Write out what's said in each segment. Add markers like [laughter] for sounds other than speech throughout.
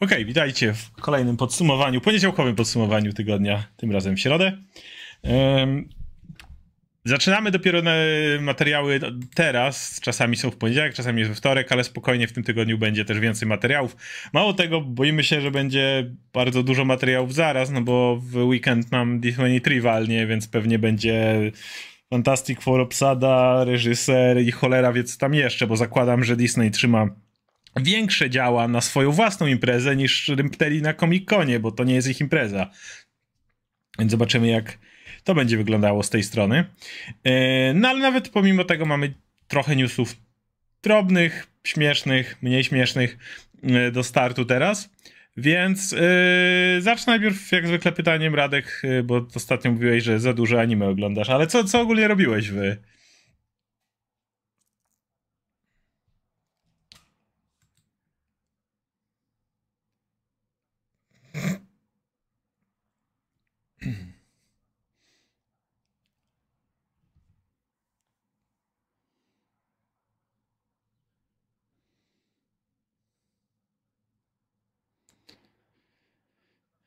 okay, witajcie w kolejnym podsumowaniu, poniedziałkowym podsumowaniu tygodnia, tym razem w środę. Um, zaczynamy dopiero materiały teraz, czasami są w poniedziałek, czasami jest we wtorek, ale spokojnie w tym tygodniu będzie też więcej materiałów. Mało tego, boimy się, że będzie bardzo dużo materiałów zaraz, no bo w weekend nam D23 walnie, więc pewnie będzie Fantastic Four obsada, reżyser i cholera wie co tam jeszcze, bo zakładam, że Disney trzyma większe działa na swoją własną imprezę niż Rympteli na Comic-Conie, bo to nie jest ich impreza. Więc zobaczymy, jak to będzie wyglądało z tej strony. E, no ale nawet pomimo tego mamy trochę newsów drobnych, śmiesznych, mniej śmiesznych e, do startu teraz. Więc yy, zacznę najpierw jak zwykle pytaniem Radek, bo ostatnio mówiłeś, że za dużo anime oglądasz, ale co, co ogólnie robiłeś wy?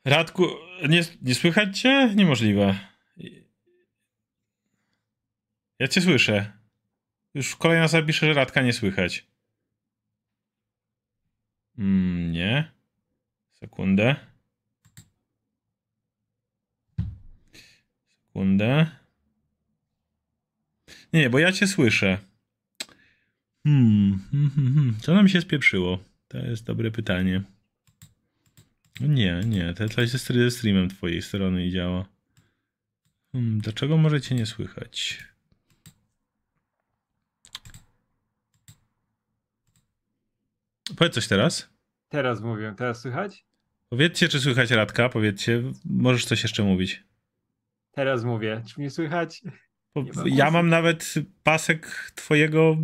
Radku, nie, nie słychać cię? Niemożliwe. Ja cię słyszę. Już kolejna osoba że Radka nie słychać. Mm, nie. Sekundę. Sekundę. Nie, bo ja cię słyszę. Hmm, hmm, hmm, hmm. Co nam się spieprzyło? To jest dobre pytanie. Nie, nie, to coś ze streamem twojej strony i działa. Hmm, dlaczego możecie nie słychać? Powiedz coś teraz. Teraz mówię, teraz słychać? Powiedzcie, czy słychać Radka, powiedzcie. Możesz coś jeszcze mówić. Teraz mówię. Czy mnie słychać? ja mam nawet pasek twojego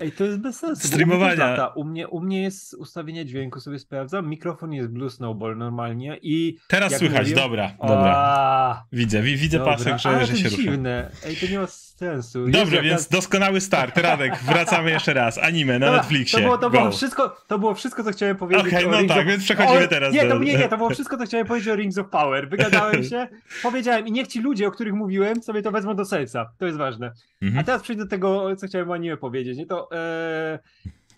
Ej, to jest bez sensu. Streamowania. U mnie, u mnie jest ustawienie dźwięku, sobie sprawdzam. Mikrofon jest Blue Snowball normalnie i. Teraz słychać, dobra, dobra. A, widzę, widzę dobra. pasek, że, Ale że się dziwne. rusza. Ej, to nie ma sensu. Dobrze, więc doskonały start. Radek, [laughs] wracamy jeszcze raz. Anime na dobra, Netflixie. To było, to, było wszystko, to było wszystko, co chciałem powiedzieć. Okej, okay, no tak, of... więc przechodzimy o, teraz nie, do... To, nie, nie, to było wszystko, co chciałem powiedzieć o Rings of Power. Wygadałem [laughs] się, powiedziałem i niech ci ludzie, o których mówiłem, sobie to wezmą do serca. To jest ważne. Mhm. A teraz przejdę do tego, co chciałem o anime powiedzieć. Nie to. E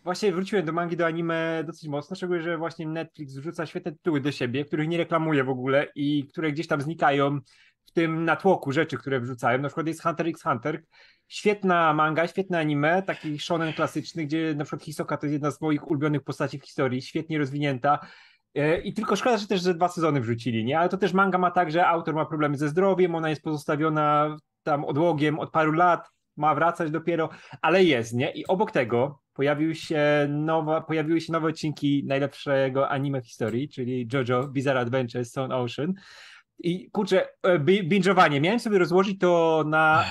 właśnie wróciłem do mangi, do anime dosyć mocno, szczególnie, że właśnie Netflix wrzuca świetne tytuły do siebie, których nie reklamuje w ogóle i które gdzieś tam znikają w tym natłoku rzeczy, które wrzucają. Na przykład jest Hunter x Hunter, świetna manga, świetne anime, taki shonen klasyczny, gdzie na przykład Hisoka to jest jedna z moich ulubionych postaci w historii, świetnie rozwinięta. E, I tylko szkoda, że też że dwa sezony wrzucili, nie? Ale to też manga ma tak, że autor ma problemy ze zdrowiem, ona jest pozostawiona tam odłogiem od paru lat, ma wracać dopiero, ale jest, nie? I obok tego pojawił się nowa, pojawiły się nowe odcinki najlepszego anime w historii, czyli JoJo Bizarre Adventure Stone Ocean. I kurczę, e, binge'owanie. Miałem sobie rozłożyć to na e,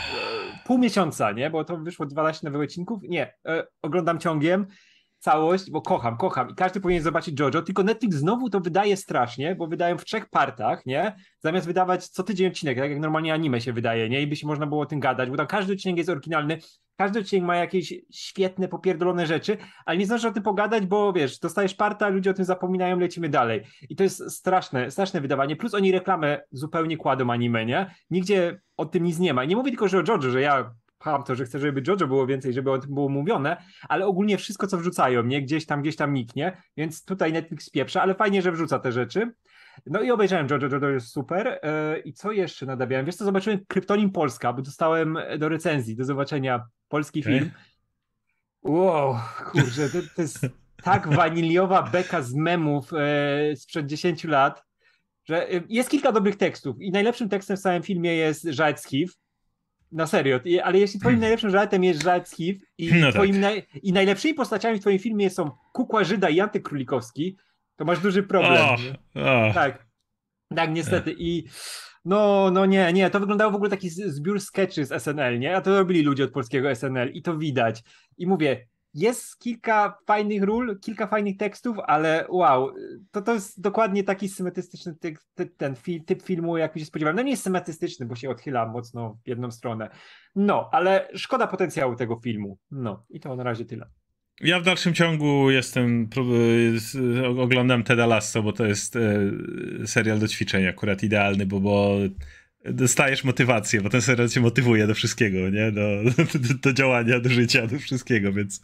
pół miesiąca, nie? Bo to wyszło 12 nowych odcinków. Nie, e, oglądam ciągiem całość, bo kocham, kocham i każdy powinien zobaczyć JoJo, tylko Netflix znowu to wydaje strasznie, bo wydają w trzech partach, nie? Zamiast wydawać co tydzień odcinek, tak jak normalnie anime się wydaje, nie? I by się można było o tym gadać, bo tam każdy odcinek jest oryginalny, każdy odcinek ma jakieś świetne, popierdolone rzeczy, ale nie zdążysz o tym pogadać, bo wiesz, dostajesz parta, ludzie o tym zapominają, lecimy dalej. I to jest straszne, straszne wydawanie, plus oni reklamę zupełnie kładą anime, nie? Nigdzie o tym nic nie ma. I nie mówię tylko, że o JoJo, że ja pcham to, że chcę, żeby JoJo było więcej, żeby o tym było mówione, ale ogólnie wszystko, co wrzucają, nie? Gdzieś tam, gdzieś tam niknie, więc tutaj Netflix pieprza, ale fajnie, że wrzuca te rzeczy. No i obejrzałem JoJo, JoJo jest super. Yy, I co jeszcze nadawiałem? Wiesz co, zobaczyłem Kryptonim Polska, bo dostałem do recenzji, do zobaczenia polski okay. film. Wow, kurczę, to, to jest tak [laughs] waniliowa beka z memów yy, sprzed 10 lat, że yy, jest kilka dobrych tekstów i najlepszym tekstem w całym filmie jest HIV, na serio, ale jeśli twoim hmm. najlepszym żartem jest żart z HIV i, no twoim tak. naj, i najlepszymi postaciami w twoim filmie są Kukła Żyda i Antyk Królikowski, to masz duży problem. Oh, oh. Tak, tak niestety i no, no nie, nie, to wyglądało w ogóle taki zbiór sketchy z SNL, nie? A to robili ludzie od polskiego SNL i to widać. I mówię, jest kilka fajnych ról, kilka fajnych tekstów, ale wow, to, to jest dokładnie taki symetrystyczny ty, ty, ten fi, typ filmu, jaki się spodziewałem. No nie jest symetrystyczny, bo się odchyla mocno w jedną stronę. No, ale szkoda potencjału tego filmu. No, i to na razie tyle. ja w dalszym ciągu jestem, oglądam Teda Lasso, bo to jest e, serial do ćwiczeń akurat idealny, bo, bo dostajesz motywację, bo ten serial cię motywuje do wszystkiego, nie? Do, do, do, działania, do życia, do wszystkiego, więc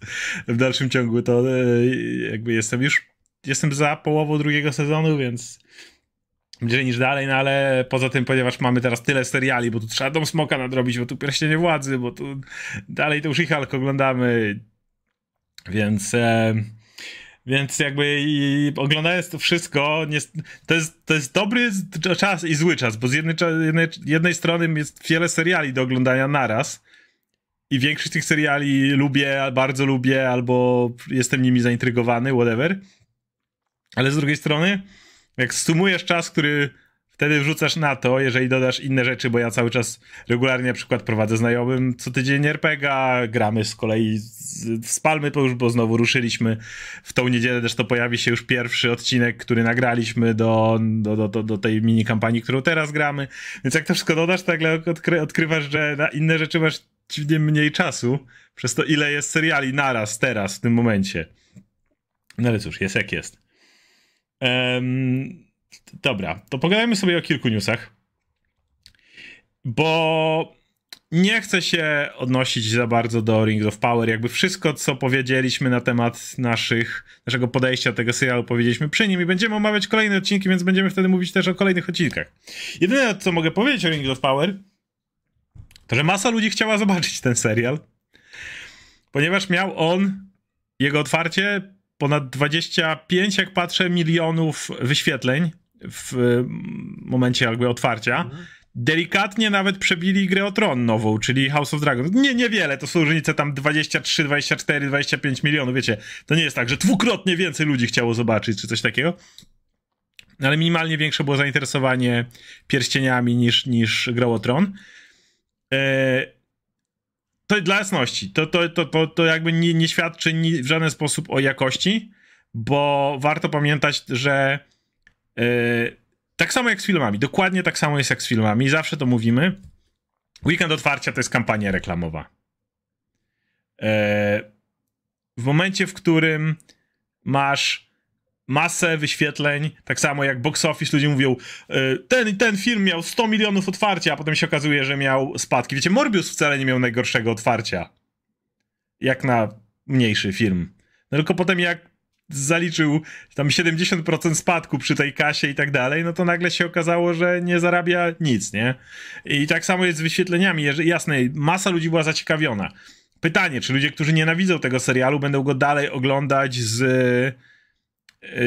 w dalszym ciągu to e, jakby jestem już, jestem za połową drugiego sezonu, więc bliżej niż dalej, no ale poza tym, ponieważ mamy teraz tyle seriali, bo tu trzeba Dom Smoka nadrobić, bo tu Pierścienie Władzy, bo tu dalej to już ich oglądamy, więc... E, więc jakby i oglądając to wszystko, nie, to, jest, to jest dobry czas i zły czas, bo z jednej, jednej, jednej strony jest wiele seriali do oglądania naraz i większość tych seriali lubię, bardzo lubię, albo jestem nimi zaintrygowany, whatever. Ale z drugiej strony, jak sumujesz czas, który wtedy wrzucasz na to, jeżeli dodasz inne rzeczy, bo ja cały czas regularnie na przykład prowadzę znajomym co tydzień RPGa, gramy z kolei z, Palmy, bo już bo znowu ruszyliśmy w tą niedzielę, też to pojawi się już pierwszy odcinek, który nagraliśmy do, do, do, do, tej mini kampanii, którą teraz gramy, więc jak to wszystko dodasz, nagle odkry, odkrywasz, że na inne rzeczy masz dziwnie mniej czasu, przez to ile jest seriali naraz, teraz, w tym momencie. No ale cóż, jest jak jest. Um, Dobra, to pogadajmy sobie o kilku newsach. Bo nie chcę się odnosić za bardzo do Rings of Power. Jakby wszystko, co powiedzieliśmy na temat naszych, naszego podejścia do tego serialu, powiedzieliśmy przy nim i będziemy omawiać kolejne odcinki, więc będziemy wtedy mówić też o kolejnych odcinkach. Jedyne, co mogę powiedzieć o Rings of Power, to że masa ludzi chciała zobaczyć ten serial, ponieważ miał on, jego otwarcie, ponad 25, jak patrzę, milionów wyświetleń w momencie jakby otwarcia. Mhm. Delikatnie nawet przebili grę o Tron nową, czyli House of Dragons. Nie, niewiele, to są różnice tam 23, 24, 25 milionów, wiecie. To nie jest tak, że dwukrotnie więcej ludzi chciało zobaczyć, czy coś takiego. Ale minimalnie większe było zainteresowanie pierścieniami niż, niż grą o Tron. Eee, to dla jasności, to, to, to, to, to jakby nie, nie świadczy w żaden sposób o jakości, bo warto pamiętać, że tak samo jak z filmami, dokładnie tak samo jest jak z filmami, zawsze to mówimy. Weekend otwarcia to jest kampania reklamowa. Yy, w momencie, w którym masz masę wyświetleń, tak samo jak box office, ludzie mówią, yy, ten ten film miał 100 milionów otwarcia, a potem się okazuje, że miał spadki. Wiecie, Morbius wcale nie miał najgorszego otwarcia. Jak na mniejszy film. No tylko potem jak zaliczył tam 70% spadku przy tej kasie i tak dalej, no to nagle się okazało, że nie zarabia nic, nie? I tak samo jest z wyświetleniami. Jasne, masa ludzi była zaciekawiona. Pytanie, czy ludzie, którzy nienawidzą tego serialu, będą go dalej oglądać z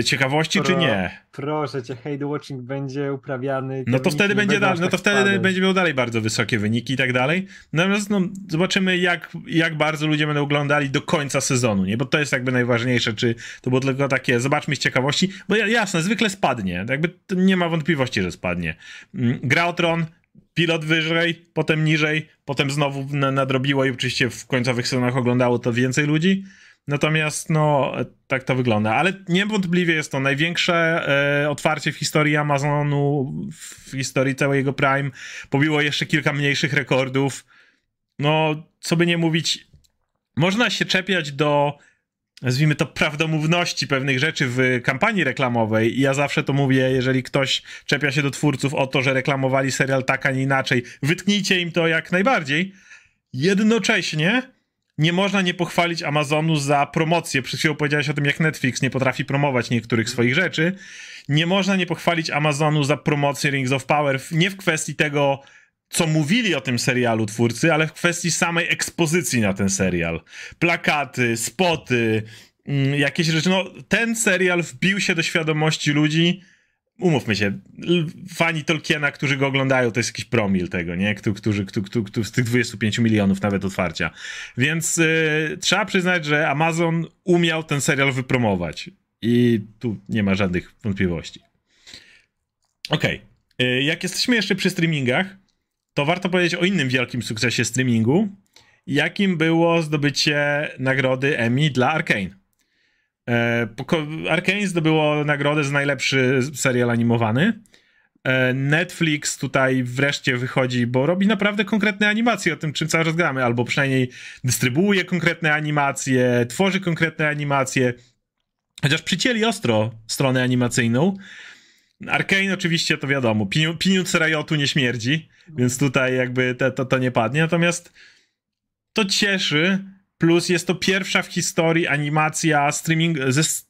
ciekawości, Pro, czy nie? Proszę cię, hate watching będzie uprawiany. No to wtedy będzie dalej, no to tak wtedy będzie miał dalej bardzo wysokie wyniki i tak dalej. Natomiast no, zobaczymy, jak, jak bardzo ludzie będą oglądali do końca sezonu, nie? Bo to jest jakby najważniejsze, czy to było tylko takie, zobaczmy z ciekawości, bo jasne, zwykle spadnie. Jakby nie ma wątpliwości, że spadnie. Mm, gra o Tron, pilot wyżej, potem niżej, potem znowu nadrobiło i oczywiście w końcowych sezonach oglądało to więcej ludzi. Natomiast, no, tak to wygląda. Ale niewątpliwie jest to największe e, otwarcie w historii Amazonu, w historii całego Prime. Pobiło jeszcze kilka mniejszych rekordów. No, co by nie mówić, można się czepiać do, nazwijmy to, prawdomówności pewnych rzeczy w kampanii reklamowej. I ja zawsze to mówię, jeżeli ktoś czepia się do twórców o to, że reklamowali serial tak, a nie inaczej, wytknijcie im to jak najbardziej. Jednocześnie nie można nie pochwalić Amazonu za promocję. Przed chwilą powiedziałeś o tym, jak Netflix nie potrafi promować niektórych swoich rzeczy. Nie można nie pochwalić Amazonu za promocję Rings of Power, nie w kwestii tego, co mówili o tym serialu twórcy, ale w kwestii samej ekspozycji na ten serial. Plakaty, spoty, mm, jakieś rzeczy. No, ten serial wbił się do świadomości ludzi umówmy się, fani Tolkiena, którzy go oglądają, to jest jakiś promil tego, nie? Którzy, którzy, którzy, z tych 25 milionów nawet otwarcia. Więc y, trzeba przyznać, że Amazon umiał ten serial wypromować. I tu nie ma żadnych wątpliwości. Okej. Okay. Jak jesteśmy jeszcze przy streamingach, to warto powiedzieć o innym wielkim sukcesie streamingu, jakim było zdobycie nagrody Emmy dla Arkane. E, Arkane zdobyło nagrodę za najlepszy serial animowany. E, Netflix tutaj wreszcie wychodzi, bo robi naprawdę konkretne animacje o tym, czym cały czas gramy, albo przynajmniej dystrybuuje konkretne animacje, tworzy konkretne animacje, chociaż przycięli ostro stronę animacyjną. Arkane oczywiście to wiadomo, pieniądz Riotu nie śmierdzi, więc tutaj jakby to, to nie padnie, natomiast to cieszy, plus jest to pierwsza w historii animacja streaming,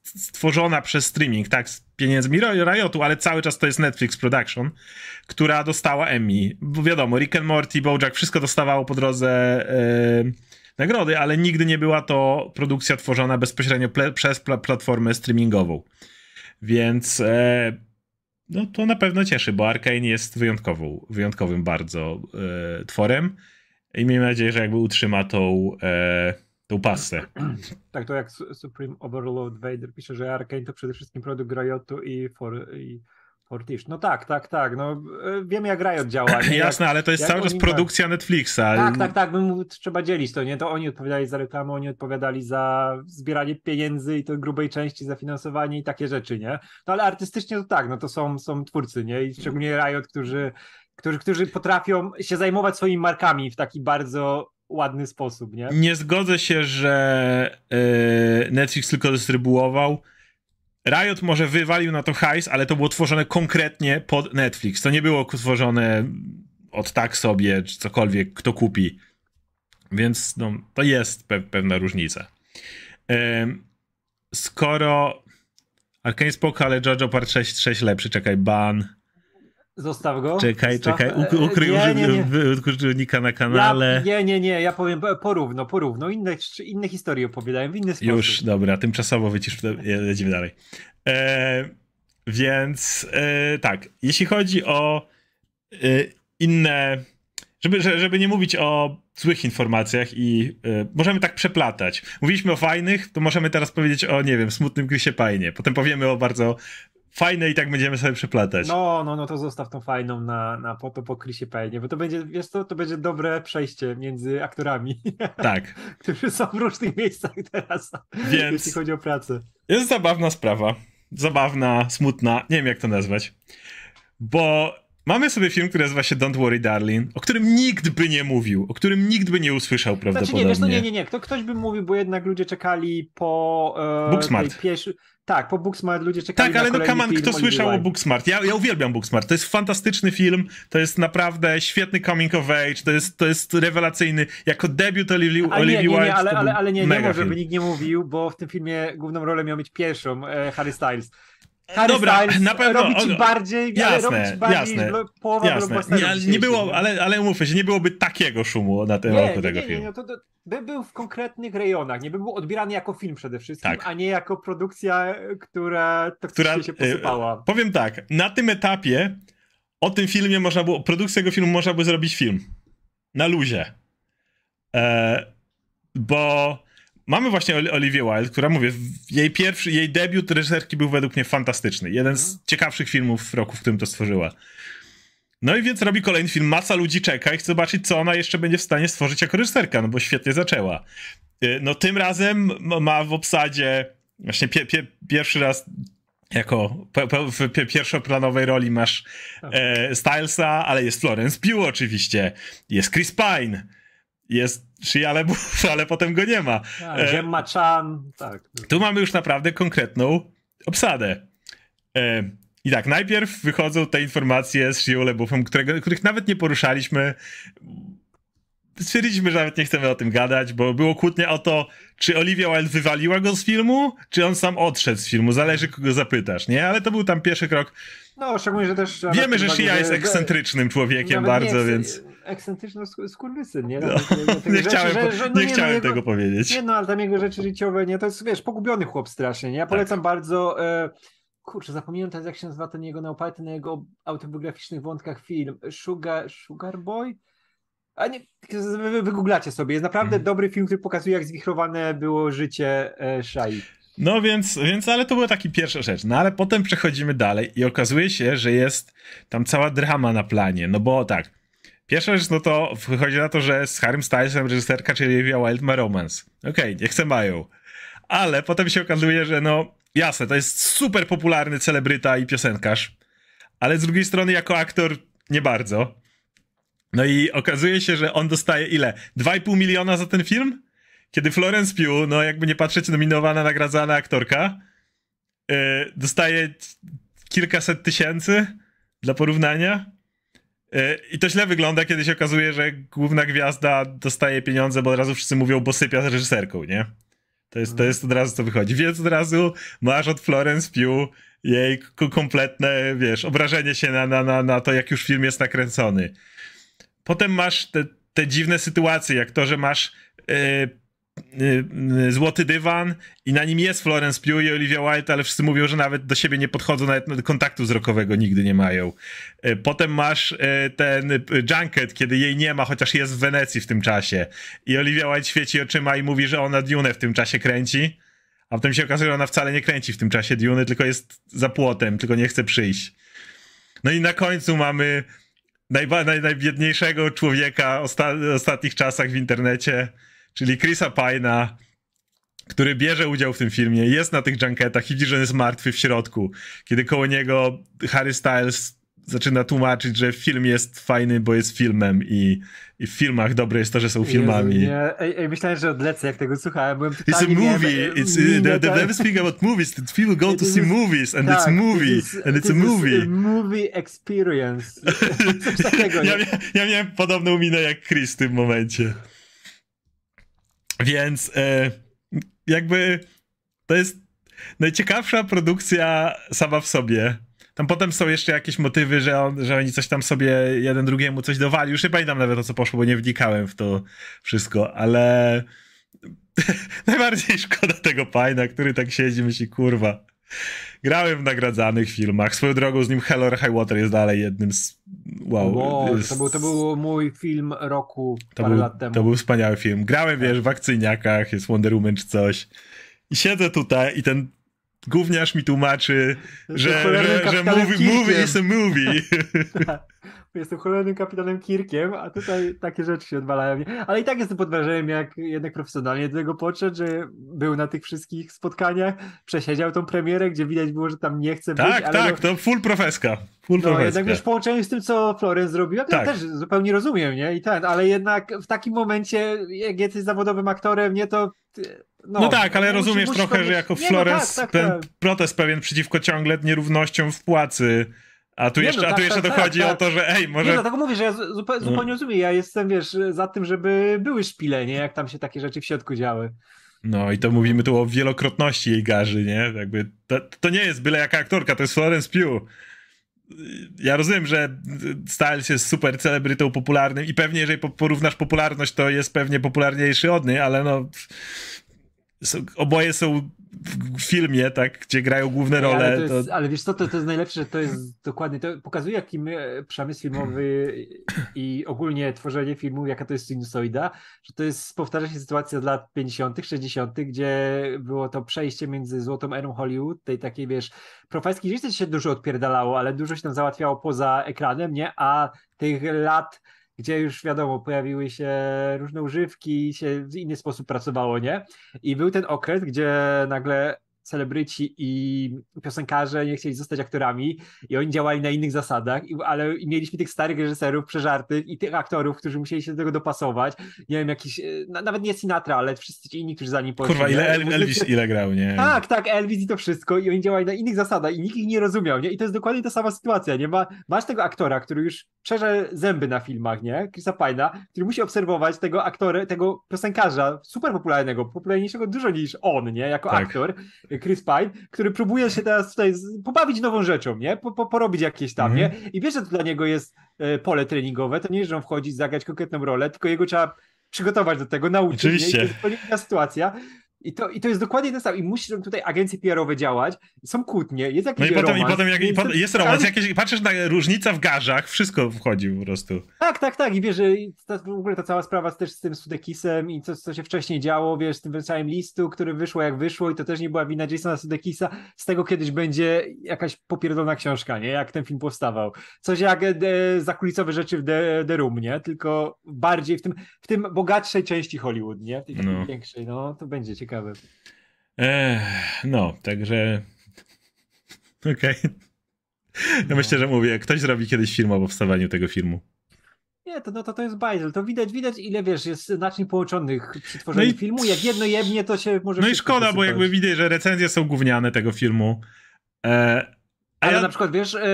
stworzona przez streaming, tak, z pieniędzmi Riotu, ale cały czas to jest Netflix Production, która dostała Emmy. Bo wiadomo, Rick and Morty, Bojack, wszystko dostawało po drodze yy, nagrody, ale nigdy nie była to produkcja tworzona bezpośrednio ple, przez pl platformę streamingową. Więc e, no, to na pewno cieszy, bo Arkane jest wyjątkową, wyjątkowym bardzo e, tworem i miejmy nadzieję, że jakby utrzyma tą, e, tą pasę. [clears throat] Tak, to jak Supreme Overlord Vader pisze, że Arkane to przede wszystkim produkt Riotu i, for, i Fortish. No tak, tak, tak. No, e, wiemy jak Riot działa. [clears throat] Nie? Jasne, ale to jest cały czas produkcja Netflixa. Tak, tak, tak. My trzeba dzielić to, nie? To oni odpowiadali za reklamę, oni odpowiadali za zbieranie pieniędzy i to grubej części za finansowanie i takie rzeczy, nie? No ale artystycznie to tak, no to są, są twórcy, nie? I szczególnie Riot, którzy którzy, którzy potrafią się zajmować swoimi markami w taki bardzo ładny sposób, nie? Nie zgodzę się, że yy, Netflix tylko dystrybuował. Riot może wywalił na to hajs, ale to było tworzone konkretnie pod Netflix. To nie było tworzone od tak sobie, czy cokolwiek, kto kupi. Więc no, to jest pe pewna różnica. Yy, skoro Arkane spoko, ale JoJo Part 6, 6 lepszy, czekaj, ban. Zostaw go. Czekaj, Zostaw... czekaj, e, ukryj użytkownika na kanale. Ja, nie, nie, nie, ja powiem porówno, porówno. Inne, inne historie opowiadałem w inny sposób. Już, dobra, tymczasowo wycisz, lecimy dalej. E, więc e, tak, jeśli chodzi o e, inne, żeby, żeby nie mówić o złych informacjach i e, możemy tak przeplatać. Mówiliśmy o fajnych, to możemy teraz powiedzieć o, nie wiem, smutnym Grisie Pajnie. Potem powiemy o bardzo fajne i tak będziemy sobie przeplatać. No, no, no to zostaw tą fajną na, na po to po Chrisie Payne, bo to będzie, wiesz co, to będzie dobre przejście między aktorami. [laughs] Tak. którzy są w różnych miejscach teraz, [laughs] Więc jeśli chodzi o pracę. Jest zabawna sprawa. Zabawna, smutna, nie wiem jak to nazwać. Bo Mamy sobie film, który nazywa się Don't Worry Darling, o którym nikt by nie mówił, o którym nikt by nie usłyszał prawdopodobnie. Znaczy nie, wiesz, no nie, nie, nie. Kto, ktoś by mówił, bo jednak ludzie czekali po... E, Booksmart. Pieszy... Tak, po Booksmart ludzie czekali Tak, ale no kaman, kto słyszał o Booksmart? Ja, ja uwielbiam Booksmart. To jest fantastyczny film, to jest naprawdę świetny coming of age, to jest, to jest rewelacyjny, jako debiut Olivia, ale nie, nie, nie, ale, ale, ale nie, nie może, żeby nikt nie mówił, bo w tym filmie główną rolę miał mieć pierwszą e, Harry Styles. Harry Dobra, Styles na pewno robi ci bardziej, jasne, robi bardziej jasne, połowa jasne. Nie, nie było, ale, ale umówmy się, nie byłoby takiego szumu na tym nie, roku tego nie, filmu. Nie, to, to, by był w konkretnych rejonach, nie by był odbierany jako film przede wszystkim, tak. a nie jako produkcja, która która się posypała. E, powiem tak, na tym etapie o tym filmie można było, produkcja tego filmu można by zrobić film. Na luzie. E, bo mamy właśnie Olivia Wilde, która mówię, jej pierwszy, jej debiut reżyserki był według mnie fantastyczny. Jeden z mhm. ciekawszych filmów roku, w którym to stworzyła. No i więc robi kolejny film, masa ludzi czeka i chce zobaczyć, co ona jeszcze będzie w stanie stworzyć jako reżyserka, no bo świetnie zaczęła. Y, no tym razem ma w obsadzie właśnie pie, pie, pierwszy raz jako w pierwszoplanowej roli masz tak. e, Stylesa, ale jest Florence Pugh oczywiście, jest Chris Pine, jest Shia LaBeouf, [laughs] ale potem go nie ma. Tak, Gemma Chan, tak. Tu mamy już naprawdę konkretną obsadę. E, I tak, najpierw wychodzą te informacje z Shia LaBeoufem, których nawet nie poruszaliśmy. Stwierdziliśmy, że nawet nie chcemy o tym gadać, bo było kłótnia o to, czy Olivia Wilde wywaliła go z filmu, czy on sam odszedł z filmu. Zależy, kogo zapytasz, nie? Ale to był tam pierwszy krok. No, szczególnie, że też... Wiemy, że Shia jest ekscentrycznym człowiekiem bardzo, nie, więc ekscentryczny skurwysyn, nie? No, nie [laughs] chciałem, rzeczy, że, no nie, no chciałem no, tego jego, powiedzieć. Nie no, ale tam jego rzeczy życiowe, nie? To jest, wiesz, pogubiony chłop strasznie, nie? Ja tak. polecam tak. bardzo... E, kurczę, zapomniałem teraz jak się nazywa ten jego naoparty na jego autobiograficznych wątkach film. Sugar, Sugar Boy? A nie, wy, wygooglacie sobie. Jest naprawdę mm. dobry film, który pokazuje, jak zwichrowane było życie e, Shai. No więc, więc, ale to była taki pierwsza rzecz. No ale potem przechodzimy dalej i okazuje się, że jest tam cała drama na planie. No bo tak, Pierwsza rzecz, no to wychodzi na to, że z Harrym Stylesem reżyserka, czyli Olivia Wilde ma romance. Okej, okay, nie chcę mają. Ale potem się okazuje, że no jasne, to jest super popularny celebryta i piosenkarz, ale z drugiej strony jako aktor nie bardzo. No i okazuje się, że on dostaje ile? 2,5 miliona za ten film? Kiedy Florence Pugh, no jakby nie patrzeć, nominowana, nagradzana aktorka, yy, dostaje kilkaset tysięcy dla porównania. Yy, I to źle wygląda, kiedy się okazuje, że główna gwiazda dostaje pieniądze, bo od razu wszyscy mówią, bo sypia z reżyserką, nie? To jest, to jest od razu co wychodzi. Więc od razu masz od Florence Pugh jej kompletne, wiesz, obrażenie się na, na, na, na to, jak już film jest nakręcony. Potem masz te, te dziwne sytuacje, jak to, że masz yy, yy, złoty dywan i na nim jest Florence Pugh i Olivia Wilde, ale wszyscy mówią, że nawet do siebie nie podchodzą, nawet kontaktu wzrokowego nigdy nie mają. Yy, potem masz ten junket, kiedy jej nie ma, chociaż jest w Wenecji w tym czasie i Olivia Wilde świeci oczyma i mówi, że ona Dune w tym czasie kręci, a potem się okazuje, że ona wcale nie kręci w tym czasie Dune, tylko jest za płotem, tylko nie chce przyjść. No i na końcu mamy najba, naj, najbiedniejszego człowieka osta ostatnich czasach w internecie, czyli Chrisa Pine'a, który bierze udział w tym filmie, jest na tych junketach i widzi, że on jest martwy w środku. Kiedy koło niego Harry Styles zaczyna tłumaczyć, że film jest fajny, bo jest filmem i, i w filmach dobre jest to, że są filmami. Jezu, nie. Ej, ej, myślałem, że odlecę, jak tego słuchałem. Byłem it's a movie. Miałem, it's, uh, they, they never speak about movies. People go to see movies and tak, it's a movie. Is, and it's a movie. A movie experience. [laughs] Coś takiego. ja, ja miałem podobną minę jak Chris w tym momencie. Więc e, jakby to jest najciekawsza produkcja sama w sobie tam potem są jeszcze jakieś motywy, że, on, że oni coś tam sobie jeden drugiemu coś dowali. Już nie pamiętam nawet o co poszło, bo nie wnikałem w to wszystko, ale [laughs] najbardziej szkoda tego Pajna, który tak siedzi myśli, kurwa. Grałem w nagradzanych filmach. Swoją drogą z nim Hell or High Water jest dalej jednym z... Wow. wow jest... to, był, to był mój film roku to parę był, lat temu. To był wspaniały film. Grałem, wiesz, w akcyjniakach, jest Wonder Woman czy coś. I siedzę tutaj i ten gówniarz mi tłumaczy, że, że, że movie, movie is a movie. Jestem cholernym kapitanem Kirkiem, a tutaj takie rzeczy się odwalają. Ale i tak jestem pod wrażeniem, jak jednak profesjonalnie do tego podszedł, że był na tych wszystkich spotkaniach, przesiedział tą premierę, gdzie widać było, że tam nie chce tak, być. Tak, tak, no, to full profeska. Full no, profeska. jednak wiesz, połączenie z tym, co Florence zrobiła, to tak. ja też zupełnie rozumiem, nie? I ten, ale jednak w takim momencie, jak jesteś zawodowym aktorem, nie, to no, no, tak, ale rozumiesz musi trochę, że jako Flores no tak, tak, ten tak. protest pewien przeciwko ciągle nierównościom w płacy. A tu nie, jeszcze, no, a tu tak, jeszcze tak, dochodzi tak, o to, że ej, może. Nie, dlatego mówię, że ja zupełnie, no. zupełnie rozumiem. Ja jestem, wiesz, za tym, żeby były szpile, nie? Jak tam się takie rzeczy w środku działy. No i to mówimy tu o wielokrotności jej garzy, nie? Jakby to, to nie jest byle jaka aktorka, to jest Florence Pugh. Ja rozumiem, że Styles jest super celebrytą popularnym i pewnie jeżeli porównasz popularność, to jest pewnie popularniejszy od niej, ale no oboje są w filmie, tak, gdzie grają główne role. Ale, to jest, to... ale wiesz co, to, to jest najlepsze, że to jest dokładnie, to pokazuje jaki przemysł filmowy i ogólnie tworzenie filmu, jaka to jest sinusoida, że to jest, powtarza się sytuacja z lat 50., 60., gdzie było to przejście między złotą erą Hollywood, tej takiej, wiesz, profeski, się dużo odpierdalało, ale dużo się tam załatwiało poza ekranem, nie, a tych lat gdzie już wiadomo, pojawiły się różne używki, się w inny sposób pracowało, nie? I był ten okres, gdzie nagle celebryci i piosenkarze nie chcieli zostać aktorami i oni działali na innych zasadach, ale i mieliśmy tych starych reżyserów przeżartych i tych aktorów, którzy musieli się do tego dopasować. Nie wiem, jakiś, e, nawet nie Sinatra, ale wszyscy inni, którzy za nim poszli. Kurwa, ile Elvis, Elvis ile grał, nie? Tak, tak, Elvis i to wszystko i oni działali na innych zasadach i nikt ich nie rozumiał, nie? I to jest dokładnie ta sama sytuacja, nie? Ma, masz tego aktora, który już przerze zęby na filmach, nie? Chrisa Pine'a, który musi obserwować tego aktora, tego piosenkarza super popularnego, popularniejszego dużo niż on, nie? Jako tak. aktor Chris Pine, który próbuje się teraz tutaj pobawić nową rzeczą, nie? Po, po, porobić jakieś tam, mm nie? I wiesz, że to dla niego jest e, pole treningowe, to nie że on wchodzi, zagrać konkretną rolę, tylko jego trzeba przygotować do tego, nauczyć. Oczywiście. Nie? I to jest sytuacja. I to, I to jest dokładnie ten sam. I muszą tutaj agencje PR-owe działać. Są kłótnie, jest jakiś No i potem, romans, i potem jak, i jest romans, jakieś, patrzysz na różnica w garzach, wszystko wchodzi po prostu. Tak, tak, tak. I wiesz, że ta, w ogóle ta cała sprawa też z tym Sudekisem i co, co się wcześniej działo, wiesz, z tym całym listu, który wyszło jak wyszło i to też nie była wina Jasona Sudekisa. Z tego kiedyś będzie jakaś popierdolona książka, nie? Jak ten film powstawał. Coś jak e, zakulisowe rzeczy w The, The Room, nie? Tylko bardziej w tym, w tym bogatszej części Hollywood, nie? W tej no. większej, no to będzie ciekawe ciekawe. Ech, no, także. [laughs] Okej. Okay. Ja no. myślę, że mówię, ktoś zrobi kiedyś film o powstawaniu tego filmu. Nie, to, no, to, to jest bajzel. To widać, widać ile wiesz, jest naczyń połączonych przy tworzeniu no i... filmu. Jak jedno jebnie, to się może. No i szkoda, bo jakby widać, że recenzje są gówniane tego filmu. E... Ale ja... na przykład, wiesz, e,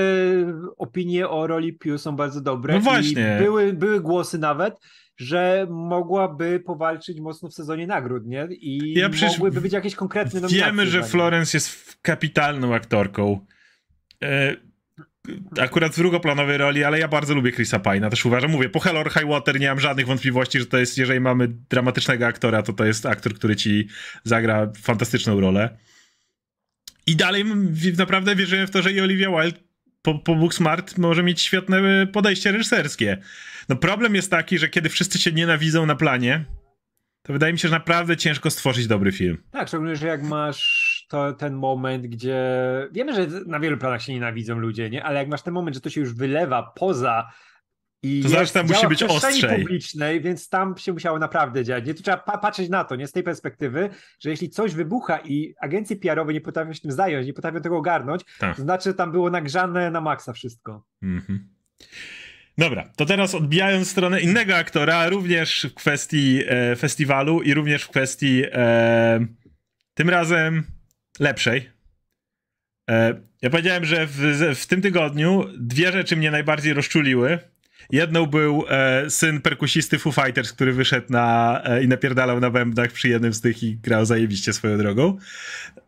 opinie o roli Pew są bardzo dobre. No właśnie. były, były głosy nawet, że mogłaby powalczyć mocno w sezonie nagród, nie? I ja mogłyby być jakieś konkretne nominacje. Wiemy, że Florence jest kapitalną aktorką. E, akurat w drugoplanowej roli, ale ja bardzo lubię Chrisa Pine'a, też uważam, mówię, po Hell or High Water nie mam żadnych wątpliwości, że to jest, jeżeli mamy dramatycznego aktora, to to jest aktor, który ci zagra fantastyczną rolę. I dalej naprawdę wierzyłem w to, że i Olivia Wilde po, po Booksmart może mieć świetne podejście reżyserskie. No problem jest taki, że kiedy wszyscy się nienawidzą na planie, to wydaje mi się, że naprawdę ciężko stworzyć dobry film. Tak, szczególnie, że jak masz to ten moment, gdzie wiemy, że na wielu planach się nienawidzą ludzie, nie? Ale jak masz ten moment, że to się już wylewa poza i to znaczy tam musi być ostrzej. publicznej, więc tam się musiało naprawdę dziać. Nie? Tu trzeba pa patrzeć na to, nie z tej perspektywy, że jeśli coś wybucha i agencje PR-owe nie potrafią się tym zająć, nie potrafią tego ogarnąć, tak. to znaczy, że tam było nagrzane na maksa wszystko. Mhm. Dobra, to teraz odbijając stronę innego aktora, również w kwestii e, festiwalu i również w kwestii e, tym razem lepszej. E, ja powiedziałem, że w, w, tym tygodniu dwie rzeczy mnie najbardziej rozczuliły. Jedną był e, syn perkusisty Foo Fighters, który wyszedł na, e, i napierdalał na bębnach przy jednym z tych i grał zajebiście swoją drogą.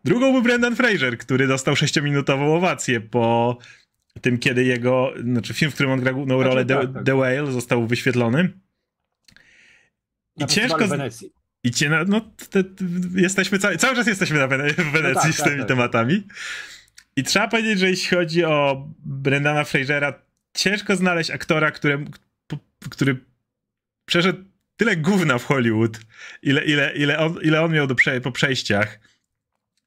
Drugą był Brendan Fraser, który dostał sześciominutową owację po tym, kiedy jego, znaczy film, w którym on grał główną znaczy, rolę, tak, The, tak. The Whale, został wyświetlony. I na ciężko... Wenecji. I cię, no, no te, te, jesteśmy cały, cały czas jesteśmy na Wene w Wenecji no tak, z tymi tak, tak. tematami. I trzeba powiedzieć, że jeśli chodzi o Brendana Frasera, ciężko znaleźć aktora, który, który przeszedł tyle gówna w Hollywood, ile, ile, ile, on, ile on miał do prze, po przejściach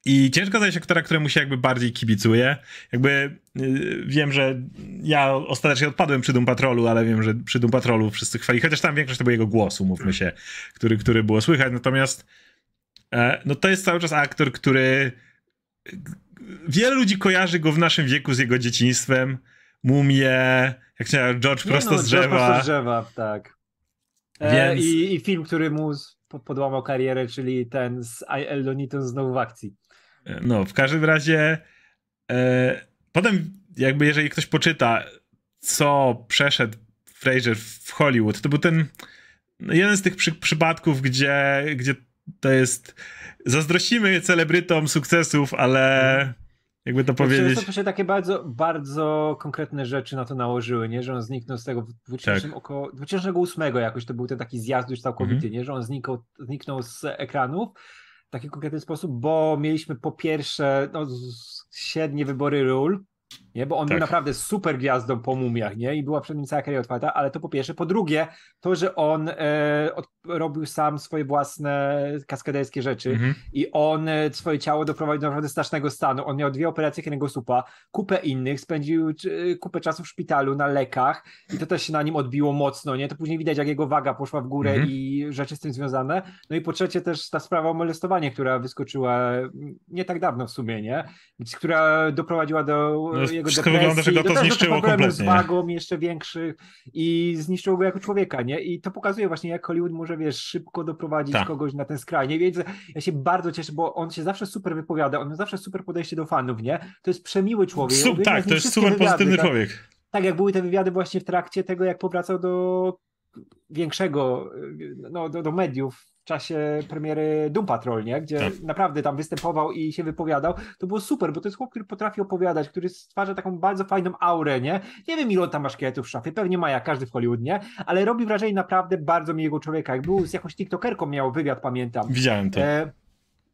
i ciężko znaleźć aktora, któremu się jakby bardziej kibicuje. Jakby yy, wiem, że ja ostatecznie odpadłem przy Doom Patrolu, ale wiem, że przy Doom Patrolu wszyscy chwali, chociaż tam większość to był jego głosu, mówmy się, który, który było słychać. Natomiast e, no to jest cały czas aktor, który wiele ludzi kojarzy go w naszym wieku z jego dzieciństwem. Mumie, jak się George prosto no, z drzewa. George prosto z drzewa, tak. E, Więc... i, I film, który mu podłamał karierę, czyli ten z I.L. Loniton znowu w akcji. No, w każdym razie e, potem jakby jeżeli ktoś poczyta, co przeszedł Fraser w Hollywood, to był ten no, jeden z tych przy, przypadków, gdzie, gdzie to jest zazdrościmy celebrytom sukcesów, ale jakby to powiedzieć... To się takie bardzo, bardzo konkretne rzeczy na to nałożyły, nie? Że on zniknął z tego w 2000, tak. około 2008 jakoś to był ten taki zjazd już całkowity, mm -hmm. nie? Że on zniknął, zniknął z ekranów taki konkretny sposób, bo mieliśmy po pierwsze no, średnie wybory ról, nie? Bo on tak. był naprawdę super gwiazdą po mumiach, nie? I była przed nim cała kariera otwarta, ale to po pierwsze. Po drugie, to, że on e, od, robił sam swoje własne kaskaderskie rzeczy mm -hmm. i on e, swoje ciało doprowadził do naprawdę strasznego stanu. On miał dwie operacje kręgosłupa, kupę innych, spędził e, kupę czasu w szpitalu na lekach i to też się na nim odbiło mocno, nie? To później widać, jak jego waga poszła w górę mm -hmm. i rzeczy z tym związane. No i po trzecie też ta sprawa o molestowanie, która wyskoczyła nie tak dawno w sumie, nie? Która doprowadziła do no, jego wszystko wygląda, że go to zniszczyło kompletnie. z wagą jeszcze większych i zniszczyło go jako człowieka, nie? I to pokazuje właśnie, jak Hollywood może, wiesz, szybko doprowadzić Ta. kogoś na ten skraj, Więc ja się bardzo cieszę, bo on się zawsze super wypowiada, on ma zawsze super podejście do fanów, nie? To jest przemiły człowiek. Tak, to jest super wywiady, pozytywny tak? człowiek. Tak, jak były te wywiady właśnie w trakcie tego, jak powracał do większego, no, do, do mediów czasie premiery Doom Patrol, nie? gdzie tak. naprawdę tam występował i się wypowiadał, to było super, bo to jest chłop, który potrafi opowiadać, który stwarza taką bardzo fajną aurę, nie? Nie wiem, ile on tam ma szkieletów w szafie, pewnie ma jak każdy w Hollywood, nie? Ale robi wrażenie naprawdę bardzo miłego człowieka. Jak był z jakąś TikTokerką miał wywiad, pamiętam. Widziałem to. E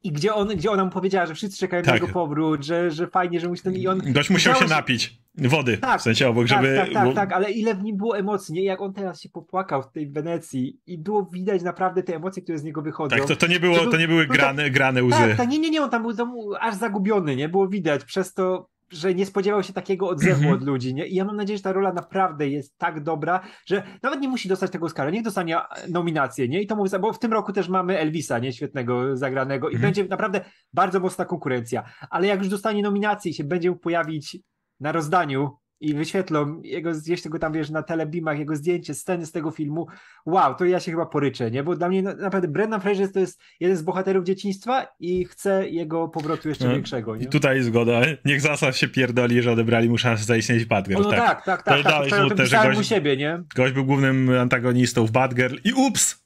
i gdzie, on, gdzie ona mu powiedziała, że wszyscy czekają tak. na jego powrót, że, że fajnie, że musi ten... I on... Gość musiał się napić wody, tak, w sensie obok, tak, żeby... Tak, tak, tak, ale ile w nim było emocji, nie? Jak on teraz się popłakał w tej Wenecji i było widać naprawdę te emocje, które z niego wychodzą. Tak, to, to nie było, to, był, to nie były grane, grane łzy. Tak, tak, nie, nie, nie, on tam był, tam aż zagubiony, nie? Było widać, przez to że nie spodziewał się takiego odzewu mm -hmm. od ludzi, nie? I ja mam nadzieję, że ta rola naprawdę jest tak dobra, że nawet nie musi dostać tego Oscara, niech dostanie nominację, nie? I to mówię, bo w tym roku też mamy Elvisa, nie? Świetnego, zagranego i mm -hmm. będzie naprawdę bardzo mocna konkurencja, ale jak już dostanie nominację i się będzie pojawić na rozdaniu i wyświetlą jego, gdzieś tego tam, wiesz, na telebimach, jego zdjęcie, sceny z tego filmu, wow, to ja się chyba poryczę, nie? Bo dla mnie naprawdę Brendan Fraser to jest jeden z bohaterów dzieciństwa i chcę jego powrotu jeszcze no, większego, nie? I tutaj zgoda. Niech Zaslaw się pierdoli, że odebrali mu szansę zaistnieć Batgirl. No tak, tak, tak. tak, tak, tak smutne, że gość, siebie, nie? gość był głównym antagonistą w Batgirl i ups!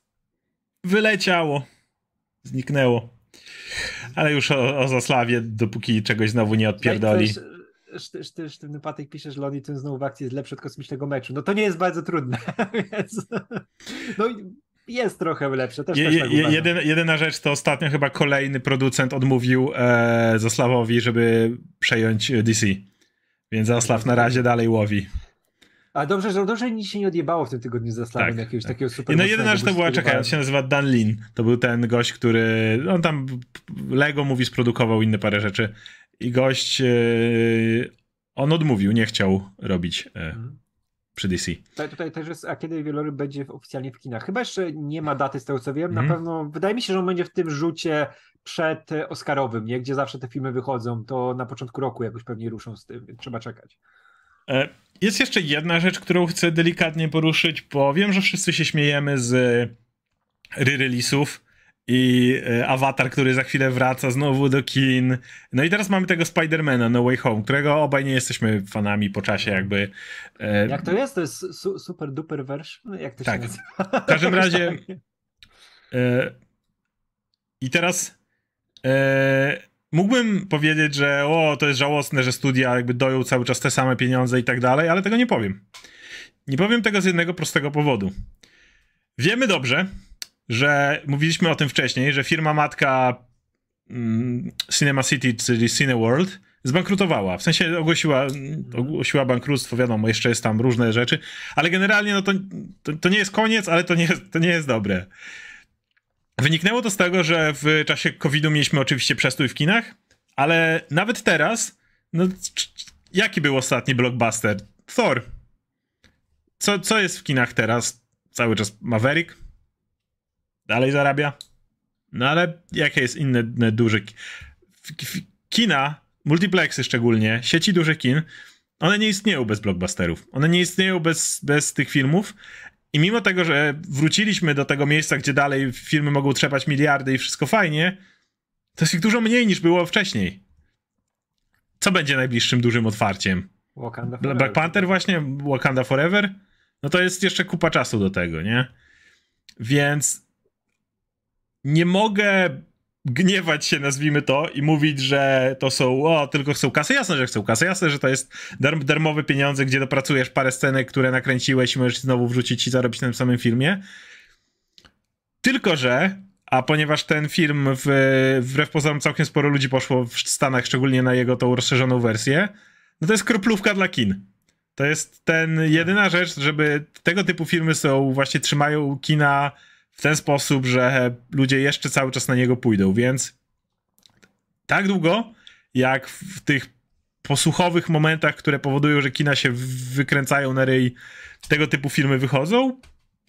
Wyleciało. Zniknęło. Ale już o, o Zaslawie, dopóki czegoś znowu nie odpierdoli sztywny Patek pisze, że Lonnie Tunes znowu w akcji jest lepszy od kosmicznego meczu. No to nie jest bardzo trudne, [laughs] więc no jest trochę lepsze. Też, je, też tak jedyna, jedyna rzecz to ostatnio chyba kolejny producent odmówił e, Zaslawowi, żeby przejąć DC. Więc Zaslaw na razie dalej łowi. A dobrze, że dobrze nic się nie odjebało w tym tygodniu z Zaslavem tak, jakiegoś tak. takiego super. No jedyna rzecz to była, czekaj, on się nazywa Dan Lin. To był ten gość, który, on tam Lego mówi, sprodukował inne parę rzeczy i gość, e, on odmówił, nie chciał robić e, mhm. przy DC. Tutaj, tutaj też jest, a kiedy Wieloryb będzie oficjalnie w kinach? Chyba jeszcze nie ma daty z tego co wiem, na mhm. pewno, wydaje mi się, że on będzie w tym rzucie przed Oscarowym, nie? gdzie zawsze te filmy wychodzą, to na początku roku jakoś pewnie ruszą z tym, więc trzeba czekać. E, jest jeszcze jedna rzecz, którą chcę delikatnie poruszyć, bo wiem, że wszyscy się śmiejemy z re-release'ów i e, Avatar, który za chwilę wraca znowu do kin. No i teraz mamy tego Spidermana No Way Home, którego obaj nie jesteśmy fanami po czasie jakby. E, Jak to jest? To jest su super duper version? Jak to tak. się nazywa? W każdym [laughs] razie e, i teraz e, mógłbym powiedzieć, że o, to jest żałosne, że studia jakby doją cały czas te same pieniądze i tak dalej, ale tego nie powiem. Nie powiem tego z jednego prostego powodu. Wiemy dobrze, że mówiliśmy o tym wcześniej, że firma matka mm, Cinema City, czyli Cineworld, zbankrutowała. W sensie ogłosiła, ogłosiła bankructwo, wiadomo, jeszcze jest tam różne rzeczy, ale generalnie no to, to, to nie jest koniec, ale to nie, to nie jest dobre. Wyniknęło to z tego, że w czasie COVID-u mieliśmy oczywiście przestój w kinach, ale nawet teraz, no jaki był ostatni blockbuster? Thor. Co, co jest w kinach teraz? Cały czas Maverick? Dalej zarabia. No ale jakie jest inne, inne duże kina, multiplexy szczególnie, sieci dużych kin, one nie istnieją bez blockbusterów. One nie istnieją bez, bez tych filmów. I mimo tego, że wróciliśmy do tego miejsca, gdzie dalej filmy mogą trzepać miliardy i wszystko fajnie, to jest ich dużo mniej niż było wcześniej. Co będzie najbliższym dużym otwarciem? Wakanda Forever. Black Panther właśnie, Wakanda Forever? No to jest jeszcze kupa czasu do tego, nie? Więc nie mogę gniewać się, nazwijmy to, i mówić, że to są, o, tylko chcą kasę. Jasne, że chcą kasę. Jasne, że to jest dar darmowe pieniądze, gdzie dopracujesz parę scenek, które nakręciłeś i możesz znowu wrzucić i zarobić na tym samym filmie. Tylko, że, a ponieważ ten film w, wbrew pozorom całkiem sporo ludzi poszło w Stanach, szczególnie na jego tą rozszerzoną wersję, no to jest kroplówka dla kin. To jest ten jedyna rzecz, żeby tego typu filmy są, właśnie trzymają kina w ten sposób, że ludzie jeszcze cały czas na niego pójdą, więc tak długo, jak w tych posłuchowych momentach, które powodują, że kina się wykręcają na ryj, tego typu filmy wychodzą,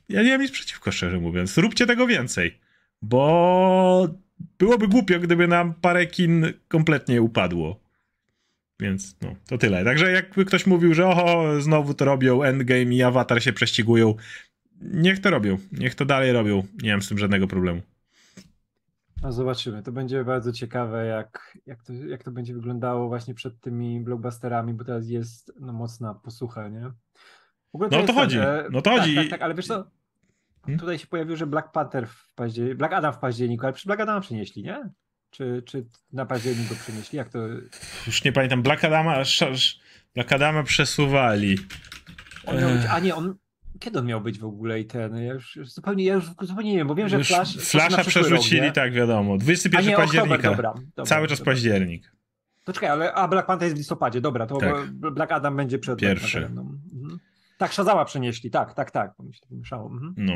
ja nie mam nic przeciwko, szczerze mówiąc. Róbcie tego więcej, bo byłoby głupio, gdyby nam parę kin kompletnie upadło. Więc no, to tyle. Także jakby ktoś mówił, że oho, znowu to robią, Endgame i Avatar się prześcigują, niech to robią, niech to dalej robią. Nie mam z tym żadnego problemu. No zobaczymy. To będzie bardzo ciekawe, jak, jak, to, jak to będzie wyglądało właśnie przed tymi blockbusterami, bo teraz jest no, mocna posłucha, nie? no to, to chodzi. Tak, no to tak, chodzi. Tak, tak, ale wiesz co? Hmm? Tutaj się pojawił, że Black Panther w październiku, Black Adam w październiku, ale przy Black Adama przynieśli, nie? Czy, czy na październik go przynieśli? Jak to? Już nie pamiętam. Black Adama, Black Adama przesuwali. On a nie, on, kiedy on miał być w ogóle i ten? Ja już, już zupełnie, ja już zupełnie nie wiem, bo wiem, że Flash. Flasha przerzucili, rok, tak wiadomo. 21 nie, października. Oktober, dobra, dobra, Cały czas dobra. październik. To czekaj, ale a Black Panther jest w listopadzie, dobra, to tak. Black Adam będzie przed Pierwszy. No. Mhm. Tak, Shazała przenieśli, tak, tak, tak. Myślało. Mhm. No.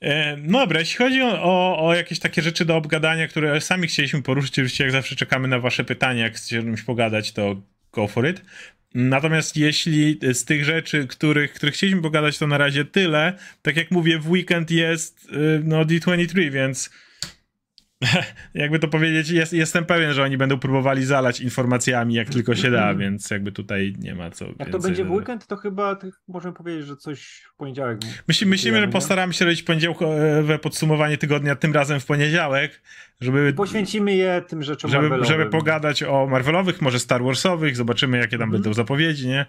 E, no dobra, jeśli chodzi o, o, o, jakieś takie rzeczy do obgadania, które sami chcieliśmy poruszyć, oczywiście jak zawsze czekamy na wasze pytania, jak chcecie o czymś pogadać, to go for it. Natomiast jeśli z tych rzeczy, których, których chcieliśmy pogadać, to na razie tyle. Tak jak mówię, w weekend jest y, no, D23, więc [laughs] jakby to powiedzieć, jest, jestem pewien, że oni będą próbowali zalać informacjami, jak tylko się da, więc jakby tutaj nie ma co. Jak to będzie w weekend, to chyba możemy powiedzieć, że coś w poniedziałek. Myśli, myślimy, że postaramy się robić poniedziałkowe podsumowanie tygodnia, tym razem w poniedziałek, żeby. Poświęcimy je tym rzeczom żeby, żeby pogadać o Marvelowych, może Star Warsowych, zobaczymy, jakie tam mhm. będą zapowiedzi, nie?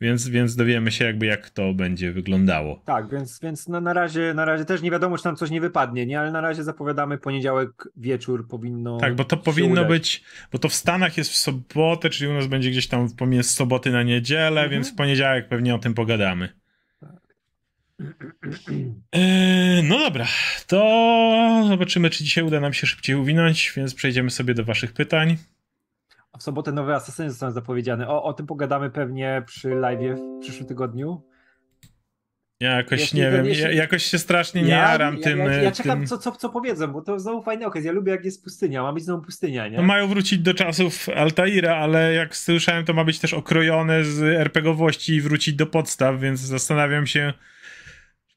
Więc, więc dowiemy się, jakby jak to będzie wyglądało. Tak, więc, więc na, na, razie, na razie też nie wiadomo, czy tam coś nie wypadnie, nie? Ale na razie zapowiadamy poniedziałek wieczór powinno. Tak, bo to powinno udać. być, bo to w Stanach jest w sobotę, czyli u nas będzie gdzieś tam pomiędzy soboty na niedzielę, mhm. więc w poniedziałek pewnie o tym pogadamy. E, [clears throat] no dobra, to zobaczymy, czy dzisiaj uda nam się szybciej uwinąć, więc przejdziemy sobie do Waszych pytań. W sobotę nowe asesyny zostaną zapowiedziane. O, o tym pogadamy pewnie przy live w przyszłym tygodniu. Ja jakoś jeśli nie wiem, ja, jakoś się strasznie nie ja, jaram ja, tym. Ja, ja czekam, tym... Co, co, co powiedzą, bo to znowu fajny okres. Ja lubię, jak jest pustynia, ma być znowu pustynia, nie? No mają wrócić do czasów Altaira, ale jak słyszałem, to ma być też okrojone z RPGowości i wrócić do podstaw, więc zastanawiam się,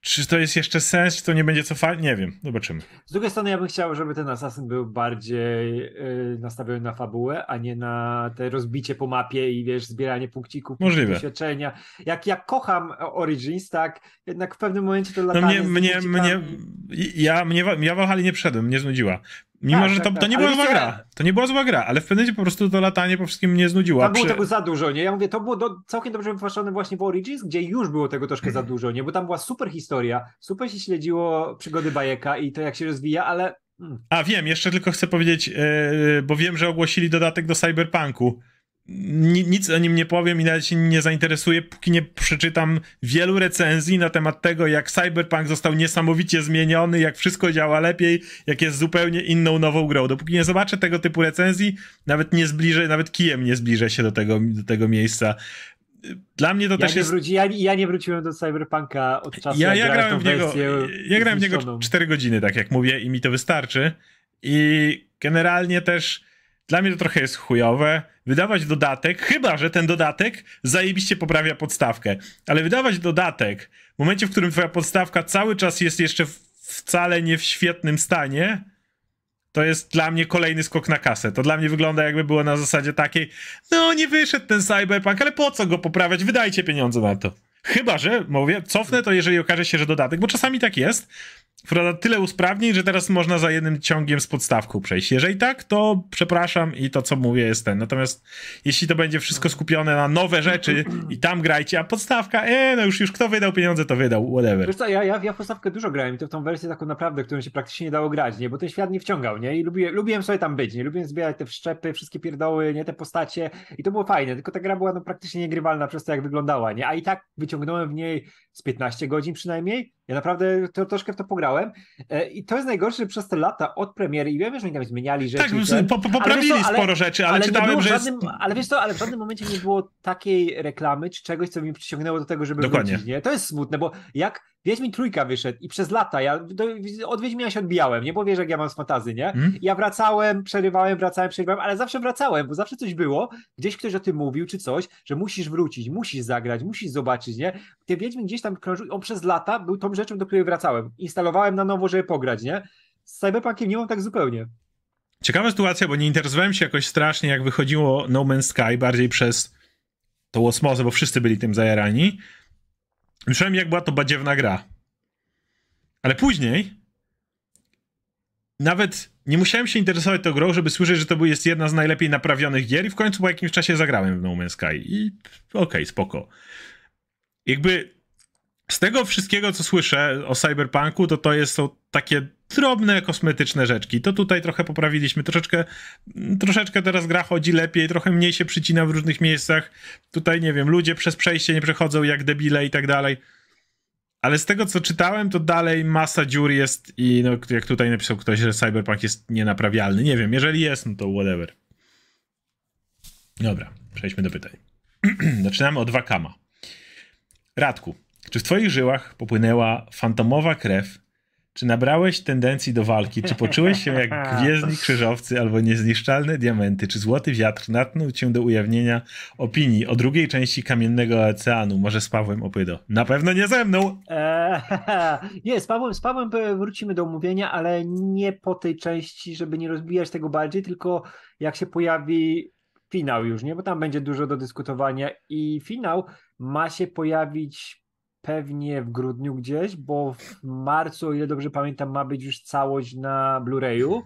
czy to jest jeszcze sens, czy to nie będzie cofać? Nie wiem, zobaczymy. Z drugiej strony ja bym chciał, żeby ten Assassin był bardziej yy, nastawiony na fabułę, a nie na te rozbicie po mapie i wiesz, zbieranie punkcików, Możliwe. doświadczenia. Jak, jak kocham Origins, tak, jednak w pewnym momencie to latanie... No mnie, mnie, mnie, ja, mnie, ja Valhalla nie przyszedłem, mnie znudziła. Mimo, tak, że to, tak, to nie była zła gra. To nie była zła gra, ale w pewnym momencie po prostu to latanie po wszystkim mnie znudziło. Tam było Przy... tego za dużo, nie? Ja mówię, to było do, całkiem dobrze wypatrzone właśnie w Origins, gdzie już było tego troszkę za dużo, nie? Bo tam była super historia, super się śledziło przygody Bajeka i to jak się rozwija, ale... Hmm. A wiem, jeszcze tylko chcę powiedzieć, yy, bo wiem, że ogłosili dodatek do Cyberpunku nic o nim nie powiem i nawet się nie zainteresuję, póki nie przeczytam wielu recenzji na temat tego, jak Cyberpunk został niesamowicie zmieniony, jak wszystko działa lepiej, jak jest zupełnie inną, nową grą. Dopóki nie zobaczę tego typu recenzji, nawet nie zbliżę, nawet kijem nie zbliżę się do tego, do tego miejsca. Dla mnie to ja też jest. Wróci, ja, ja, nie wróciłem do Cyberpunka od czasu. Ja, ja grałem w niego. Ja grałem w niego 4 godziny, tak jak mówię, i mi to wystarczy. I generalnie też dla mnie to trochę jest chujowe. Wydawać dodatek, chyba że ten dodatek zajebiście poprawia podstawkę. Ale wydawać dodatek w momencie, w którym twoja podstawka cały czas jest jeszcze wcale nie w świetnym stanie, to jest dla mnie kolejny skok na kasę. To dla mnie wygląda jakby było na zasadzie takiej, no nie wyszedł ten cyberpunk, ale po co go poprawiać? Wydajcie pieniądze na to. Chyba, że mówię, cofnę to, jeżeli okaże się, że dodatek, bo czasami tak jest, wprowadza tyle usprawnień, że teraz można za jednym ciągiem z podstawką przejść. Jeżeli tak, to przepraszam i to, co mówię, jest ten. Natomiast jeśli to będzie wszystko skupione na nowe rzeczy i tam grajcie, a podstawka, e, no już, już kto wydał pieniądze, to wydał, whatever. Wiesz co, ja, ja, ja podstawkę dużo grałem i to w tą wersję taką naprawdę, którą się praktycznie nie dało grać, nie? Bo ten świat nie wciągał, nie? I lubiłem, lubiłem sobie tam być, nie? Lubiłem zbierać te wszczepy, wszystkie pierdoły, nie? Te postacie i to było fajne, tylko ta gra była no praktycznie niegrywalna przez to, jak wyglądała, nie? A i tak wyciągnąłem w niej z 15 godzin przynajmniej ja naprawdę to, troszkę w to pograłem e, i to jest najgorsze, przez te lata od premiery, i wiem, że oni tam zmieniali rzeczy. Tak, ten, po, poprawili ale, sporo rzeczy, ale, ale czytałem, że żadnym, jest... Ale wiesz co, ale w żadnym momencie nie było takiej reklamy, czy czegoś, co mi przyciągnęło do tego, żeby Dokładnie. wrócić, nie? To jest smutne, bo jak Wiedźmin trójka wyszedł i przez lata ja do, od Wiedźmina się odbijałem, nie? Bo wiesz, jak ja mam z fantazy, nie? Hmm? Ja wracałem, przerywałem, wracałem, przerywałem, ale zawsze wracałem, bo zawsze coś było, gdzieś ktoś o tym mówił, czy coś, że musisz wrócić, musisz zagrać, musisz zobaczyć, nie? Ten Wiedźmin gdzieś tam krążył, on przez lata był tą rzeczą, do której wracałem. Instalowałem na nowo, żeby pograć, nie? Z Cyberpunkiem nie mam tak zupełnie. Ciekawa sytuacja, bo nie interesowałem się jakoś strasznie, jak wychodziło No Man's Sky, bardziej przez tą osmozę, bo wszyscy byli tym zajarani. Myślałem, jak była to badziewna gra. Ale później nawet nie musiałem się interesować tą grą, żeby słyszeć, że to jest jedna z najlepiej naprawionych gier i w końcu po jakimś czasie zagrałem w No Man's Sky i okej, okay, spoko. Jakby z tego wszystkiego, co słyszę o Cyberpunku, to to jest, są takie drobne, kosmetyczne rzeczki. To tutaj trochę poprawiliśmy, troszeczkę, troszeczkę teraz gra chodzi lepiej, trochę mniej się przycina w różnych miejscach. Tutaj, nie wiem, ludzie przez przejście nie przechodzą jak debile i tak dalej. Ale z tego, co czytałem, to dalej masa dziur jest i no, jak tutaj napisał ktoś, że Cyberpunk jest nienaprawialny. Nie wiem, jeżeli jest, no to whatever. Dobra, przejdźmy do pytań. [clears throat] Zaczynamy od Wakama. Radku, czy w twoich żyłach popłynęła fantomowa krew Czy nabrałeś tendencji do walki? Czy poczułeś się jak [laughs] gwiezdni krzyżowcy albo niezniszczalne diamenty? Czy złoty wiatr natknął cię do ujawnienia opinii o drugiej części Kamiennego Oceanu? Może z Pawłem Opydo? Na pewno nie ze mną! Eee, [laughs] nie, z Pawłem, z Pawłem wrócimy do omówienia, ale nie po tej części, żeby nie rozbijać tego bardziej, tylko jak się pojawi finał już, nie? Bo tam będzie dużo do dyskutowania i finał ma się pojawić pewnie w grudniu gdzieś, bo w marcu, o ile dobrze pamiętam, ma być już całość na Blu-rayu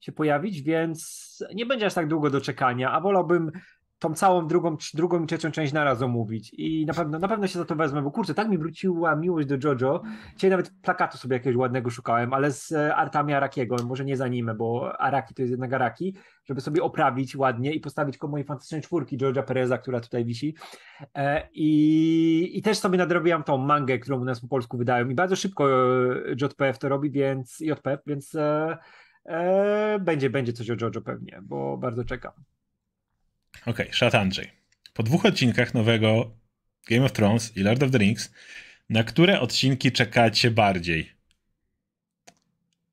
się pojawić, więc nie będzie aż tak długo do czekania, a wolałbym tą całą drugą, drugą i trzecią część naraz omówić i na pewno, na pewno się za to wezmę, bo kurczę, tak mi wróciła miłość do JoJo. Dzisiaj nawet plakatu sobie jakiegoś ładnego szukałem, ale z e, artami Arakiego, może nie za nim, bo Araki to jest jednak Araki, żeby sobie oprawić ładnie i postawić koło mojej fantastycznej czwórki George'a Pereza, która tutaj wisi. E, I, I też sobie nadrobiłam tą mangę, którą u nas po polsku wydają i bardzo szybko e, JPF to robi, więc JPF, więc e, e, będzie, będzie coś o JoJo pewnie, bo bardzo czekam. Okej, okay, szat Andrzej. Po dwóch odcinkach nowego Game of Thrones i Lord of the Rings, na które odcinki czekacie bardziej?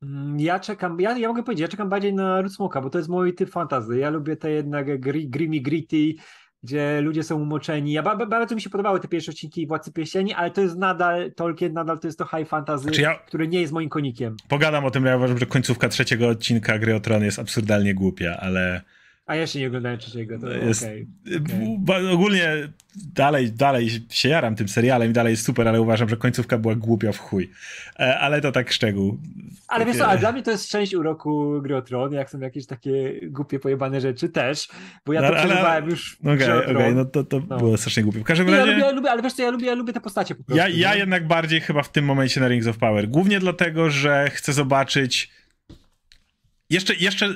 Mm, ja czekam, ja, ja mogę powiedzieć, ja czekam bardziej na Ród Smoka, bo to jest mój typ fantazy. Ja lubię te jednak gri, grimy gritty, gdzie ludzie są umoczeni. Ja bardzo mi się podobały te pierwsze odcinki Władcy Pierścieni, ale to jest nadal, Tolkien nadal to jest to high fantasy, ja... które nie jest moim konikiem. Pogadam o tym, ja uważam, że końcówka trzeciego odcinka Gry o Tron jest absurdalnie głupia, ale a jeszcze nie oglądałem trzeciego, to jest, okay, okay. Ogólnie dalej, dalej się jaram tym serialem i dalej jest super, ale uważam, że końcówka była głupia w chuj. E, ale to tak szczegół. Ale wiesz co, a dla mnie to jest część uroku Gry o Tron, jak są jakieś takie głupie, pojebane rzeczy też, bo ja to no, przeżywałem już Okej, okay, okej, okay, no to, to no. było strasznie głupie. W każdym razie... Ja lubię, ja lubię, ale wiesz co, ja lubię, ja lubię te postacie po prostu. Ja, ja jednak bardziej chyba w tym momencie na Rings of Power. Głównie dlatego, że chcę zobaczyć jeszcze, jeszcze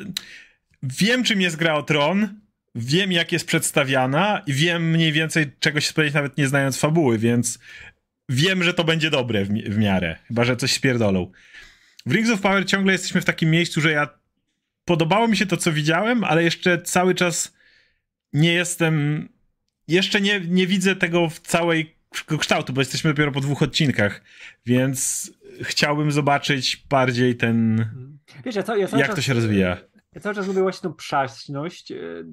wiem, czym jest gra o Tron, wiem, jak jest przedstawiana i wiem mniej więcej, czego się spodziewać, nawet nie znając fabuły, więc wiem, że to będzie dobre w, w miarę, chyba, że coś spierdolą. W Rings of Power ciągle jesteśmy w takim miejscu, że ja podobało mi się to, co widziałem, ale jeszcze cały czas nie jestem, jeszcze nie, nie widzę tego w całej kształtu, bo jesteśmy dopiero po dwóch odcinkach, więc chciałbym zobaczyć bardziej ten, Wiesz, ja co, ja jak to się rozwija ja cały czas lubię właśnie tą przaśność yy,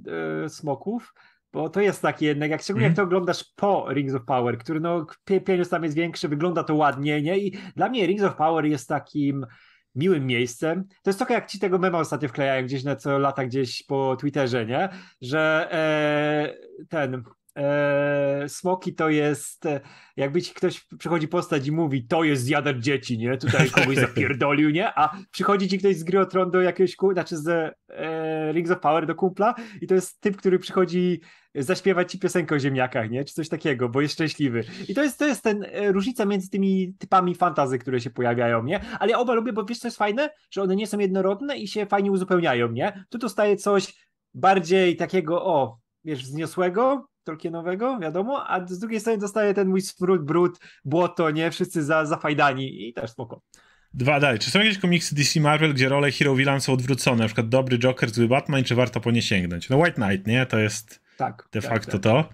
yy, smoków, bo to jest takie jednak, jak szczególnie mm. jak to oglądasz po Rings of Power, który no pieniądz tam jest większy, wygląda to ładnie, nie? I dla mnie Rings of Power jest takim miłym miejscem. To jest trochę jak ci tego mema ostatnio wklejają gdzieś na co lata gdzieś po Twitterze, nie? Że e, ten e, smoki to jest, e, jakby ci ktoś przychodzi postać i mówi, to jest zjadacz dzieci, nie? Tutaj [laughs] kogoś zapierdolił, nie? A przychodzi ci ktoś z gry o Tron do jakiegoś, znaczy z e, Rings of Power do kumpla i to jest typ, który przychodzi zaśpiewać ci piosenkę o ziemniakach, nie? Czy coś takiego, bo jest szczęśliwy. I to jest, to jest ten e, różnica między tymi typami fantazy, które się pojawiają, nie? Ale ja oba lubię, bo wiesz co jest fajne? Że one nie są jednorodne i się fajnie uzupełniają, nie? Tu dostaje coś bardziej takiego, o, wiesz, wzniosłego, Tolkienowego, wiadomo, a z drugiej strony dostaje ten mój smród, brud, błoto, nie? Wszyscy za, zafajdani i też spoko. Dwa dalej. Czy są jakieś komiksy DC Marvel, gdzie role hero villain są odwrócone? Na przykład dobry Joker, zły Batman, czy warto po nie sięgnąć? No White Knight, nie? To jest tak, de tak, facto tak. to.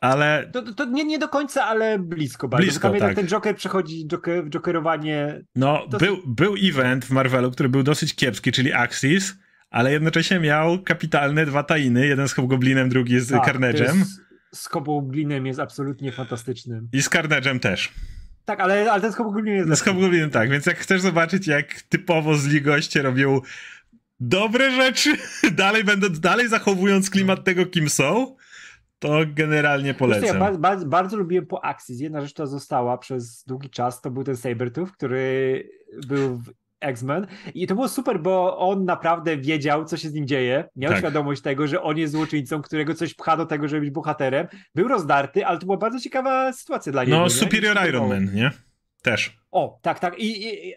Ale. To, to nie, nie do końca, ale blisko bardzo. Blisko, tak. ten Joker przechodzi joker, jokerowanie. No, to... był, był event w Marvelu, który był dosyć kiepski, czyli Axis, ale jednocześnie miał kapitalne dwa tainy, jeden z Hobgoblinem, drugi z tak, Carnage'em z Hobgoblinem jest absolutnie fantastycznym. I z Carnage'em też. Tak, ale, ale ten z Hobgoblinem jest... No z Hobgoblinem tak, więc jak chcesz zobaczyć, jak typowo zli goście robią dobre rzeczy, [laughs] dalej będą, dalej zachowując klimat tego, kim są, to generalnie polecam. Ja bardzo, bardzo lubiłem po akcji. Jedna rzecz, która została przez długi czas, to był ten Sabertooth, który był w X-Men. I to było super, bo on naprawdę wiedział, co się z nim dzieje. Miał tak. świadomość tego, że on jest złoczyńcą, którego coś pcha do tego, żeby być bohaterem. Był rozdarty, ale to była bardzo ciekawa sytuacja dla niego. No, Superior Iron Man, nie? Też. O, tak, tak. I, i,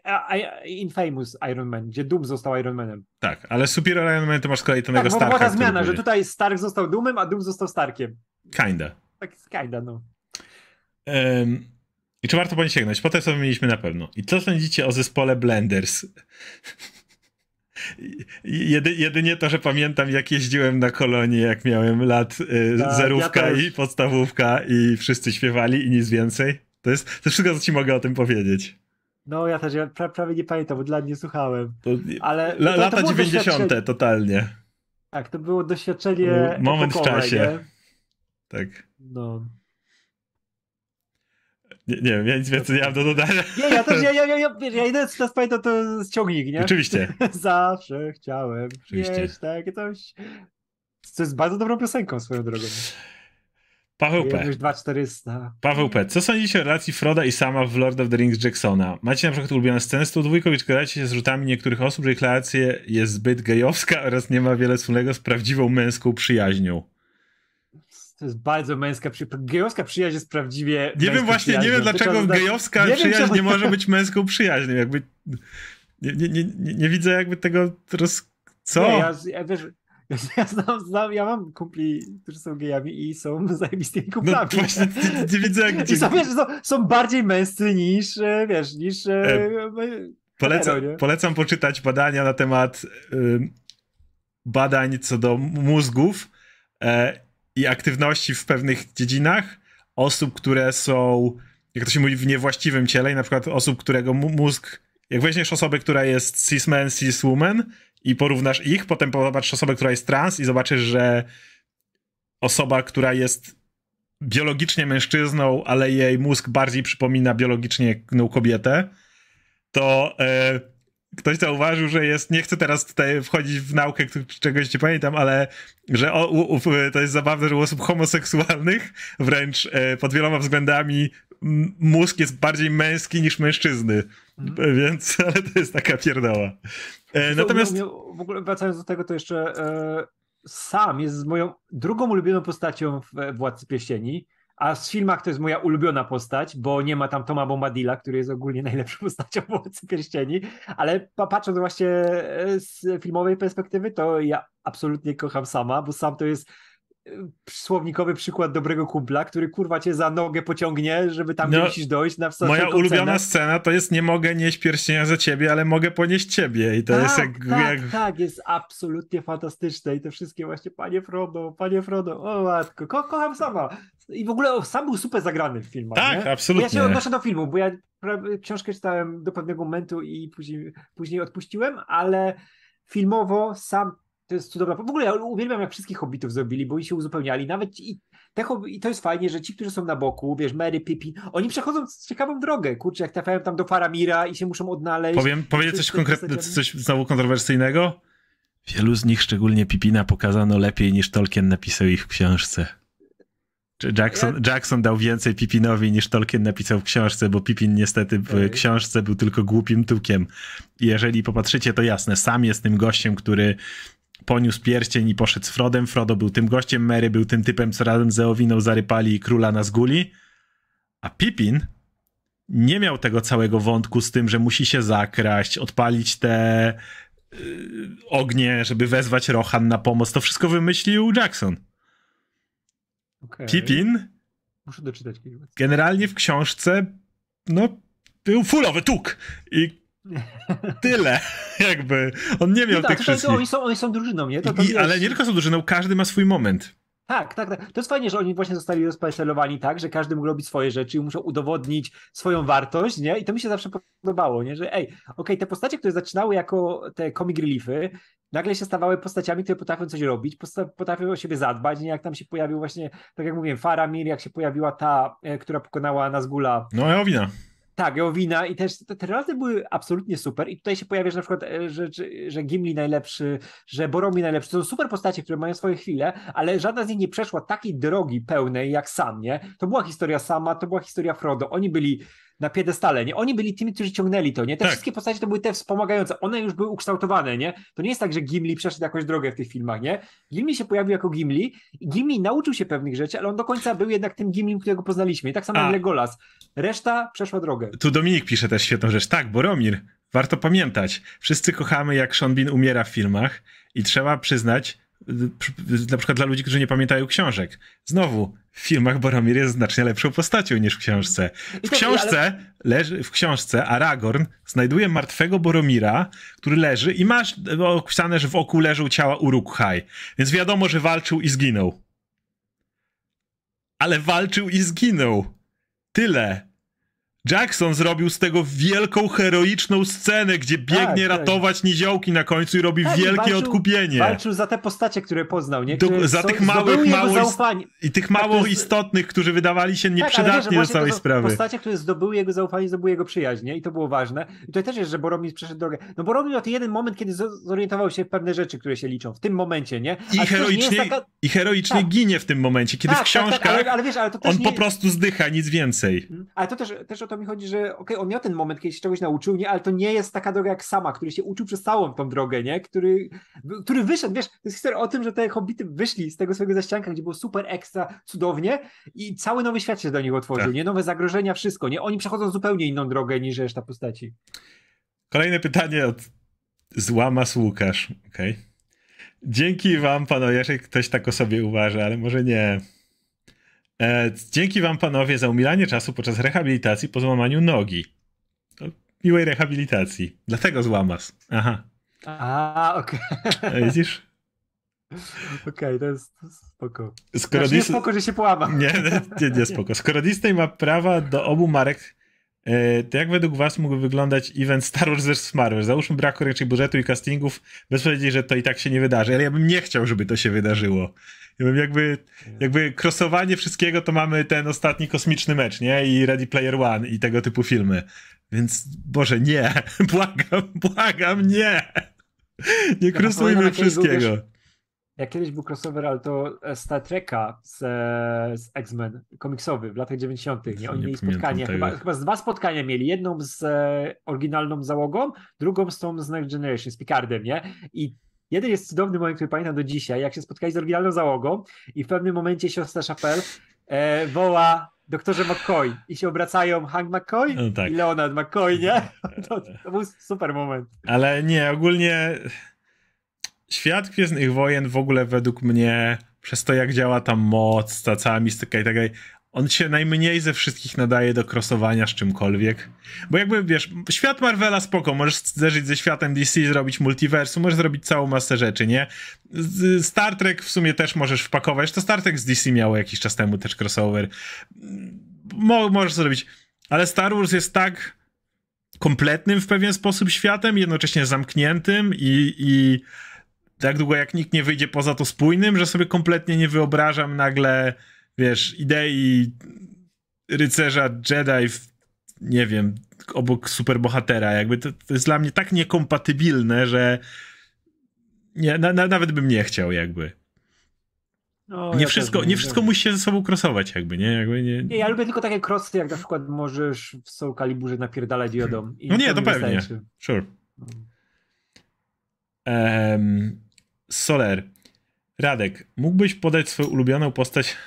i Infamous Iron Man, gdzie Doom został Iron Manem. Tak, ale Superior Iron Man to masz z kolei tego tak, Starka. była ta zmiana, że tutaj Stark został Doomem, a Doom został Starkiem. Kinda. Tak, kinda, no. Um, i czy warto po nie sięgnąć? Potem sobie mieliśmy na pewno. I co sądzicie o zespole Blenders? [laughs] Jedy, jedynie to, że pamiętam, jak jeździłem na kolonie, jak miałem lat y, tak, zerówka ja i podstawówka i wszyscy śpiewali i nic więcej. To jest, to wszystko, co ci mogę o tym powiedzieć. No ja też ja pra, prawie nie pamiętam, bo dla mnie słuchałem. To, ale la, to, lata 90. totalnie. Tak, to było doświadczenie. Moment w czasie. Nie? Tak. No. Nie, nie wiem, ja nic więcej nie mam do dodania. Nie, ja też, ja, ja, ja, ja, ja jedyne co teraz pamiętam to z ciągnik, nie? Oczywiście. [laughs] Zawsze chciałem Oczywiście. mieć takie coś. Co jest bardzo dobrą piosenką swoją drogą. Paweł P. 2400. Paweł P. Co sądzicie o relacji Froda i sama w Lord of the Rings Jacksona? Macie na przykład ulubione sceny z tą dwójką i zgadzacie się z rzutami niektórych osób, że ich relacja jest zbyt gejowska oraz nie ma wiele wspólnego z prawdziwą męską przyjaźnią? To jest bardzo męska przyjaźń. Gejowska przyjaźń jest prawdziwie. Nie wiem właśnie, nie wiem dlaczego gejowska nie przyjaźń wiem, nie może być męską przyjaźnią. Jakby. Nie, nie, nie, nie, widzę jakby tego teraz. Co? Nie, ja, ja wiesz, [laughs] ja, znam, znam, ja mam kumpli, którzy są gejami i są [laughs] zajebistymi no kumplami. No właśnie, nie, nie widzę jak... [laughs] I są, wiesz, są, są bardziej męscy niż, e, wiesz, niż... E, e, polecam, polecam poczytać badania na temat y, badań co do mózgów e, i aktywności w pewnych dziedzinach osób, które są, jak to się mówi, w niewłaściwym ciele i na przykład osób, którego mózg... Jak weźmiesz osobę, która jest cis-man, cis-woman i porównasz ich, potem zobaczysz osobę, która jest trans i zobaczysz, że osoba, która jest biologicznie mężczyzną, ale jej mózg bardziej przypomina biologicznie kobietę, to e, ktoś zauważył, że jest, nie chcę teraz tutaj wchodzić w naukę, czegoś nie pamiętam, ale że o, u, u, to jest zabawne, że u osób homoseksualnych wręcz e, pod wieloma względami mózg jest bardziej męski niż mężczyzny. Mhm. Więc, [laughs] ale to jest taka pierdoła. E, natomiast... w ogóle wracając do tego, to jeszcze e, sam jest moją drugą ulubioną postacią w Władcy Pierścieni, a w filmach to jest moja ulubiona postać, bo nie ma tam Toma Bombadilla, który jest ogólnie [laughs] najlepszą postacią w Władcy Pierścieni, ale patrząc właśnie e, z filmowej perspektywy, to ja absolutnie kocham Sama, bo Sam to jest słownikowy przykład dobrego kumpla, który kurwa cię za nogę pociągnie, żeby tam no, musisz dojść na Moja ulubiona cenę. scena to jest nie mogę nieść pierścienia za ciebie, ale mogę ponieść ciebie i to tak, jest jak... Tak, jak... tak, jest absolutnie fantastyczne i te wszystkie właśnie panie Frodo, panie Frodo, o matko, ko kocham sama. I w ogóle sam był super zagrany w filmach. Tak, nie? absolutnie. Ja się odnoszę do filmu, bo ja książkę czytałem do pewnego momentu i później, później odpuściłem, ale filmowo sam to jest cudowna. W ogóle ja uwielbiam, jak wszystkich hobbitów zrobili, bo oni się uzupełniali. Nawet i, te i to jest fajnie, że ci, którzy są na boku, wiesz, Mary, Pippin, oni przechodzą ciekawą drogę. Kurczę, jak trafiają tam do Faramira i się muszą odnaleźć. Powiem, powiem coś konkretnego, coś znowu kontrowersyjnego. Wielu z nich, szczególnie Pipina, pokazano lepiej niż Tolkien napisał ich w książce. Jackson, Jackson dał więcej Pipinowi niż Tolkien napisał w książce, bo Pipin niestety w książce był tylko głupim tukiem. I jeżeli popatrzycie, to jasne, sam jest tym gościem, który poniósł pierścień i poszedł z Frodem. Frodo był tym gościem, Mary był tym typem, co razem z Eowiną zarypali króla na zguli. A Pippin nie miał tego całego wątku z tym, że musi się zakraść, odpalić te yy, ognie, żeby wezwać Rohan na pomoc. To wszystko wymyślił Jackson. Okay. Pippin Muszę doczytać. Generalnie w książce no był fulowy tuk i [laughs] Tyle, jakby. On nie miał tak, tych wszystkich. Oni są, oni są drużyną, nie? To, to I, ale nie tylko są drużyną, każdy ma swój moment. Tak, tak, tak. To jest fajnie, że oni właśnie zostali rozparcelowani tak, że każdy mógł robić swoje rzeczy i muszą udowodnić swoją wartość, nie? I to mi się zawsze podobało, nie? Że ej, okej, okay, te postacie, które zaczynały jako te comic reliefy, nagle się stawały postaciami, które potrafią coś robić, potrafią o siebie zadbać, nie? Jak tam się pojawił właśnie, tak jak mówiłem, Faramir, jak się pojawiła ta, e, która pokonała Nazgula. No, Eowina. Tak, Eowina i też te, te były absolutnie super i tutaj się pojawia, że na przykład, e, że, że Gimli najlepszy, że Boromir najlepszy, to są super postacie, które mają swoje chwile, ale żadna z nich nie przeszła takiej drogi pełnej jak sam, nie? To była historia sama, to była historia Frodo, oni byli na piedestale, nie? Oni byli tymi, którzy ciągnęli to, nie? Te tak. wszystkie postacie to były te wspomagające, one już były ukształtowane, nie? To nie jest tak, że Gimli przeszedł jakąś drogę w tych filmach, nie? Gimli się pojawił jako Gimli i Gimli nauczył się pewnych rzeczy, ale on do końca był jednak tym Gimlim, którego poznaliśmy. I tak samo jak Legolas. Reszta przeszła drogę. Tu Dominik pisze też świetną rzecz. Tak, Boromir, warto pamiętać. Wszyscy kochamy, jak Sean Bean umiera w filmach i trzeba przyznać, na przykład dla ludzi, którzy nie pamiętają książek. Znowu, w filmach Boromir jest znacznie lepszą postacią niż w książce. W książce, leży, w książce Aragorn znajduje martwego Boromira, który leży i masz opisane, że wokół leżą ciała Uruk-hai. Więc wiadomo, że walczył i zginął. Ale walczył i zginął. Tyle. Jackson zrobił z tego wielką, heroiczną scenę, gdzie biegnie tak, tak. ratować tak. niziołki na końcu i robi tak, wielkie walczył, odkupienie. Walczył za te postacie, które poznał, nie? Do, za tych małych, mało i tych mało tak, istotnych, którzy wydawali się tak, nieprzydatni do całej sprawy. Postacie, które zdobyły jego zaufanie, zdobyły jego przyjaźń, nie? I to było ważne. I tutaj też jest, że Boromir przeszedł drogę. No Boromir miał ten jeden moment, kiedy zorientował się w pewne rzeczy, które się liczą. W tym momencie, nie? I heroicznie, taka... i heroicznie ginie w tym momencie, kiedy w książkach ale, ale wiesz, ale on nie... po prostu zdycha, nic więcej. Mhm. Ale to też, też o to mi chodzi, że okay, on miał ten moment, kiedy się czegoś nauczył, nie, ale to nie jest taka droga jak sama, który się uczył przez całą tą drogę, nie, który, który wyszedł, wiesz, to jest historia o tym, że te hobbity wyszli z tego swojego zaścianka, gdzie było super ekstra, cudownie i cały nowy świat się do nich otworzył, tak. nie, nowe zagrożenia, wszystko, nie, oni przechodzą zupełnie inną drogę niż reszta postaci. Kolejne pytanie od Złamas Łukasz, okej. Okay. Dzięki wam, panowie, że ktoś tak o sobie uważa, ale może nie. E, dzięki wam panowie za umilanie czasu podczas rehabilitacji po złamaniu nogi. To miłej rehabilitacji. Dlatego złamas. Aha. A, okej. Okay. Widzisz? Okej, okay, to, jest, spoko. Skoro znaczy, Dis... nie spoko, że się połamał. Nie, nie, nie spoko. Skoro Disney ma prawa do obu marek, e, to jak według was mógł wyglądać event Star Wars vs. Marvel? Załóżmy braku raczej budżetu i castingów, bez powiedzieć, że to i tak się nie wydarzy, ale ja bym nie chciał, żeby to się wydarzyło. Jakby, jakby crossowanie wszystkiego to mamy ten ostatni kosmiczny mecz, nie? I Ready Player One i tego typu filmy. Więc, Boże, nie. [laughs] Błagam, błagam, nie. Nie crossujmy wszystkiego. Jak kiedyś był crossover, ale to Star Treka z, z X-Men komiksowy w latach 90. Nie? Oni nie mieli spotkanie, chyba, chyba z dwa spotkania mieli. Jedną z e, oryginalną załogą, drugą z tą z Next Generation, z Picardem, nie? I Jeden jest cudowny moment, który pamiętam do dzisiaj, jak się spotkali z oryginalną załogą i w pewnym momencie siostra Chapelle e, woła doktorze McCoy i się obracają Hank McCoy no tak. i Leonard McCoy, nie? [laughs] To, to, był super moment. Ale nie, ogólnie świat Gwiezdnych Wojen w ogóle według mnie przez to jak działa ta moc, ta cała mistyka i tak dalej, on się najmniej ze wszystkich nadaje do crossowania z czymkolwiek. Bo jakby, wiesz, świat Marvela spoko, możesz zderzyć ze światem DC, zrobić multiversum, możesz zrobić całą masę rzeczy, nie? Star Trek w sumie też możesz wpakować, to Star Trek z DC miało jakiś czas temu też crossover. Mo możesz zrobić, ale Star Wars jest tak kompletnym w pewien sposób światem, jednocześnie zamkniętym i, i tak długo jak nikt nie wyjdzie poza to spójnym, że sobie kompletnie nie wyobrażam nagle wiesz, idei rycerza Jedi w, nie wiem, obok superbohatera, jakby to, to jest dla mnie tak niekompatybilne, że nie, na, na, nawet bym nie chciał jakby. No, nie, ja wszystko, nie wszystko musi się ze sobą crossować jakby, nie? Jakby nie... nie, ja lubię tylko takie crossy, jak na przykład możesz w Soul Caliburze napierdalać jodą. no nie, to pewnie. Wystarczy. Sure. Um, Soler. Radek, mógłbyś podać swoją ulubioną postać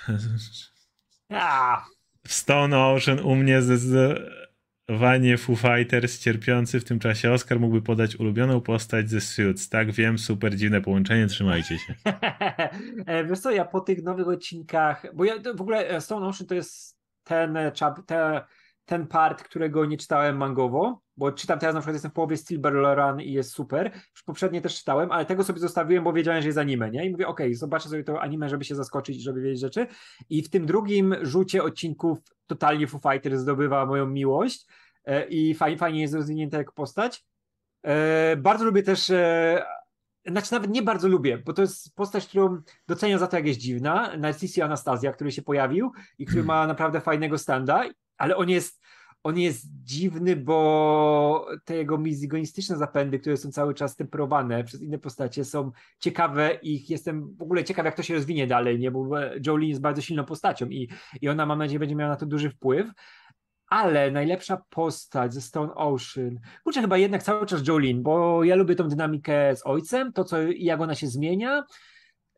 w Stone Ocean u mnie zdecydowanie Foo Fighters cierpiący w tym czasie Oscar mógłby podać ulubioną postać ze Suits. Tak, wiem, super dziwne połączenie, trzymajcie się. [laughs] E, wiesz co, ja po tych nowych odcinkach, bo ja w ogóle Stone Ocean to jest ten, e, ten, part, którego nie czytałem mangowo, bo czytam teraz na przykład jestem w połowie Steel Run i jest super. Już poprzednie też czytałem, ale tego sobie zostawiłem, bo wiedziałem, że jest anime, nie? I mówię, okej, okay, zobaczę sobie to anime, żeby się zaskoczyć, żeby wiedzieć rzeczy. I w tym drugim rzucie odcinków totalnie Foo Fighters zdobywa moją miłość e, i fajnie, fajnie jest rozwinięta jako postać. E, bardzo lubię też e, znaczy nawet nie bardzo lubię, bo to jest postać, którą doceniam za to, jak jest dziwna. Narcissi Anastazja, który się pojawił i który ma naprawdę fajnego standa, ale on jest on jest dziwny, bo te jego mizogonistyczne zapędy, które są cały czas temperowane przez inne postacie, są ciekawe i jestem w ogóle ciekaw, jak to się rozwinie dalej, nie? Bo Jolene jest bardzo silną postacią i, i ona, mam nadzieję, będzie miała na to duży wpływ. Ale najlepsza postać ze Stone Ocean, kurczę, chyba jednak cały czas Jolene, bo ja lubię tą dynamikę z ojcem, to co, jak ona się zmienia,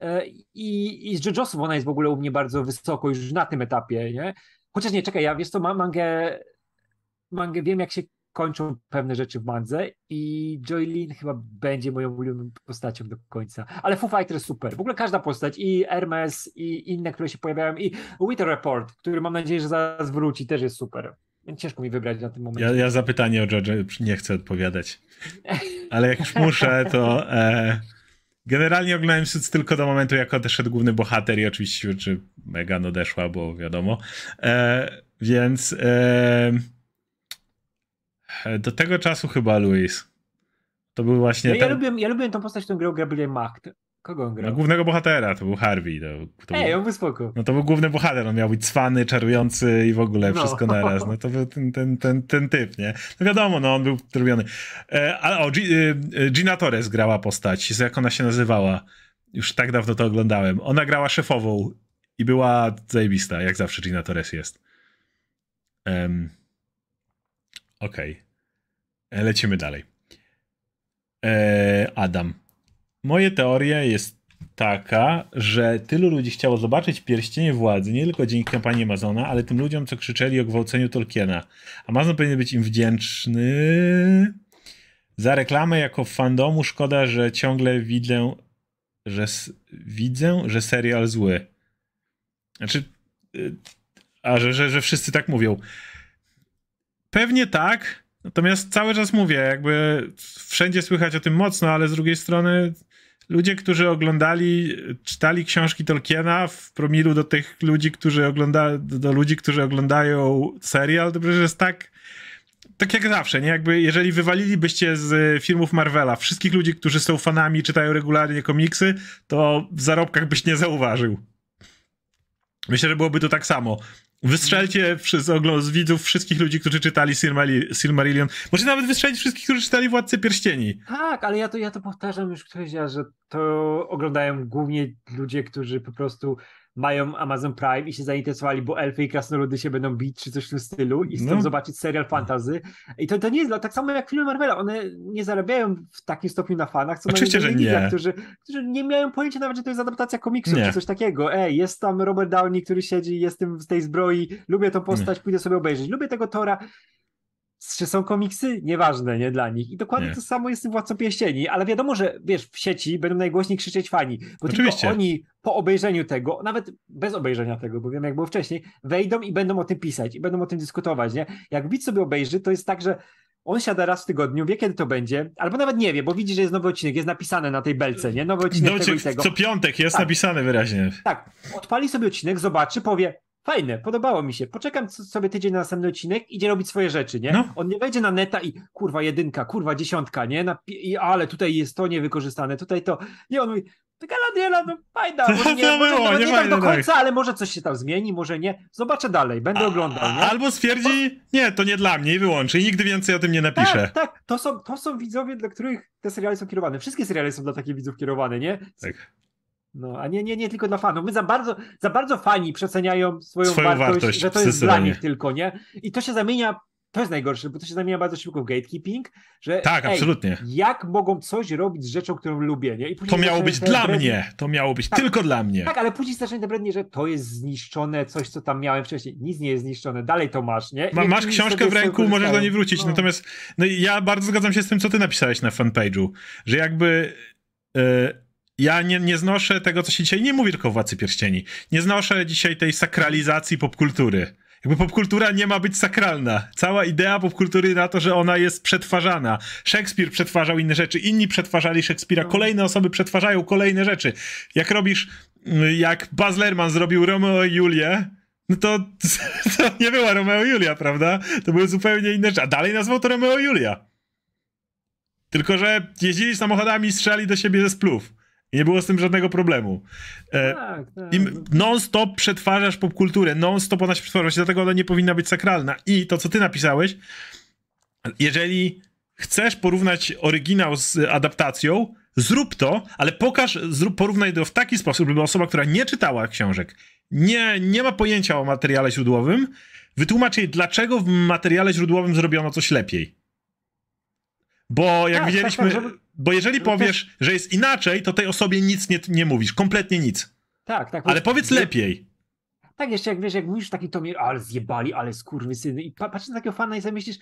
e, i, i z JoJo'sów ona jest w ogóle u mnie bardzo wysoko już na tym etapie, nie? Chociaż nie, czekaj, ja wiesz co, mam mangę mangę, wiem jak się kończą pewne rzeczy w mandze i Joylin chyba będzie moją ulubioną postacią do końca. Ale Foo Fighters super. W ogóle każda postać i Hermes i inne, które się pojawiają i Wither Report, który mam nadzieję, że zaraz wróci, też jest super. Ciężko mi wybrać na tym momencie. Ja, ja za pytanie o George nie chcę odpowiadać. Ale jak już muszę, to e, generalnie oglądałem Suits tylko do momentu, jak odeszedł główny bohater i oczywiście czy Megan odeszła, bo wiadomo. E, więc e, Do tego czasu chyba Louis. To był właśnie. Ja, ten... ja, lubiłem, ja lubiłem tą postać, którą grał Gabriel Macht. Kogo on grał? No, głównego bohatera, to był Harvey. To, to Ej, był, on był spoko. No to był główny bohater, on miał być cwany, czarujący i w ogóle no. wszystko naraz. No to był ten, ten, ten, ten typ, nie? No wiadomo, no on był robiony. E, ale o, G, e, Gina Torres grała postać, jak ona się nazywała. Już tak dawno to oglądałem. Ona grała szefową i była zajebista, jak zawsze Gina Torres jest. Um, Okej. Okay. Lecimy dalej. E, Adam. Moje teoria jest taka, że tylu ludzi chciało zobaczyć pierścienie władzy, nie tylko dzięki kampanii Amazona, ale tym ludziom, co krzyczeli o gwałceniu Tolkiena. Amazon powinien być im wdzięczny za reklamę jako fandomu. Szkoda, że ciągle widzę, że widzę, że serial zły. Znaczy, y, a że, że, że wszyscy tak mówią. Pewnie tak, natomiast cały czas mówię, jakby wszędzie słychać o tym mocno, ale z drugiej strony ludzie, którzy oglądali, czytali książki Tolkiena w promilu do tych ludzi, którzy do ludzi, którzy oglądają serial, to przecież jest tak tak jak zawsze, nie? Jakby jeżeli wywalilibyście z filmów Marvela wszystkich ludzi, którzy są fanami, czytają regularnie komiksy, to w zarobkach byś nie zauważył. Myślę, że byłoby to tak samo. Wystrzelcie z, z widzów wszystkich ludzi, którzy czytali Silmarillion. Może nawet wystrzelić wszystkich, którzy czytali Władcę Pierścieni. Tak, ale ja to, ja to powtarzam już któryś raz, że to oglądają głównie ludzie, którzy po prostu mają Amazon Prime i się zainteresowali, bo elfy i krasnoludy się będą bić, czy coś w tym stylu i chcą no. zobaczyć serial fantazy. I to, to nie jest tak samo jak filmy Marvela, one nie zarabiają w takim stopniu na fanach, co Oczywiście, że nie. Którzy, którzy nie mają pojęcia nawet, że to jest adaptacja komiksu, czy coś takiego. Ej, jest tam Robert Downey, który siedzi, jestem z tej zbroi, lubię tą postać, nie. pójdę sobie obejrzeć. Lubię tego Tora czy są komiksy? Nieważne, nie dla nich. I dokładnie nie. to samo jest z tym Władcą Pieścieni, ale wiadomo, że wiesz, w sieci będą najgłośniej krzyczeć fani, bo Oczywiście. tylko oni po obejrzeniu tego, nawet bez obejrzenia tego, bo wiem jak było wcześniej, wejdą i będą o tym pisać i będą o tym dyskutować, nie? Jak widz sobie obejrzy, to jest tak, że on siada raz w tygodniu, wie kiedy to będzie, albo nawet nie wie, bo widzi, że jest nowy odcinek, jest napisane na tej belce, nie? Nowy odcinek no, tego tego. Co piątek jest tak. napisane wyraźnie. Tak, odpali sobie odcinek, zobaczy, powie, fajne, podobało mi się. Poczekam sobie tydzień na następny odcinek, idzie robić swoje rzeczy, nie? No. On nie wejdzie na neta i kurwa jedynka, kurwa dziesiątka, nie? Na, i, ale tutaj jest to niewykorzystane, tutaj to. Nie, on mówi, Galadriela, no fajna, [laughs] może nie, to może, było, nie, nie tak do końca, tak. ale może coś się tam zmieni, może nie. Zobaczę dalej, będę A, oglądał, nie? Albo stwierdzi, nie, to nie dla mnie i wyłączy i nigdy więcej o tym nie napiszę. Tak, tak, to są, to są widzowie, dla których te seriale są kierowane. Wszystkie seriale są dla takich widzów kierowane, nie? Tak. No, a nie, nie, nie tylko dla fanów. My za bardzo, za bardzo fani przeceniają swoją, swoją wartość, wartość, że to jest dla nich tylko, nie? I to się zamienia, to jest najgorsze, bo to się zamienia bardzo szybko w gatekeeping, że tak, ej, absolutnie. jak mogą coś robić z rzeczą, którą lubię, nie? to miało być dla mnie, to miało być tak, tylko dla mnie. Tak, ale później zaczynają te brednie, że to jest zniszczone, coś, co tam miałem wcześniej. Nic nie jest zniszczone, dalej to masz, nie? Ma, masz książkę w ręku, możesz do niej wrócić, no. natomiast no, ja bardzo zgadzam się z tym, co ty napisałeś na fanpage'u, że jakby... Yy, ja nie, nie znoszę tego, co się dzisiaj nie mówi tylko o Władcy Pierścieni. Nie znoszę dzisiaj tej sakralizacji popkultury. Jakby popkultura nie ma być sakralna. Cała idea popkultury na to, że ona jest przetwarzana. Szekspir przetwarzał inne rzeczy, inni przetwarzali Szekspira, kolejne osoby przetwarzają kolejne rzeczy. Jak robisz, mm, jak Baz Lerman zrobił Romeo i Julię, no to, [laughs] to nie była Romeo i Julia, prawda? To były zupełnie inne rzeczy. A dalej nazwał to Romeo i Julia. Tylko, że jeździli samochodami i strzelali do siebie ze splów. I nie było z tym żadnego problemu. E, tak, tak. Non-stop przetwarzasz popkulturę, non-stop ona się przetwarza, dlatego ona nie powinna być sakralna. I to, co ty napisałeś, jeżeli chcesz porównać oryginał z adaptacją, zrób to, ale pokaż, zrób, porównaj to w taki sposób, żeby osoba, która nie czytała książek, nie, nie ma pojęcia o materiale źródłowym, wytłumacz jej, dlaczego w materiale źródłowym zrobiono coś lepiej. Bo jak tak, widzieliśmy, tak, tak, żeby, bo jeżeli powiesz, też... że jest inaczej, to tej osobie nic nie, nie mówisz, kompletnie nic. Tak, tak. Ale powiedz lepiej. Tak, jeszcze jak wiesz, jak mówisz taki to mnie, ale zjebali, ale skurwysyny i patrzysz na takiego fana i sobie myślisz,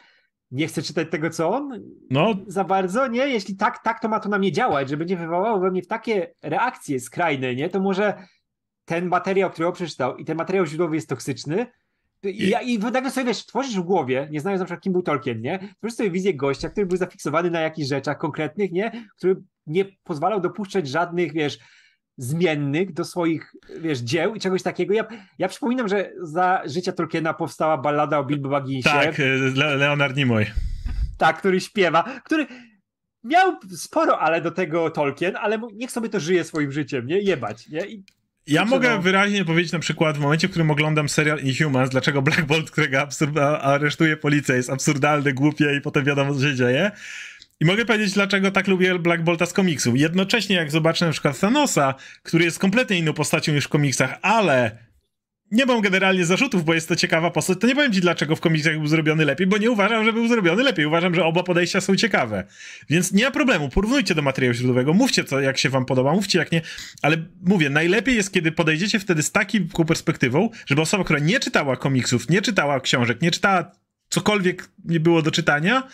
nie chcę czytać tego, co on? No. Za bardzo, nie? Jeśli tak, tak, to ma to na mnie działać, że będzie wywołało we mnie takie reakcje skrajne, nie? To może ten materiał, który on przeczytał i ten materiał źródłowy jest toksyczny, i, ja, I nagle sobie, wiesz, tworzysz w głowie, nie znając na przykład kim był Tolkien, nie? Tworzysz sobie wizję gościa, który był zafiksowany na jakichś rzeczach konkretnych, nie? Który nie pozwalał dopuszczać żadnych, wiesz, zmiennych do swoich, wiesz, dzieł i czegoś takiego. Ja, ja przypominam, że za życia Tolkiena powstała ballada o Bilbo Bagginsie. Tak, Le Leonard Nimoy. Tak, który śpiewa, który miał sporo ale do tego Tolkien, ale niech sobie to żyje swoim życiem, nie? Jebać, nie? I ja mogę no. wyraźnie powiedzieć na przykład w momencie, w którym oglądam serial Inhumans, dlaczego Black Bolt, którego aresztuje policja, jest absurdalny, głupie i potem wiadomo, co się dzieje. I mogę powiedzieć, dlaczego tak lubię Black Bolta z komiksów. Jednocześnie, jak zobaczę na przykład Thanosa, który jest kompletnie inną postacią niż w komiksach, ale nie mam generalnie zarzutów, bo jest to ciekawa postać, to nie powiem ci, dlaczego w komiksach był zrobiony lepiej, bo nie uważam, że był zrobiony lepiej. Uważam, że oba podejścia są ciekawe. Więc nie ma problemu, porównujcie do materiału źródłowego, mówcie co, jak się wam podoba, mówcie jak nie, ale mówię, najlepiej jest, kiedy podejdziecie wtedy z taką perspektywą, żeby osoba, która nie czytała komiksów, nie czytała książek, nie czytała cokolwiek nie było do czytania,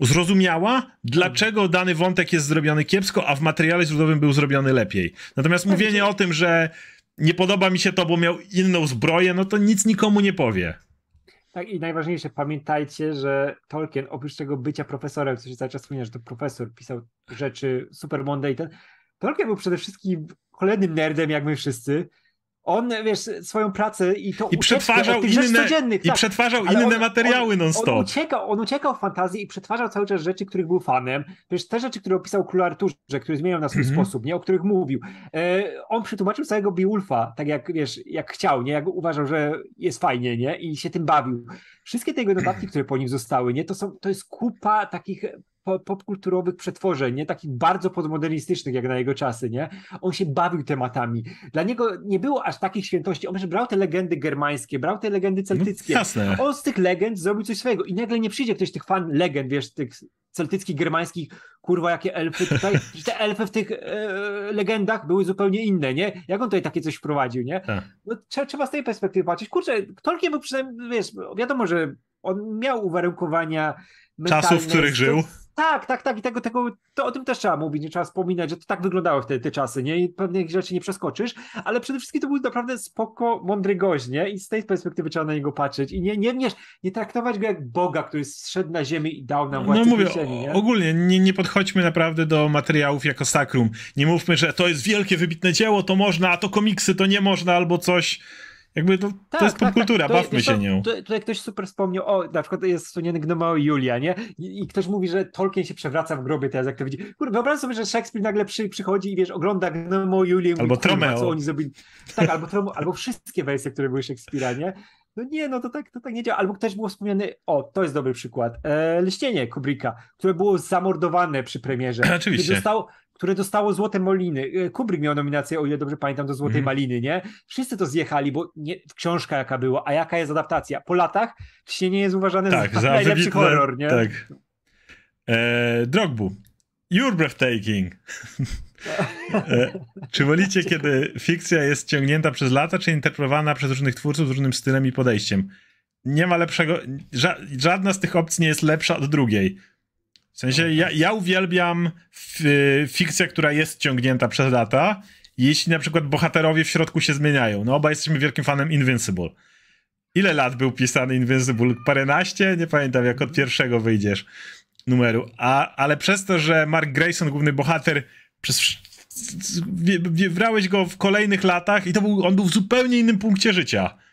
zrozumiała, dlaczego dany wątek jest zrobiony kiepsko, a w materiale źródłowym był zrobiony lepiej. Natomiast mówienie o tym, że nie podoba mi się to, bo miał inną zbroję, no to nic nikomu nie powie. Tak, i najważniejsze, pamiętajcie, że Tolkien, oprócz tego bycia profesorem, co się cały czas wspomina, że to profesor pisał rzeczy super mądre i ten, Tolkien był przede wszystkim kolejnym nerdem, jak my wszyscy, on, wiesz, swoją pracę i to I przetwarzał inne, i tak, przetwarzał inne on, materiały non-stop. On, on, uciekał, on uciekał w fantazji i przetwarzał cały czas rzeczy, których był fanem. Wiesz, te rzeczy, które opisał Król Arturze, który zmieniał na swój mm -hmm. sposób, nie, o których mówił. E, on przetłumaczył całego Beowulfa, tak jak, wiesz, jak chciał, nie, jak uważał, że jest fajnie, nie, i się tym bawił. Wszystkie te jego notatki, które po nim zostały, nie, to są, to jest kupa takich popkulturowych przetworzeń, nie takich bardzo podmodernistycznych jak na jego czasy, nie? On się bawił tematami. Dla niego nie było aż takich świętości. On brał te legendy germańskie, brał te legendy no, celtyckie. Jasne. On z tych legend zrobił coś swojego i nagle nie przyjdzie ktoś tych fan legend, wiesz, tych celtyckich, germańskich, kurwa, jakie elfy tutaj. [laughs] Te elfy w tych e, legendach były zupełnie inne, nie? Jak on tutaj takie coś wprowadził, nie? Tak. No, trzeba, trzeba z tej perspektywy patrzeć. Kurczę, Tolkien był przynajmniej, wiesz, wiadomo, że on miał uwarunkowania Czasów, w których żył. Tak, tak, tak. I tego, tego, to o tym też trzeba mówić, nie trzeba wspominać, że to tak wyglądały wtedy te czasy, nie? I pewnych rzeczy nie przeskoczysz, ale przede wszystkim to był naprawdę spoko, mądry gość, nie? I z tej perspektywy trzeba na niego patrzeć. I nie, nie, nie, nie traktować go jak Boga, który zszedł na ziemię i dał nam władzę No mówię, kieszeni, nie? ogólnie nie, nie podchodźmy naprawdę do materiałów jako sakrum. Nie mówmy, że to jest wielkie, wybitne dzieło, to można, a to komiksy to nie można, albo coś jakby to, tak, to jest tak, popkultura, tak. bawmy się nią. Tutaj ktoś super wspomniał, o, na przykład jest wspomniany Gnomo Julia, nie? I, I, ktoś mówi, że Tolkien się przewraca w grobie teraz, jak to widzi. Kurde, wyobraź sobie, że Szekspir nagle przy, przychodzi i wiesz, ogląda Gnomo Julię. Albo Tromeo. Co oni zrobili. Tak, albo, Tromo, albo wszystkie wersje, które były Szekspira, nie? No nie, no to tak, to tak nie działa. Albo ktoś był wspomniany, o, to jest dobry przykład, e, Leśnienie Kubricka, które było zamordowane przy premierze. [laughs] Oczywiście. Które dostało Złote Maliny. E, Kubrick miał nominację, o ile dobrze pamiętam, do Złotej mm. Maliny, nie? Wszyscy to zjechali, bo nie, książka jaka była, a jaka jest adaptacja? Po latach nie jest uważane tak, za, za [laughs] najlepszy wybitne, horror, nie? Tak. E, Drogbu. You're breathtaking. e, czy wolicie, kiedy fikcja jest ciągnięta przez lata, czy interpretowana przez różnych twórców z różnym stylem i podejściem? Nie ma lepszego. Ża żadna z tych opcji nie jest lepsza od drugiej. W sensie ja, ja uwielbiam fikcję, która jest ciągnięta przez lata, jeśli na przykład bohaterowie w środku się zmieniają. No oba jesteśmy wielkim fanem Invincible. Ile lat był pisany Invincible? Paręnaście? Nie pamiętam, jak od pierwszego wyjdziesz numeru. A, ale przez to, że Mark Grayson, główny bohater, przez brałeś go w kolejnych latach i to był, on był w zupełnie innym punkcie życia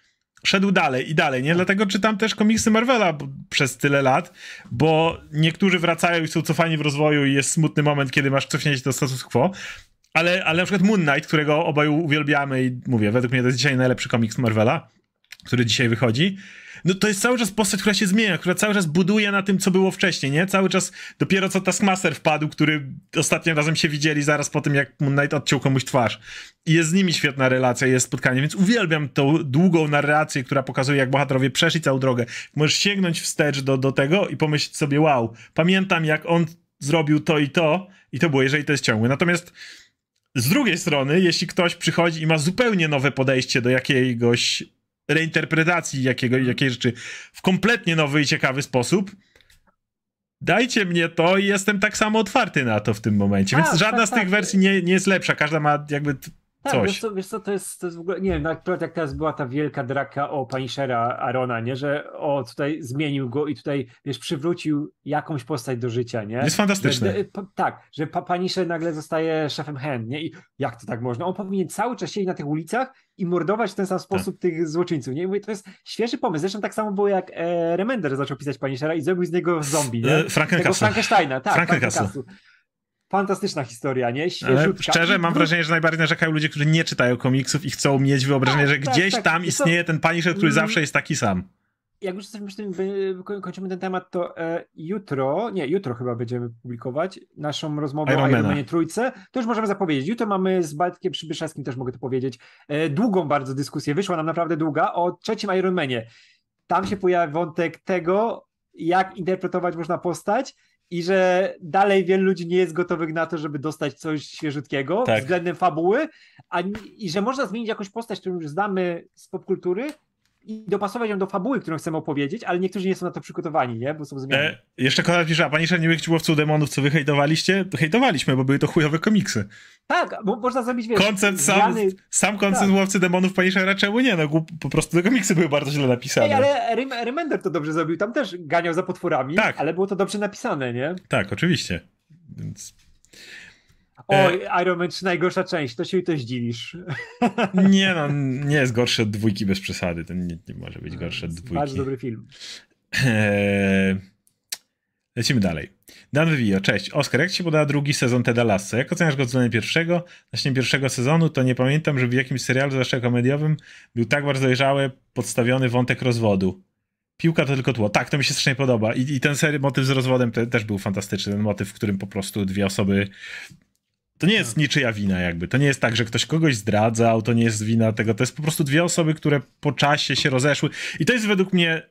szedł dalej i dalej, nie? Dlatego czytam też komiksy Marvela przez tyle lat, bo niektórzy wracają i są cofani w rozwoju i jest smutny moment, kiedy masz cofnięcie do status quo, ale, ale na przykład Moon Knight, którego obaj uwielbiamy i mówię, według mnie to jest dzisiaj najlepszy komiks Marvela, który dzisiaj wychodzi, no to jest cały czas postać, która się zmienia, która cały czas buduje na tym, co było wcześniej, nie? Cały czas, dopiero co Taskmaster wpadł, który ostatnim razem się widzieli zaraz po tym, jak Moon Knight odciął komuś twarz. I jest z nimi świetna relacja, jest spotkanie, więc uwielbiam tą długą narrację, która pokazuje, jak bohaterowie przeszli całą drogę. Możesz sięgnąć wstecz do, do tego i pomyśleć sobie, wow, pamiętam, jak on zrobił to i to, i to było, jeżeli to jest ciągłe. Natomiast z drugiej strony, jeśli ktoś przychodzi i ma zupełnie nowe podejście do jakiegoś reinterpretacji jakiego, jakiej rzeczy w kompletnie nowy i ciekawy sposób, dajcie mnie to i jestem tak samo otwarty na to w tym momencie. Więc A, żadna tak, z tych tak. wersji nie, nie jest lepsza. Każda ma jakby Tak, coś. Wiesz co, wiesz co, to jest, to jest w ogóle, nie wiem, akurat jak teraz była ta wielka draka o Punishera Arona, nie, że o, tutaj zmienił go i tutaj, wiesz, przywrócił jakąś postać do życia, nie? Jest fantastyczne. Że, p- tak, że Punisher nagle zostaje szefem hand, nie? I jak to tak można? On powinien cały czas siedzieć na tych ulicach i mordować w ten sam sposób tych złoczyńców, nie? I mówię, to jest świeży pomysł, zresztą tak samo było jak e, Remender zaczął pisać Punishera i zrobił z niego zombie, nie? E, Frankencastle. Tego Frankensteina, tak. Fantastyczna historia, nie? Świeżutka. szczerze, mam wrażenie, że najbardziej narzekają ludzie, którzy nie czytają komiksów i chcą mieć wyobrażenie, Tak, że tak, gdzieś tak. tam istnieje ten Punisher, który Mm. zawsze jest taki sam. Jak już jesteśmy przy tym, kończymy ten temat, to e, jutro, nie, jutro chyba będziemy publikować naszą rozmowę Iron o. Ironmanie Trójce. To już możemy zapowiedzieć. Jutro mamy z Bartkiem Przybyszewskim, też mogę to powiedzieć, e, długą bardzo dyskusję, wyszła nam naprawdę długa, o trzecim Ironmanie. Tam się pojawia wątek tego, jak interpretować można postać i że dalej wielu ludzi nie jest gotowych na to, żeby dostać coś świeżutkiego Tak. względem fabuły, a, i że można zmienić jakąś postać, którą już znamy z popkultury i dopasować ją do fabuły, którą chcemy opowiedzieć, ale niektórzy nie są na to przygotowani, nie? Bo są zmiany. E, jeszcze Konrad pisze, a Punisher nie był łowców demonów, co wy hejtowaliście? To hejtowaliśmy, bo były to chujowe komiksy. Tak, bo można zrobić, wiesz, Koncept sam, zmiany... sam koncept tak. łowcy demonów Punishera czemu nie? No po prostu te komiksy były bardzo źle napisane. Ej, ale Rem- Remender to dobrze zrobił, tam też ganiał za potworami, Tak. ale było to dobrze napisane, nie? Tak, oczywiście. Więc Oj, Iron Man 3 najgorsza część, to się i to zdziwisz. [laughs] nie no, [laughs] nie jest gorszy od dwójki bez przesady. To nie, nie może być gorszy od dwójki. Bardzo dobry film. Eee, Lecimy dalej. Dan Vivio, cześć. Oskar, jak ci się podoba drugi sezon Teda Lasso? Jak oceniasz go względem pierwszego? Właśnie pierwszego sezonu to nie pamiętam, żeby w jakimś serialu, zwłaszcza komediowym, był tak bardzo dojrzały, podstawiony wątek rozwodu. Piłka to tylko tło. Tak, to mi się strasznie podoba. I, i ten sery, motyw z rozwodem te, też był fantastyczny. Ten motyw, w którym po prostu dwie osoby... To nie jest niczyja wina jakby. To nie jest tak, że ktoś kogoś zdradzał, to nie jest wina tego. To jest po prostu dwie osoby, które po czasie się rozeszły. I to jest według mnie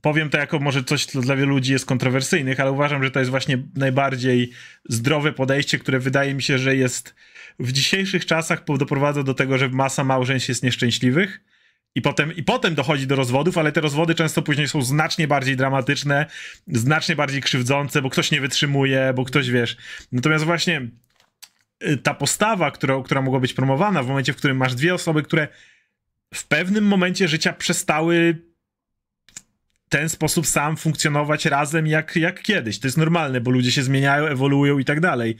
powiem to jako może coś co dla wielu ludzi jest kontrowersyjnych, ale uważam, że to jest właśnie najbardziej zdrowe podejście, które wydaje mi się, że jest w dzisiejszych czasach doprowadza do tego, że masa małżeństw jest nieszczęśliwych. I potem, I potem dochodzi do rozwodów, ale te rozwody często później są znacznie bardziej dramatyczne, znacznie bardziej krzywdzące, bo ktoś nie wytrzymuje, bo ktoś wiesz. Natomiast właśnie ta postawa, która, która mogła być promowana w momencie, w którym masz dwie osoby, które w pewnym momencie życia przestały ten sposób sam funkcjonować razem jak, jak kiedyś. To jest normalne, bo ludzie się zmieniają, ewoluują i tak dalej.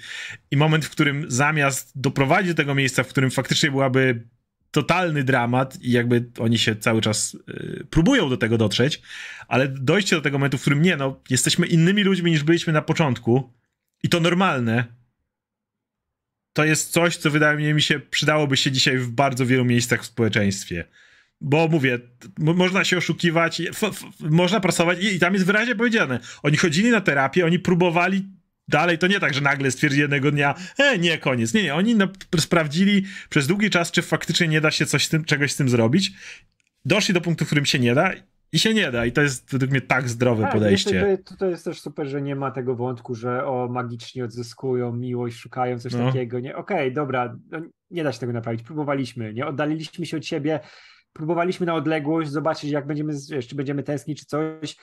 I moment, w którym zamiast doprowadzić do tego miejsca, w którym faktycznie byłaby totalny dramat i jakby oni się cały czas y, próbują do tego dotrzeć, ale dojście do tego momentu, w którym nie, no, jesteśmy innymi ludźmi niż byliśmy na początku i to normalne, to jest coś, co wydaje mi się przydałoby się dzisiaj w bardzo wielu miejscach w społeczeństwie. Bo mówię, można się oszukiwać, można pracować i, i tam jest wyraźnie powiedziane. Oni chodzili na terapię, oni próbowali dalej, to nie tak, że nagle stwierdzili jednego dnia, e, nie, koniec. Nie, nie, oni na, sprawdzili przez długi czas, czy faktycznie nie da się coś z tym, czegoś z tym zrobić. Doszli do punktu, w którym się nie da i się nie da. I to jest według mnie tak zdrowe Tak, podejście. wiesz, To, to jest też super, że nie ma tego wątku, że o magicznie odzyskują miłość, szukają coś No. takiego. Nie, okej, dobra, no, nie da się tego naprawić. Próbowaliśmy, nie oddaliliśmy się od siebie, próbowaliśmy na odległość, zobaczyć, jak będziemy, wiesz, czy będziemy tęsknić, czy coś.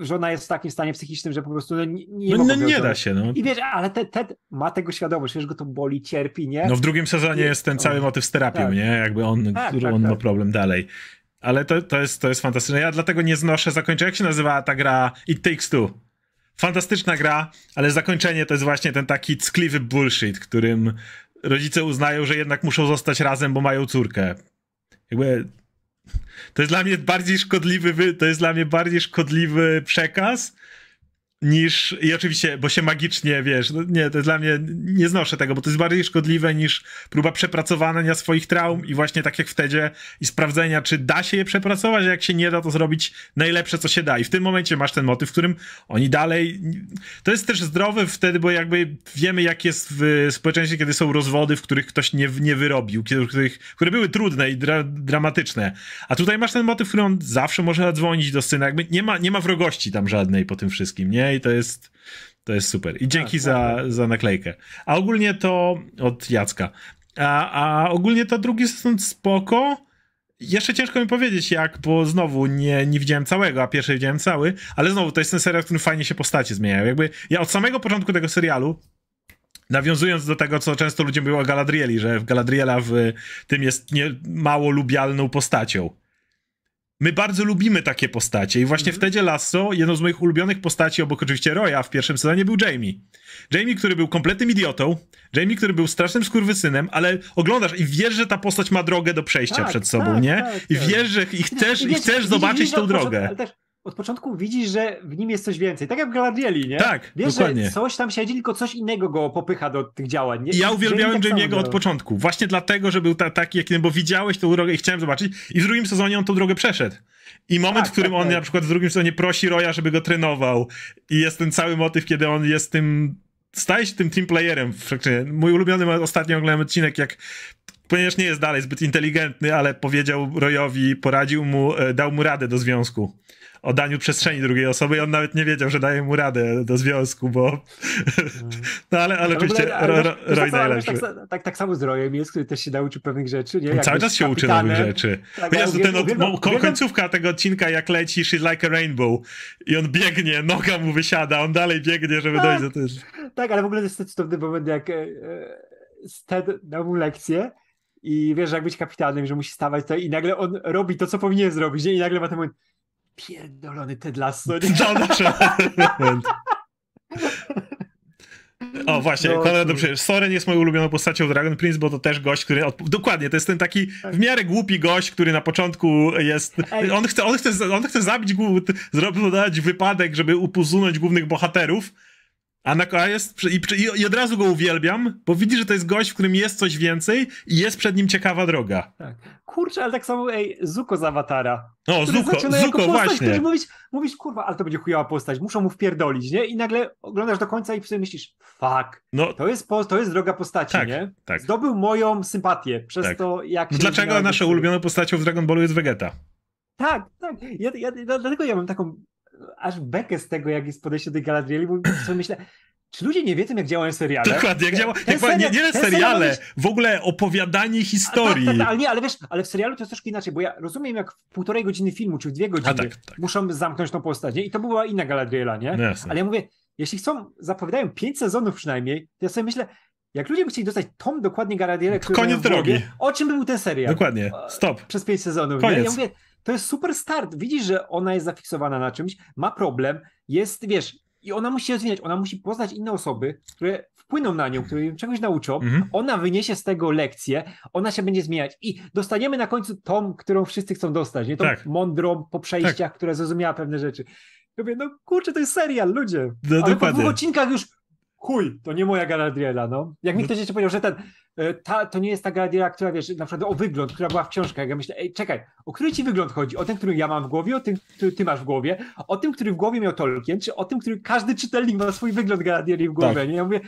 Żona jest w takim stanie psychicznym, że po prostu no, nie, nie, No, no, nie da się, no. I wiesz, ale Ted, Ted ma tego świadomość, wiesz, go to boli, cierpi, nie? No w drugim sezonie Nie- jest ten cały motyw z terapią, Tak. nie? Jakby on, Tak, który tak, on ma tak. problem dalej. Ale to, to, jest, to jest fantastyczne. Ja dlatego nie znoszę zakończenia. Jak się nazywa ta gra It Takes Two? Fantastyczna gra, ale zakończenie to jest właśnie ten taki ckliwy bullshit, którym rodzice uznają, że jednak muszą zostać razem, bo mają córkę. Jakby to jest dla mnie bardziej szkodliwy, wy- to jest dla mnie bardziej szkodliwy przekaz niż, i oczywiście, bo się magicznie, wiesz, no nie, to dla mnie, nie znoszę tego, bo to jest bardziej szkodliwe niż próba przepracowania swoich traum i właśnie tak jak wtedy i sprawdzenia, czy da się je przepracować, a jak się nie da, to zrobić najlepsze, co się da. I w tym momencie masz ten motyw, w którym oni dalej, to jest też zdrowe wtedy, bo jakby wiemy, jak jest w społeczeństwie, kiedy są rozwody, w których ktoś nie, nie wyrobił, kiedy- których, które były trudne i dra, dramatyczne. A tutaj masz ten motyw, w którym on zawsze może zadzwonić do syna, jakby nie ma, nie ma wrogości tam żadnej po tym wszystkim, nie? I to jest, to jest super. I dzięki Tak, za, tak, tak. za naklejkę. A ogólnie to od Jacka. A, a ogólnie to drugi sezon spoko. Jeszcze ciężko mi powiedzieć jak, bo znowu nie, nie widziałem całego, a pierwszy widziałem cały, ale znowu to jest ten serial, w którym fajnie się postacie zmieniają. Jakby ja od samego początku tego serialu Nawiązując do tego, co często ludzie mówią o Galadrieli, że Galadriela w tym jest nie, mało lubialną postacią. My bardzo lubimy takie postacie i właśnie mm -hmm. w Tedzie Lasso jedną z moich ulubionych postaci, obok oczywiście Roya w pierwszym sezonie był Jamie. Jamie, który był kompletnym idiotą, Jamie, który był strasznym skurwysynem, ale oglądasz i wiesz, że ta postać ma drogę do przejścia tak, przed sobą, tak, nie? Tak, I tak. wiesz, że i chcesz, i, wiesz, i chcesz zobaczyć tą drogę. Też od początku widzisz, że w nim jest coś więcej. Tak jak w Galadrieli, nie? Tak, Wiesz, dokładnie. że coś tam siedzi, tylko coś innego go popycha do tych działań. Nie? I ja uwielbiałem tak Jamie'ego od początku. Właśnie dlatego, że był ta, taki, jak, bo widziałeś tą drogę i chciałem zobaczyć. I w drugim sezonie on tą drogę przeszedł. I moment, tak, w którym tak, on tak. na przykład w drugim sezonie prosi Roya, żeby go trenował. I jest ten cały motyw, kiedy on jest tym staje się tym team playerem. Mój ulubiony ostatnio oglądałem odcinek, jak ponieważ nie jest dalej zbyt inteligentny, ale powiedział Royowi, poradził mu, e, dał mu radę do związku o daniu przestrzeni drugiej osoby i on nawet nie wiedział, że daje mu radę do związku, bo... [laughs] No ale, ale oczywiście Roy najlepszy. Tak, tak, samo z Royem jest, który też się nauczył pewnych rzeczy. Nie? On cały czas się uczy nowych rzeczy. Tak, ten od, końcówka tego odcinka, jak leci She's Like a Rainbow i on biegnie, noga mu wysiada, on dalej biegnie, żeby tak, dojść do tego. Tak, ale w ogóle to jest cudowny moment, jak e, e, Sted dał mu lekcję i wiesz, jak być kapitanem, że musi stawać to i nagle on robi to, co powinien zrobić nie? i nagle ma ten moment pierdolony Ted Lasso. No. O, właśnie, no, Konrad dobrze. Soren jest moją ulubioną postacią Dragon Prince, bo to też gość, który. Dokładnie, to jest ten taki tak. w miarę głupi gość, który na początku jest. On chce, on chce, on chce zabić, zrobić wypadek, żeby usunąć głównych bohaterów, a, na, jest, i, i, od razu go uwielbiam, bo widzi, że to jest gość, w którym jest coś więcej i jest przed nim ciekawa droga. Tak. Kurczę, ale tak samo, ej, Zuko z Awatara. O, Zuko, Zuko postać, właśnie. Mówisz, mówisz, kurwa, ale to będzie chujowa postać, muszą mu wpierdolić, nie? I nagle oglądasz do końca i sobie myślisz, fuck, no, to, jest po, to jest droga postaci, tak, nie? Tak. Zdobył moją sympatię przez tak. to, jak Dlaczego naszą ulubioną postacią w Dragon Ballu jest Vegeta? Tak, tak. Ja, ja, dlatego ja mam taką aż bekę z tego, jak jest podejście do Galadrieli, bo sobie myślę, czy ludzie nie wiedzą, jak działają seriale? Dokładnie, jak działa. Jak serial, nie, nie seriale, być... w ogóle opowiadanie historii. tak, tak, ale nie, ale wiesz, ale w serialu to jest troszkę inaczej, bo ja rozumiem, jak w półtorej godziny filmu, czy w dwie godziny tak, tak. muszą zamknąć tą postać, nie? I to była inna Galadriela, nie? No ale ja mówię, jeśli chcą, zapowiadają pięć sezonów przynajmniej, to ja sobie myślę, jak ludzie by chcieli dostać tom dokładnie Galadrielę, który Koniec drogi. Głowie, o czym był ten serial? Dokładnie, stop. Przez pięć sezonów. Koniec. Ja mówię, to jest super start. Widzisz, że ona jest zafiksowana na czymś, ma problem, jest, wiesz, i ona musi się rozwijać, ona musi poznać inne osoby, które wpłyną na nią, które ją czegoś nauczą, mhm. ona wyniesie z tego lekcję, ona się będzie zmieniać i dostaniemy na końcu tą, którą wszyscy chcą dostać, nie? Tą tak. mądrą po przejściach, tak. która zrozumiała pewne rzeczy. Mówię, no kurczę, to jest serial, ludzie. No, Ale dokładnie. po dwóch odcinkach już chuj, to nie moja Galadriela, no. Jak mi ktoś jeszcze powiedział, że ten, e, ta, to nie jest ta Galadriela, która, wiesz, na przykład o wygląd, która była w książkach, ja myślę, ej, czekaj, o który ci wygląd chodzi? O ten, który ja mam w głowie, o tym, który ty masz w głowie, o tym, który w głowie miał Tolkien, czy o tym, który każdy czytelnik ma swój wygląd Galadrieli w głowie, tak. nie? Ja mówię,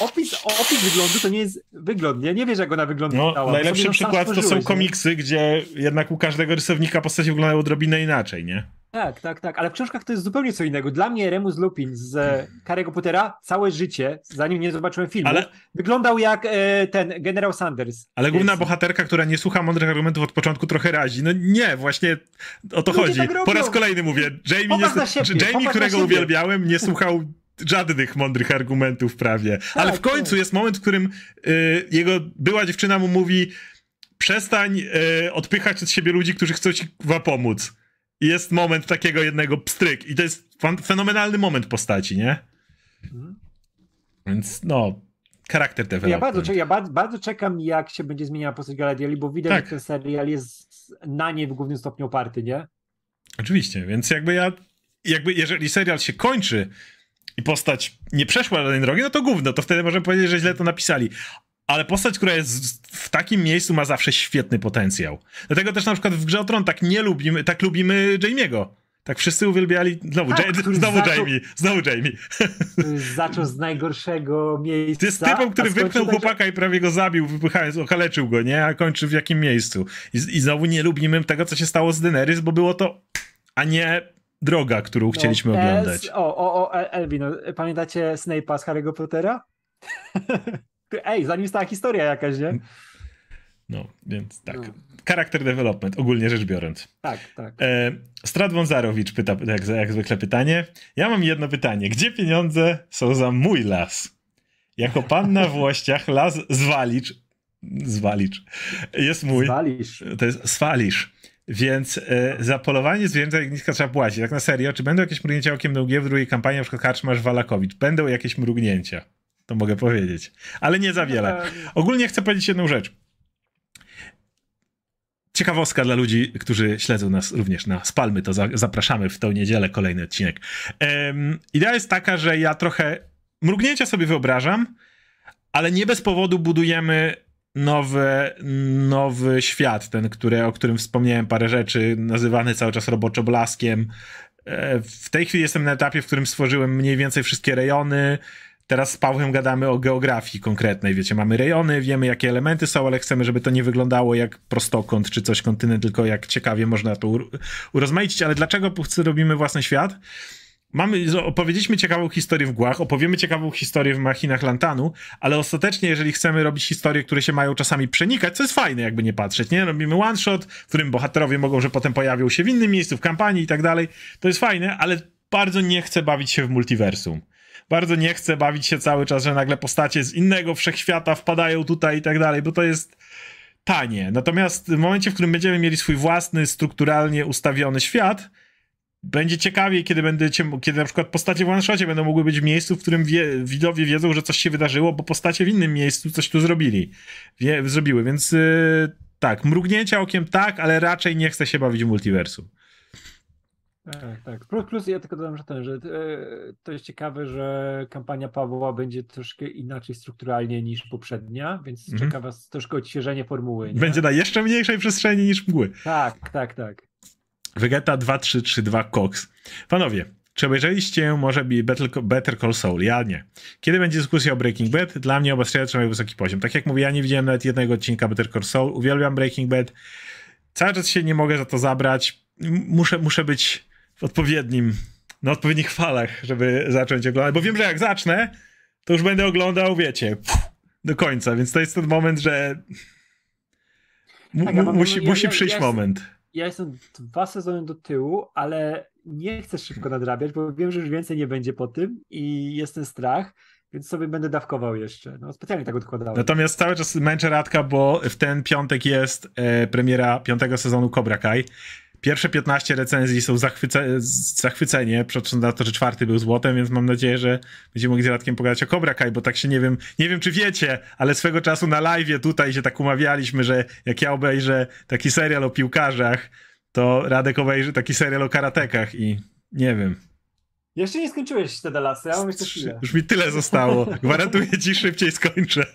opis, opis wyglądu to nie jest wygląd, nie? Nie wiesz, jak ona wyglądała. No, najlepszy przykład to są komiksy, nie? gdzie jednak u każdego rysownika postacie wyglądają odrobinę inaczej, nie? Tak, tak, tak, ale w książkach to jest zupełnie co innego. Dla mnie Remus Lupin z e, Harry'ego Pottera całe życie, zanim nie zobaczyłem filmu, ale... wyglądał jak e, ten generał Sanders. Ale główna Więc... bohaterka, która nie słucha mądrych argumentów od początku trochę razi. No nie, właśnie o to Ludzie chodzi. Tak po raz kolejny mówię, Jamie, nie, Jamie którego uwielbiałem, nie [laughs] słuchał żadnych mądrych argumentów prawie. Tak, ale w końcu tak. jest moment, w którym y, jego była dziewczyna mu mówi przestań y, odpychać od siebie ludzi, którzy chcą ci pomóc jest moment takiego jednego pstryk i to jest fenomenalny moment postaci, nie? Mhm. Więc no, charakter development. Ja bardzo, ja bardzo, bardzo czekam, jak się będzie zmieniała postać Galadrieli, bo widać, tak. że ten serial jest na nie w głównym stopniu oparty, nie? Oczywiście, więc jakby ja, jakby jeżeli serial się kończy i postać nie przeszła tej drogi, no to gówno, to wtedy możemy powiedzieć, że źle to napisali ale postać, która jest w takim miejscu ma zawsze świetny potencjał. Dlatego też na przykład w Grze Tron tak nie lubimy, tak lubimy Jamie'ego. Tak wszyscy uwielbiali. Znowu, tak, znowu zaczął, Jamie, znowu Jamie. Zaczął z najgorszego miejsca. To jest typem, który wypchnął tak, chłopaka i prawie go zabił, wypychając, okaleczył go, nie? A kończy w jakim miejscu. I, I, znowu nie lubimy tego, co się stało z Daenerys, bo było to, a nie droga, którą no, chcieliśmy oglądać. O, o, o, Elvin, no, pamiętacie Snape'a z Harry'ego Pottera? [laughs] Ej, zanim stała historia jakaś, nie? No, więc tak. No. Charakter development, ogólnie rzecz biorąc. Tak, tak. E, Strat Wązarowicz pyta, jak, jak zwykle pytanie. Ja mam jedno pytanie. Gdzie pieniądze są za mój las? Jako pan na włościach [laughs] las Zwalicz, Zwalicz, jest mój. Zwalisz. To jest Swalisz. Więc e, za polowanie zwierzęcia ogniska trzeba płacić. Tak na serio, czy będą jakieś mrugnięcia okiem do w drugiej kampanii, na przykład Karczmarz Walakowicz? Będą jakieś mrugnięcia. To mogę powiedzieć. Ale nie za wiele. Ogólnie chcę powiedzieć jedną rzecz. Ciekawostka dla ludzi, którzy śledzą nas również na Spalmy, to za, zapraszamy w tą niedzielę kolejny odcinek. Um, idea jest taka, że ja trochę mrugnięcia sobie wyobrażam, ale nie bez powodu budujemy nowy, nowy świat, ten, który, o którym wspomniałem parę rzeczy, nazywany cały czas roboczo blaskiem. E, w tej chwili jestem na etapie, w którym stworzyłem mniej więcej wszystkie rejony, Teraz z Pawłem gadamy o geografii konkretnej, wiecie, mamy rejony, wiemy jakie elementy są, ale chcemy, żeby to nie wyglądało jak prostokąt czy coś kontynent, tylko jak ciekawie można to urozmaicić. Ale dlaczego robimy własny świat? Mamy, opowiedzieliśmy ciekawą historię w Głach, opowiemy ciekawą historię w Machinach Lantanu, ale ostatecznie, jeżeli chcemy robić historie, które się mają czasami przenikać, co jest fajne, jakby nie patrzeć, nie? Robimy one shot, w którym bohaterowie mogą, że potem pojawią się w innym miejscu, w kampanii i tak dalej. To jest fajne, ale bardzo nie chcę bawić się w multiversum bardzo nie chcę bawić się cały czas, że nagle postacie z innego wszechświata wpadają tutaj i tak dalej, bo to jest tanie. Natomiast w momencie, w którym będziemy mieli swój własny, strukturalnie ustawiony świat, będzie ciekawiej, kiedy będziecie, kiedy na przykład postacie w one będą mogły być w miejscu, w którym wie, widowie wiedzą, że coś się wydarzyło, bo postacie w innym miejscu coś tu zrobili. Wie, zrobiły, więc yy, tak, mrugnięcia okiem tak, ale raczej nie chcę się bawić w multiversum. Tak, tak. Plus, plus ja tylko dodam, że, ten, że e, to jest ciekawe, że kampania Pawła będzie troszkę inaczej strukturalnie niż poprzednia, więc mhm. czeka was troszkę odświeżenie formuły. Nie? Będzie na jeszcze mniejszej przestrzeni niż mgły. Tak, tak, tak. Vegeta 2332 Cox. Panowie, czy obejrzeliście może Better, Better Call Saul? Ja nie. Kiedy będzie dyskusja o Breaking Bad? Dla mnie oba seriale trzymają wysoki poziom. Tak jak mówię, ja nie widziałem nawet jednego odcinka Better Call Saul. Uwielbiam Breaking Bad. Cały czas się nie mogę za to zabrać. Muszę, muszę być w odpowiednim, na odpowiednich falach, żeby zacząć oglądać, bo wiem, że jak zacznę, to już będę oglądał, wiecie, do końca, więc to jest ten moment, że tak, musi, ja, musi przyjść ja, moment. Jestem, ja jestem dwa sezony do tyłu, ale nie chcę szybko nadrabiać, bo wiem, że już więcej nie będzie po tym i jest ten strach, więc sobie będę dawkował jeszcze. No, specjalnie tak odkładałem. Natomiast cały czas męczę Radka, bo w ten piątek jest e, premiera piątego sezonu Cobra Kai. Pierwsze 15 recenzji są zachwyce, zachwycenie, patrząc na to, że czwarty był złotem, więc mam nadzieję, że będziemy mogli z Radkiem pogadać o Cobra Kai, bo tak się nie wiem, nie wiem czy wiecie, ale swego czasu na live tutaj się tak umawialiśmy, że jak ja obejrzę taki serial o piłkarzach, to Radek obejrzy taki serial o karatekach i nie wiem. Jeszcze nie skończyłeś te lasy, ja mam jeszcze chwilę. Już mi tyle zostało. Gwarantuję ci, szybciej skończę.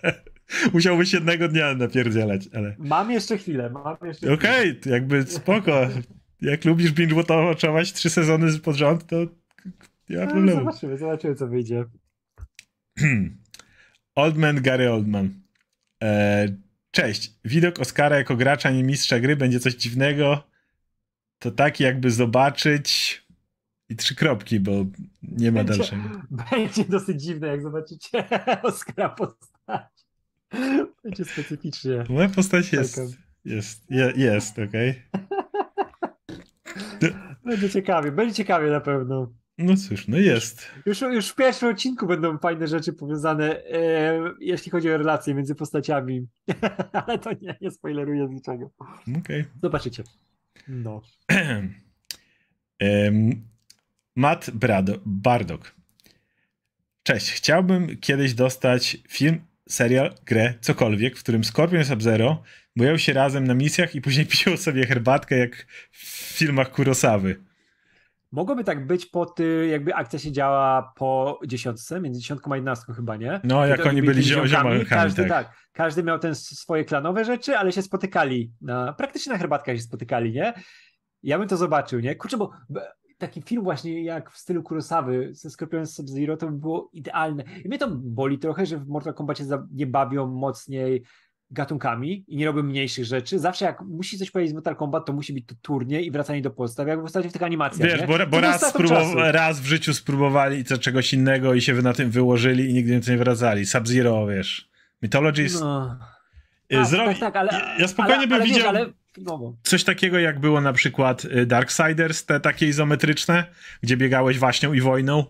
Musiałbyś jednego dnia napierdzielać, ale... Mam jeszcze chwilę, mam jeszcze Okej, okay, jakby spoko. Jak lubisz binge-watchować trzy sezony pod rząd, to nie ma no, problemu. No, zobaczymy, zobaczymy co wyjdzie. [clears throat] Oldman Gary Oldman. E, cześć. Widok Oscara jako gracza, nie mistrza gry będzie coś dziwnego. To tak jakby zobaczyć i trzy kropki, bo nie ma będzie, dalszego. Będzie dosyć dziwne, jak zobaczycie [laughs] Oscara postać. Będzie specyficznie. Moja postać jest, jest, jest, jest okej. Okay. [laughs] Będzie ciekawie, będzie ciekawie na pewno. No cóż, no jest. Już, już w pierwszym odcinku będą fajne rzeczy powiązane, e, jeśli chodzi o relacje między postaciami. [laughs] Ale to nie, nie spoileruję niczego. Okay. Zobaczycie. No. [clears throat] um, Matt Brado, Bardok. Cześć, chciałbym kiedyś dostać film serial, grę, cokolwiek, w którym Scorpion Sub-Zero boją się razem na misjach i później [laughs] piją sobie herbatkę jak w filmach Kurosawy. Mogłoby tak być po ty, jakby akcja się działa po dziesiątce, między dziesiątką a jedenastką chyba, nie? No, jak oni byli ziomkami. Każdy, tak. tak. Każdy miał ten swoje klanowe rzeczy, ale się spotykali, na, praktycznie na herbatkach się spotykali, nie? Ja bym to zobaczył, nie? Kurczę, bo taki film właśnie jak w stylu Kurosawy ze Scorpionem Sub-Zero to by było idealne. I mnie to boli trochę, że w Mortal Kombacie nie bawią mocniej gatunkami i nie robią mniejszych rzeczy. Zawsze jak musi coś powiedzieć z Mortal Kombat, to musi być to turniej i wracanie do podstaw, jak w ostatnio w tych animacjach. Wiesz, nie? bo, bo raz, raz w życiu spróbowali co czegoś innego i się na tym wyłożyli i nigdy nie wracali. Sub-Zero, wiesz. Mythology jest... No. Tak, Zrobi... tak, tak, ale, ja spokojnie ale, bym ale, widział... Wiesz, Coś takiego jak było na przykład y, Darksiders, te takie izometryczne, gdzie biegałeś waśnią i wojną,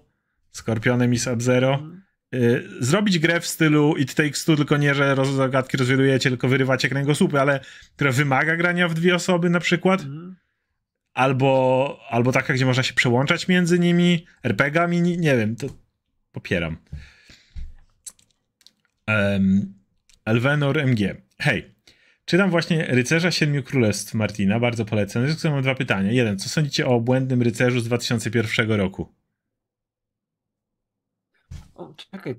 Skorpionem i Sub-Zero. Mm. Y, zrobić grę w stylu It Takes Two, tylko nie, że zagadki rozwiązujecie, tylko wyrywacie kręgosłupy, ale która wymaga grania w dwie osoby na przykład. Albo, albo taka, gdzie można się przełączać między nimi, RPGami, nie wiem, to popieram. Um, Elvenor MG. Hej, czytam właśnie Rycerza Siedmiu Królestw Martina, bardzo polecam. Zresztą mam dwa pytania. Jeden, co sądzicie o błędnym rycerzu z 2001 roku? O, czekaj.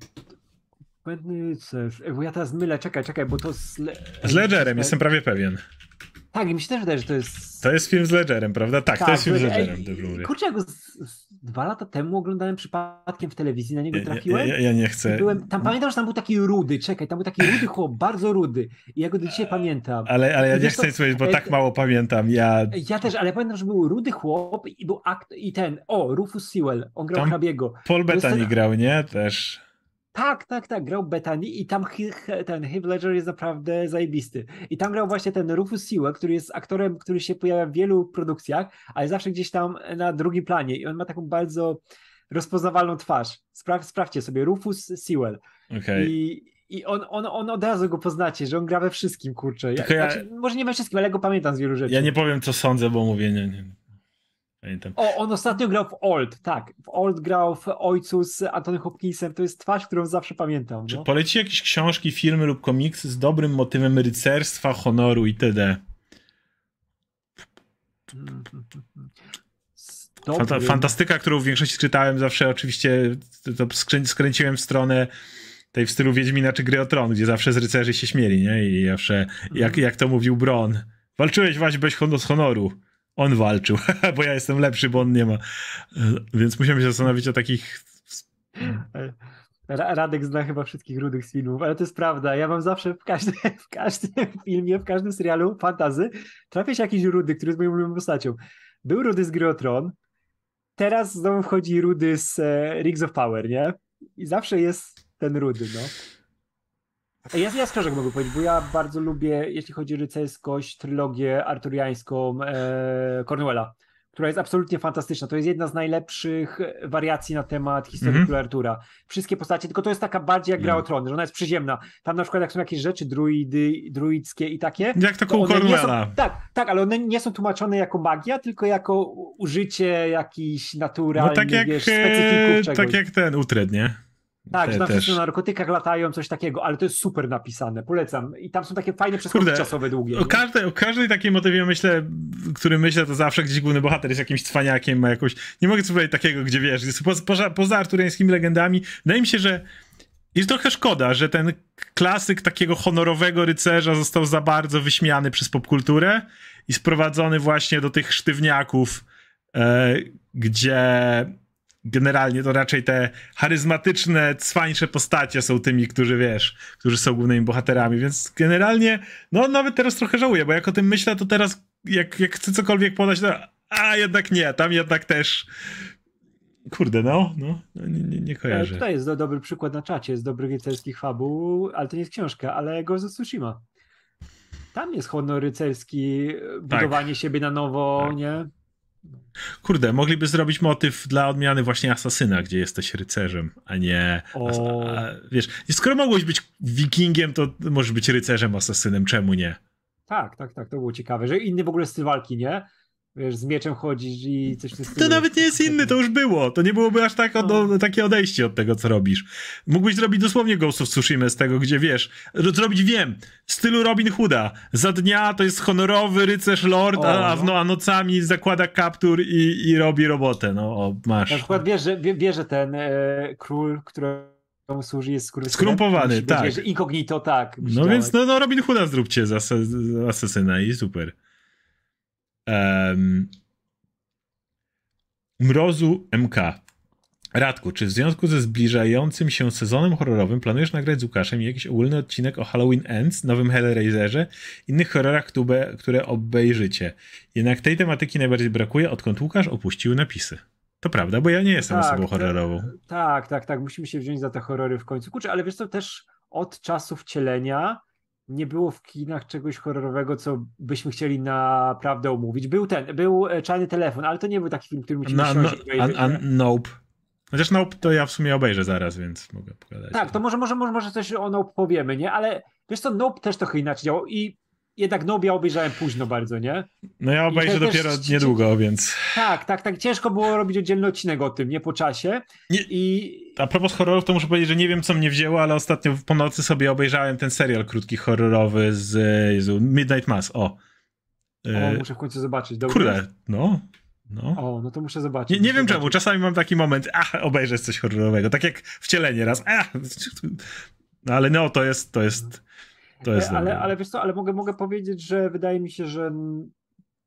Błędny rycerz. Bo ja teraz mylę, czekaj, czekaj, bo to z... Le... Z Ledgerem, jestem prawie pewien. Tak, i mi się też wydaje, że to jest... To jest film z Ledgerem, prawda? Tak, tak to jest film z Ledgerem, mówię. Kurczę, go z, z, dwa lata temu oglądałem przypadkiem w telewizji, na niego trafiłem. Ja, ja, ja nie chcę. Byłem, tam pamiętam, że tam był taki rudy, czekaj, tam był taki rudy chłop, bardzo rudy. I ja go do dzisiaj pamiętam. Ale, ale ja nie chcę słuchać, bo tak mało pamiętam. Ja... ja też, ale pamiętam, że był rudy chłop i był akt, i ten, o, Rufus Sewell, on grał tam hrabiego. Paul Bettany ten... grał, nie? Też. Tak, tak, tak, grał Bethany i tam ten Heath Ledger jest naprawdę zajebisty. I tam grał właśnie ten Rufus Sewell, który jest aktorem, który się pojawia w wielu produkcjach, ale zawsze gdzieś tam na drugim planie i on ma taką bardzo rozpoznawalną twarz. Spraw, sprawdźcie sobie, Rufus Sewell. Okay. I, i on, on, on od razu go poznacie, że on gra we wszystkim, kurczę. Ja, ja... Znaczy, może nie we wszystkim, ale go pamiętam z wielu rzeczy. Ja nie powiem, co sądzę, bo mówię, nie, nie. Pamiętam. O, on ostatnio grał w Old, tak. W Old grał w Ojcu z Antony Hopkinsem. To jest twarz, którą zawsze pamiętam. Czy no. poleci jakieś książki, filmy lub komiksy z dobrym motywem rycerstwa, honoru itd.? Fanta fantastyka, którą w większości czytałem, zawsze oczywiście to skręciłem w stronę tej w stylu Wiedźmina czy Gry o Tron, gdzie zawsze z rycerzy się śmieli, nie? I zawsze, jak, mhm. jak to mówił Bron, walczyłeś właśnie bez honoru on walczył, [laughs] bo ja jestem lepszy, bo on nie ma. Więc musimy się zastanowić o takich. Radek zna chyba wszystkich rudych z filmów, ale to jest prawda. Ja mam zawsze w każdym, [laughs] w każdym filmie, w każdym serialu fantazy trafia się jakiś rudy, który jest moją ulubioną postacią. Był rudy z Gry o Tron, teraz znowu wchodzi rudy z e, Rings of Power, nie? I zawsze jest ten rudy, no. Ja, ja szczerze mogę powiedzieć, bo ja bardzo lubię, jeśli chodzi o rycerskość, trylogię arturiańską e, Cornwella, która jest absolutnie fantastyczna. To jest jedna z najlepszych wariacji na temat historii mm -hmm. Artura. Wszystkie postacie, tylko to jest taka bardziej jak gra o tron, że ona jest przyziemna. Tam na przykład jak są jakieś rzeczy druidy, druidzkie i takie. Jak to koło Cornwella. tak, tak, ale one nie są tłumaczone jako magia, tylko jako użycie jakichś naturalnych, no tak jak, wiesz, specyfików czegoś. Tak jak ten Utred, nie? Tak, że na wszyscy na narkotykach latają, coś takiego, ale to jest super napisane, polecam. I tam są takie fajne przeskoki Kurde, czasowe długie. O, każde, o każdej takiej motywie myślę, który myślę, to zawsze gdzieś główny bohater jest jakimś cwaniakiem, ma jakąś, nie mogę sobie powiedzieć takiego, gdzie wiesz, jest poza, poza, poza arturiańskimi legendami, wydaje mi się, że jest trochę szkoda, że ten klasyk takiego honorowego rycerza został za bardzo wyśmiany przez popkulturę i sprowadzony właśnie do tych sztywniaków, e, gdzie generalnie to raczej te charyzmatyczne, cwańsze postacie są tymi, którzy wiesz, którzy są głównymi bohaterami, więc generalnie, no nawet teraz trochę żałuję, bo jak o tym myślę, to teraz jak, jak chcę cokolwiek podać, to a jednak nie, tam jednak też kurde, no, no, no nie, nie, nie kojarzę. Tutaj jest do, dobry przykład na czacie, jest dobry rycerski fabuł, ale to nie jest książka, ale Ghost of Tsushima. Tam jest honor rycerski, budowanie tak. siebie na nowo, tak. nie? Kurde, mogliby zrobić motyw dla odmiany właśnie Asasyna, gdzie jesteś rycerzem, a nie. O... A, wiesz, skoro mogłeś być wikingiem, to możesz być rycerzem, asasynem, czemu nie? Tak, tak, tak, to było ciekawe, że inny w ogóle styl walki, nie? Wiesz, z mieczem chodzisz i coś w To nawet nie jest inny, to już było. To nie byłoby aż tak od, no. takie odejście od tego, co robisz. Mógłbyś zrobić dosłownie Ghost of Tsushima z tego, gdzie wiesz, zrobić wiem, w stylu Robin Hooda. Za dnia to jest honorowy rycerz lord, o, a, no. a nocami zakłada kaptur i, i robi robotę. No, o, masz. Na przykład wiesz, że, wie, że ten e, król, który służy jest skrumpowany, tak. Wiesz, incognito, tak. No więc no, no Robin Hooda zróbcie z, as z asesyna i super. Um, Mrozu MK. Radku, czy w związku ze zbliżającym się sezonem horrorowym planujesz nagrać z Łukaszem jakiś ogólny odcinek o Halloween Ends, nowym Hellraiserze, innych horrorach, które, które obejrzycie? Jednak tej tematyki najbardziej brakuje, odkąd Łukasz opuścił napisy. To prawda, bo ja nie jestem tak, osobą horrorową. Tak, tak, tak. Musimy się wziąć za te horrory w końcu. Kurczę, ale wiesz co, też od czasu wcielenia nie było w kinach czegoś horrorowego, co byśmy chcieli naprawdę omówić. Był ten, był e, Czarny Telefon, ale to nie był taki film, który musimy no, no, a, a, Nope. Chociaż Nope to ja w sumie obejrzę zaraz, więc mogę pogadać. Tak, to może, może, może, może coś o Nope powiemy, nie? Ale wiesz co, Nope też trochę inaczej działał i jednak Nope ja obejrzałem późno bardzo, nie? No ja obejrzę dopiero też, niedługo, więc... Tak, tak, tak. Ciężko było robić oddzielny odcinek o tym, nie po czasie. Nie, I... A propos horrorów, to muszę powiedzieć, że nie wiem, co mnie wzięło, ale ostatnio po nocy sobie obejrzałem ten serial krótki horrorowy z Jezu, Midnight Mass, o. O, muszę w końcu zobaczyć. Dobry Kurde, no. No. O, no to muszę zobaczyć. Nie, nie wiem czemu, czasami mam taki moment, ach, obejrzę coś horrorowego, tak jak wcielenie raz, ach, no [laughs] ale no, to jest, to jest, to jest ale, ale wiesz co, ale mogę, mogę powiedzieć, że wydaje mi się, że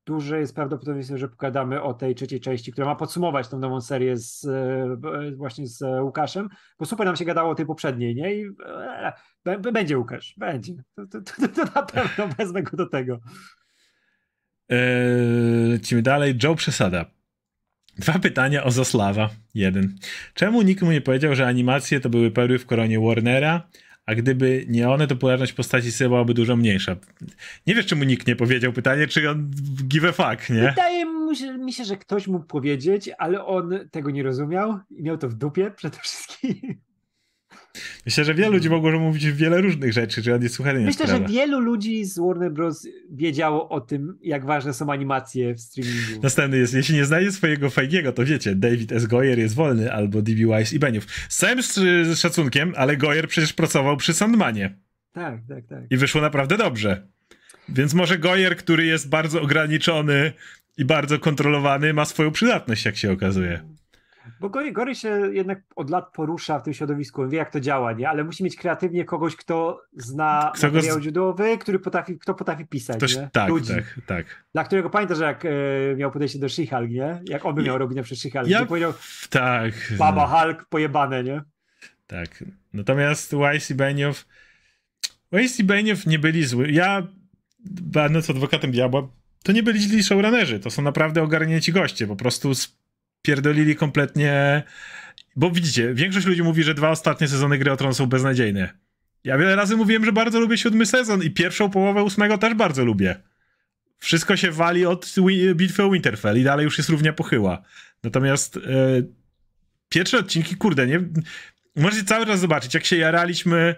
duże jest prawdopodobieństwo, że pogadamy o tej trzeciej części, która ma podsumować tą nową serię z, e, właśnie z Łukaszem, bo super nam się gadało o tej poprzedniej, nie? I e, będzie Łukasz, będzie. To, to, to, to na pewno [laughs] wezmę go do tego. Eee, lecimy dalej. Joe Przesada. Dwa pytania o Zaslawa. Jeden. Czemu nikt mu nie powiedział, że animacje to były perły w koronie Warnera, a gdyby nie one, to popularność postaci Sy byłaby dużo mniejsza? Nie wiesz, czemu nikt nie powiedział pytanie, czy on give a fuck, nie? Wydaje mi się, że ktoś mógł powiedzieć, ale on tego nie rozumiał i miał to w dupie przede wszystkim. Myślę, że wielu ludzi mogło mówić wiele różnych rzeczy, że on jest słuchany Myślę, że wielu ludzi z Warner Bros. wiedziało o tym, jak ważne są animacje w streamingu. Następny jest, jeśli nie znajdzie swojego Feigiego, to wiecie, David S. Goyer jest wolny, albo D.B. Wise i Benioff. Z całym szacunkiem, ale Goyer przecież pracował przy Sandmanie. Tak, tak, tak. I wyszło naprawdę dobrze. Więc może Goyer, który jest bardzo ograniczony i bardzo kontrolowany, ma swoją przydatność, jak się okazuje. Bo Gory, Gory się jednak od lat porusza w tym środowisku, wie jak to działa, nie? Ale musi mieć kreatywnie kogoś, kto zna kto materiał z... który potrafi, kto potrafi pisać, Ktoś, nie? Tak, Ludzi. tak, tak. Dla którego pamiętasz, jak e, miał podejście do She-Hulk, nie? Jak on by miał robić na przykład She-Hulk. Ja... powiedział, tak. Baba Hulk pojebane, nie? Tak. Natomiast Weiss i Benioff Weiss i Benioff nie byli zły. Ja, będąc adwokatem diabła, to nie byli źli showrunnerzy. To są naprawdę ogarnięci goście. Po prostu pierdolili kompletnie. Bo widzicie, większość ludzi mówi, że dwa ostatnie sezony Gry o Tron są beznadziejne. Ja wiele razy mówiłem, że bardzo lubię siódmy sezon i pierwszą połowę ósmego też bardzo lubię. Wszystko się wali od bitwy o Winterfell i dalej już jest równia pochyła. Natomiast e, pierwsze odcinki, kurde, nie. Możecie cały czas zobaczyć, jak się jaraliśmy,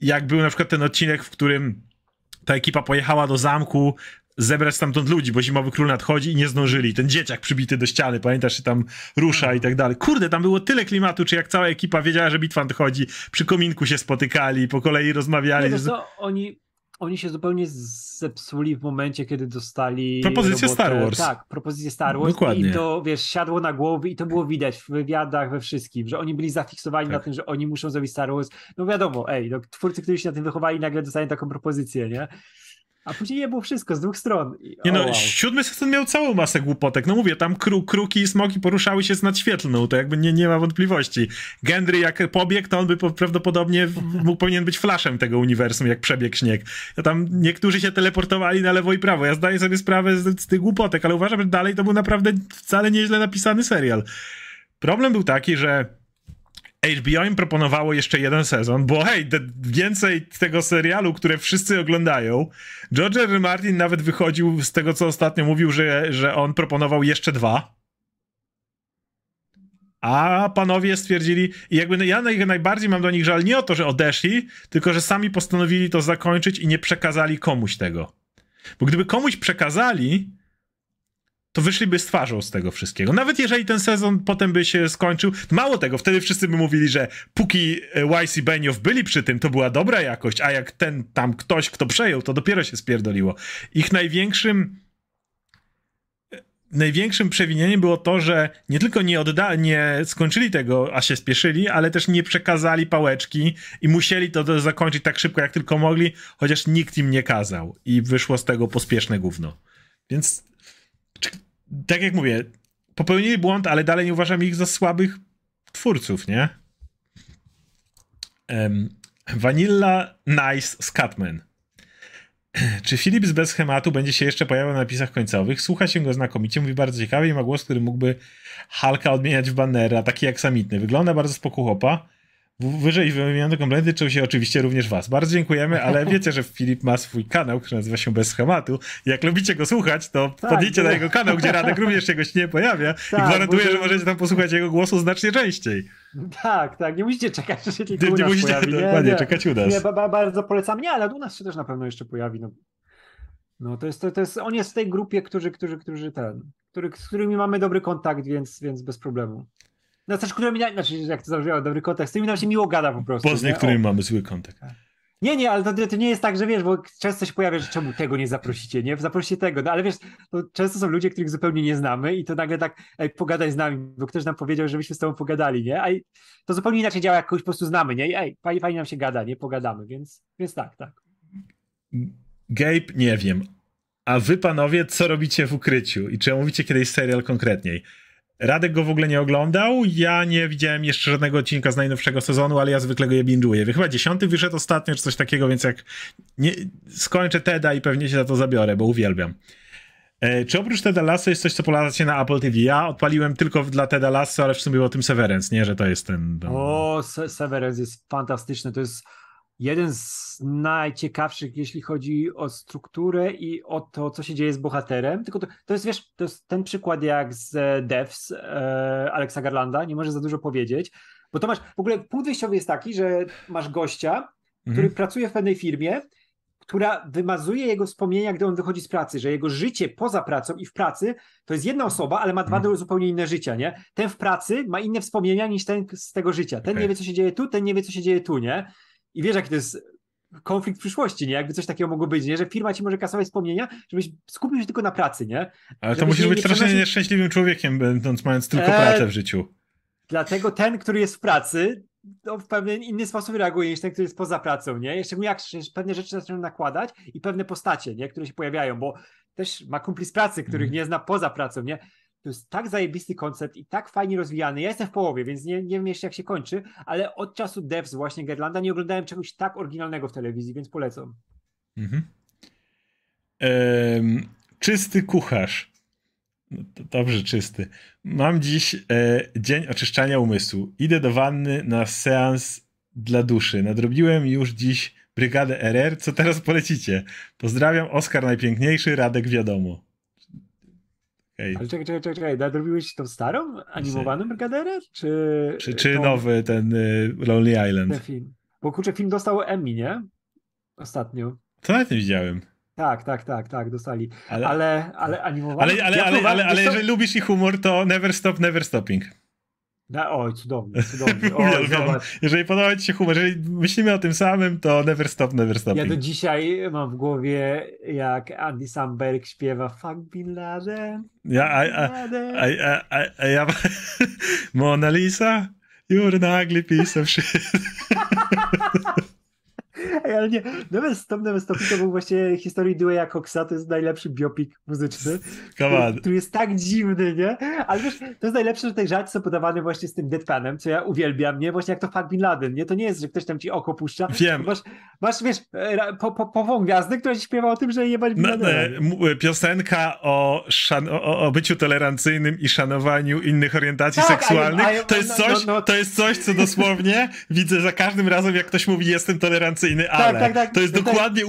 jak był na przykład ten odcinek, w którym ta ekipa pojechała do zamku, zebrać stamtąd ludzi, bo Zimowy Król nadchodzi i nie zdążyli. Ten dzieciak przybity do ściany, pamiętasz, się tam rusza i tak dalej. Kurde, tam było tyle klimatu, czy jak cała ekipa wiedziała, że bitwa nadchodzi, przy kominku się spotykali, po kolei rozmawiali. Nie, to oni, oni się zupełnie zepsuli w momencie, kiedy dostali propozycję robotę, Star Wars. Tak, propozycję Star Wars Dokładnie. i to, wiesz, siadło na głowy i to było widać w wywiadach, we wszystkim, że oni byli zafiksowani tak. na tym, że oni muszą zrobić Star Wars. No wiadomo, ej, no, twórcy, którzy się na tym wychowali, nagle dostają taką propozycję, nie? A później nie było wszystko z dwóch stron. I, nie no, wow. siódmy sezon miał całą masę głupotek. No mówię, tam kru, kruki i smoki poruszały się z nadświetlną, to jakby nie, nie ma wątpliwości. Gendry jak pobiegł, to on by prawdopodobnie mógł, powinien być flaszem tego uniwersum, jak przebiegł śnieg. Ja tam niektórzy się teleportowali na lewo i prawo. Ja zdaję sobie sprawę z, z tych głupotek, ale uważam, że dalej to był naprawdę wcale nieźle napisany serial. Problem był taki, że HBO im proponowało jeszcze jeden sezon, bo hej, więcej tego serialu, które wszyscy oglądają. George R. Martin nawet wychodził z tego, co ostatnio mówił, że, że on proponował jeszcze dwa. A panowie stwierdzili, i jakby ja najbardziej mam do nich żal nie o to, że odeszli, tylko że sami postanowili to zakończyć i nie przekazali komuś tego. Bo gdyby komuś przekazali, to wyszliby z twarzą z tego wszystkiego. Nawet jeżeli ten sezon potem by się skończył, mało tego, wtedy wszyscy by mówili, że póki Wise i Benioff byli przy tym, to była dobra jakość, a jak ten tam ktoś, kto przejął, to dopiero się spierdoliło. Ich największym największym przewinieniem było to, że nie tylko nie, odda- nie skończyli tego, a się spieszyli, ale też nie przekazali pałeczki i musieli to zakończyć tak szybko, jak tylko mogli, chociaż nikt im nie kazał. I wyszło z tego pospieszne gówno. Więc tak jak mówię, popełnili błąd, ale dalej nie uważam ich za słabych twórców, nie? Um, Vanilla Nice Scatman. [clears throat] Czy Philips bez schematu będzie się jeszcze pojawiał na napisach końcowych? Słucha się go znakomicie, mówi bardzo ciekawie i ma głos, który mógłby Halka odmieniać w bannera, taki jak samitny. Wygląda bardzo spoko chłopa. Wyżej wymienione komplementy czuł się oczywiście również was. Bardzo dziękujemy, ale [laughs] wiecie, że Filip ma swój kanał, który nazywa się Bez Schematu. Jak lubicie go słuchać, to tak, na jego kanał, gdzie Radek [laughs] również się nie pojawia tak, i gwarantuję, że możecie tam posłuchać jego głosu znacznie częściej. Tak, tak, nie musicie czekać, że się tylko nie, u nas musicie pojawi. dokładnie nie, czekać u nas. Nie, ba, ba, bardzo polecam. Nie, ale u nas się też na pewno jeszcze pojawi. No, no to, jest, to, to jest, on jest w tej grupie, którzy, którzy, którzy ten, który, z którymi mamy dobry kontakt, więc, więc bez problemu. No też, którymi, znaczy, jak to zabrzmiało, dobry kontakt, z którymi nam się miło gada po prostu. Bo z niektórymi mamy zły kontakt. Tak. Nie, nie, ale to, to, nie jest tak, że wiesz, bo często się pojawia, że czemu tego nie zaprosicie, nie? Zaprosicie tego, no ale wiesz, to często są ludzie, których zupełnie nie znamy i to nagle tak, ej, pogadaj z nami, bo ktoś nam powiedział, żebyśmy z tobą pogadali, nie? A to zupełnie inaczej działa, jak kogoś po prostu znamy, nie? I, ej, fajnie, fajnie nam się gada, nie? Pogadamy, więc, więc tak, tak. Gabe, nie wiem. A wy panowie, co robicie w ukryciu? I czy omówicie kiedyś serial konkretniej? Radek go w ogóle nie oglądał. Ja nie widziałem jeszcze żadnego odcinka z najnowszego sezonu, ale ja zwykle go je binge'uję. Chyba dziesiąty wyszedł ostatnio, czy coś takiego, więc jak nie, skończę Teda i pewnie się za to zabiorę, bo uwielbiam. E, czy oprócz Teda Lasso jest coś, co polecacie na Apple TV? Ja odpaliłem tylko dla Teda Lasso, ale w sumie o tym Severance, nie? Że to jest ten... O, Severance jest fantastyczny. To jest jeden z najciekawszych, jeśli chodzi o strukturę i o to, co się dzieje z bohaterem. Tylko to, to jest, wiesz, to jest ten przykład jak z Devs e, Alexa Garlanda, nie może za dużo powiedzieć, bo to masz, w ogóle punkt wyjściowy jest taki, że masz gościa, który mhm. pracuje w pewnej firmie, która wymazuje jego wspomnienia, gdy on wychodzi z pracy, że jego życie poza pracą i w pracy to jest jedna osoba, ale ma dwa mhm. zupełnie inne życia, nie? Ten w pracy ma inne wspomnienia niż ten z tego życia. Ten okay. nie wie, co się dzieje tu, ten nie wie, co się dzieje tu, nie? I wiesz, jaki to jest konflikt przyszłości, nie? Jakby coś takiego mogło być, nie? Że firma ci może kasować wspomnienia, żebyś skupił się tylko na pracy, nie? Ale to musisz być strasznie przenosić... nieszczęśliwym człowiekiem, będąc mając tylko eee, pracę w życiu. Dlatego ten, który jest w pracy, to w pewien inny sposób reaguje niż ten, który jest poza pracą, nie? Jeszcze mu jak pewne rzeczy zaczynają nakładać i pewne postacie, nie? Które się pojawiają, bo też ma kumpli z pracy, których mm. nie zna poza pracą, nie? To jest tak zajebisty koncept i tak fajnie rozwijany. Ja jestem w połowie, więc nie, nie wiem jeszcze jak się kończy, ale od czasu devs właśnie Gerlanda nie oglądałem czegoś tak oryginalnego w telewizji, więc polecam. Mhm. Ehm, czysty kucharz. No dobrze, czysty. Mam dziś e, dzień oczyszczania umysłu. Idę do wanny na seans dla duszy. Nadrobiłem już dziś brygadę RR. Co teraz polecicie? Pozdrawiam, Oskar najpiękniejszy, Radek wiadomo. Okay. Ale czekaj, czekaj, czekaj, nadrobiłeś tą starą, animowaną Brigaderę? Czy, czy, czy tą... nowy, ten y, Lonely Island? Ten film. Bo kurczę, film dostał Emmy, nie? Ostatnio. To nawet nie widziałem. Tak, tak, tak, tak, dostali. Ale, ale, ale animowany. Ale, ale, ale, ale, ale jeżeli lubisz ich humor, to Never Stop, Never Stopping. No, oj, cudownie, [laughs] cudownie. Oj, jeżeli podoba ci się humor, jeżeli myślimy o tym samym, to never stop, never stop. Ja do dzisiaj mam w głowie, jak Andy Samberg śpiewa Fuck Bin Laden. Ja, a, a, a, a, a ja... [laughs] Mona Lisa, you're an ugly piece of shit. [laughs] Ale nie, Never Stop, Never Stop to był właśnie historii Dewey'a Coxa, to jest najlepszy biopik muzyczny, który, który, jest tak dziwny, nie? Ale wiesz, to jest najlepsze, że te żarty są podawane właśnie z tym deadpanem, co ja uwielbiam, nie? Właśnie jak to Fuck Bin Laden, nie? To nie jest, że ktoś tam ci oko puszcza. Wiem. Masz, masz wiesz, po, po, pową gwiazdę, która ci śpiewa o tym, że jebać Bin no, e, Piosenka o, szan- o, o, byciu tolerancyjnym i szanowaniu innych orientacji tak, seksualnych, I, I, to, jest no, coś, no, no, to jest coś, co dosłownie widzę za każdym razem, jak ktoś mówi jestem tolerancyjny, tak, ale. Tak, tak, tak. To jest tak. dokładnie.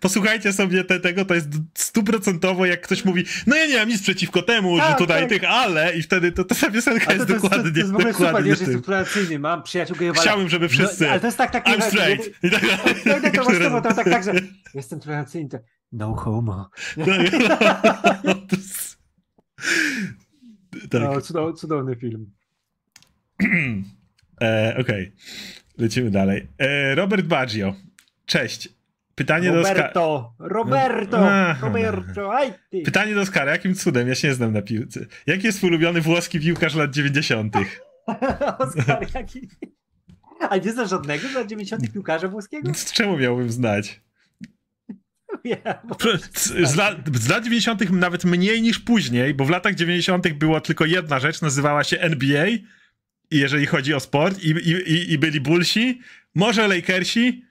Posłuchajcie sobie te, tego, to jest stuprocentowo, jak ktoś mówi, no ja nie mam nic przeciwko temu, że tak, tutaj tak. tych ale, i wtedy to, to ta piosenka to, jest, to, dokładnie. To, to jest w ogóle super, że jestem tolerancyjny, mam przyjaciół gejowala. Chciałbym, żeby wszyscy. No, ale to jest tak, tak. I'm straight. I [laughs] tak dalej. to, to, to, tak, tak, że jestem tolerancyjny, to no homo. tak. No, cudowny film. [clears throat] e, Okej. Okay. Lecimy dalej. E, Robert Baggio. Cześć. Pytanie Roberto, do Roberto, Aha. Roberto, aj ty. Pytanie do Oskara, jakim cudem? Ja się nie znam na piłce. Jaki jest ulubiony włoski piłkarz lat 90. [laughs] Oskar, jaki... A nie znasz żadnego z lat 90. piłkarza włoskiego? Z [laughs] czemu miałbym znać? z, lat, z lat 90. nawet mniej niż później, bo w latach 90. była tylko jedna rzecz, nazywała się NBA jeżeli chodzi o sport i, i, i byli Bullsi, może Lakersi,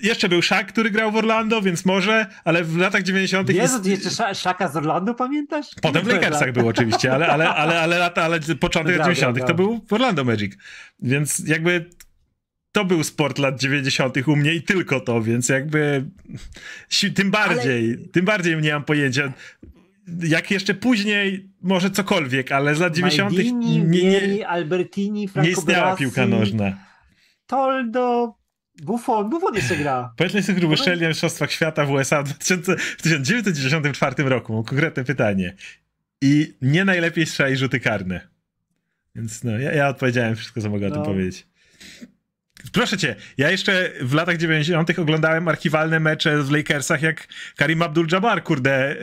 jeszcze był Szak, który grał w Orlando, więc może, ale w latach 90. Jezu, ty jeszcze Szaka z Orlando pamiętasz? Potem w Lakersach był oczywiście, ale, ale, ale, ale, lata, ale początek lat 90. to był Orlando Magic. Więc jakby to był sport lat 90. u mnie i tylko to, więc jakby tym bardziej, ale... tym bardziej nie mam pojęcia. Jak jeszcze później, może cokolwiek, ale z lat 90. Maldini, nie, nie, Albertini, Franco nie istniała piłka nożna. Toldo, Buffon, Buffon jeszcze gra. Powiedzmy sobie, który uszczelnia Mistrzostwach Świata w USA w, 2000, w 1994 roku. Mam konkretne pytanie. I nie najlepiej strzeli rzuty karne. Więc no, ja, ja odpowiedziałem wszystko, co mogę no. o tym no. powiedzieć. Proszę cię, ja jeszcze w latach 90. oglądałem archiwalne mecze w Lakersach, jak Karim Abdul-Jabbar, kurde,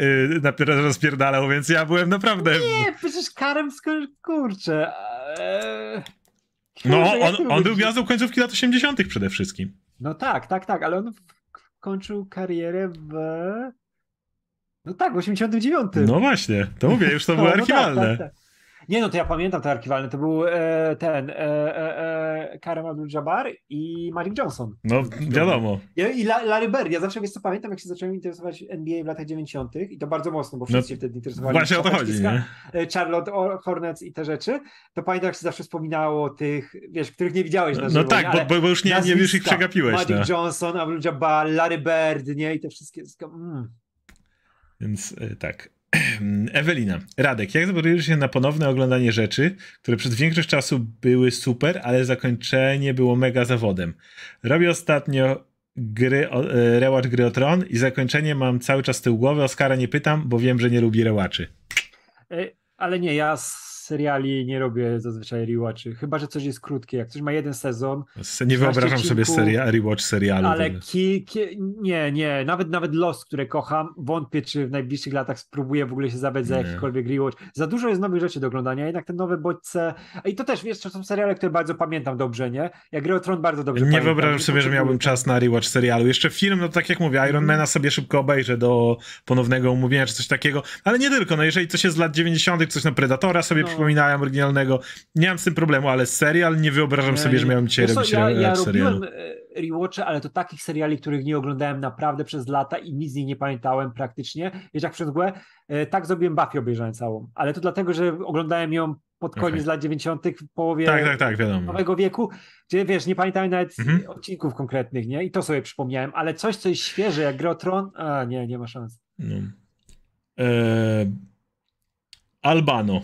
yy, rozpierdalał, więc ja byłem naprawdę... Nie, przecież Karim, kurczę... Eee... No, on, on był gwiazdą końcówki lat 80. przede wszystkim. No tak, tak, tak, ale on kończył karierę w... No tak, w 89. No właśnie, to mówię, już to [laughs] no, było no archiwalne. Tak, tak, tak. Nie no, to ja pamiętam te archiwalne. To był e, ten e, e, e Karim Abdul-Jabbar i Malik Johnson. No, wiadomo. I, i Larry Bird. Ja zawsze, wiesz co, pamiętam, jak się zacząłem interesować NBA w latach 90. i to bardzo mocno, bo wszyscy no, się wtedy interesowali. Właśnie o to chodzi, nie? E, Charlotte Hornets i te rzeczy. To pamiętam, jak się zawsze wspominało tych, wiesz, których nie widziałeś na no żywo. No tak, bo, bo, już nie, nie już ich przegapiłeś. Malik no. Johnson, Abdul-Jabbar, Larry Bird, nie? I te wszystkie... Mm. Więc e, tak. [clears throat] Ewelina, Radek, jak zabrałeś się na ponowne oglądanie rzeczy, które przez większość czasu były super, ale zakończenie było mega zawodem? Robię ostatnio gry, e, rewatch gry o Tron i zakończenie mam cały czas tył głowy. Oskara nie pytam, bo wiem, że nie lubi rewatchy. E, ale nie, ja seriali nie robię zazwyczaj rewatchy, chyba, że coś jest krótkie. Jak coś ma jeden sezon. Nie wyobrażam sobie seria, rewatch serialu. Ale ki, ki, nie, nie. Nawet nawet Lost, które kocham, wątpię, czy w najbliższych latach spróbuję w ogóle się zabrać za jakikolwiek rewatch. Za dużo jest nowych rzeczy do oglądania, jednak te nowe bodźce. I to też, wiesz, to są seriale, które bardzo pamiętam dobrze, nie? Jak Gry Tron bardzo dobrze Nie pamiętam. wyobrażam sobie, że miałbym czas na rewatch serialu. Jeszcze film, no tak jak mówię, Iron mm. Mana sobie szybko obejrzę do ponownego umówienia, czy coś takiego. Ale nie tylko, no jeżeli coś jest z lat 90., coś na Predatora sobie no przypominałem oryginalnego. Nie mam z tym problemu, ale serial nie wyobrażam sobie, że miałem dzisiaj robić ja, ja robiłem e, rewatche, ale to takich seriali, których nie oglądałem naprawdę przez lata i nic z nich nie pamiętałem praktycznie. Wiesz, jak przez mgłę, e, tak zrobiłem Buffy obejrzałem całą, ale to dlatego, że oglądałem ją pod koniec okay. lat 90., w połowie tak, tak, tak, nowego wieku, gdzie wiesz, nie pamiętałem nawet mhm. odcinków konkretnych, nie? I to sobie przypomniałem, ale coś, co jest świeże, jak Gry o Tron, a nie, nie ma szans. No. Eee, Albano.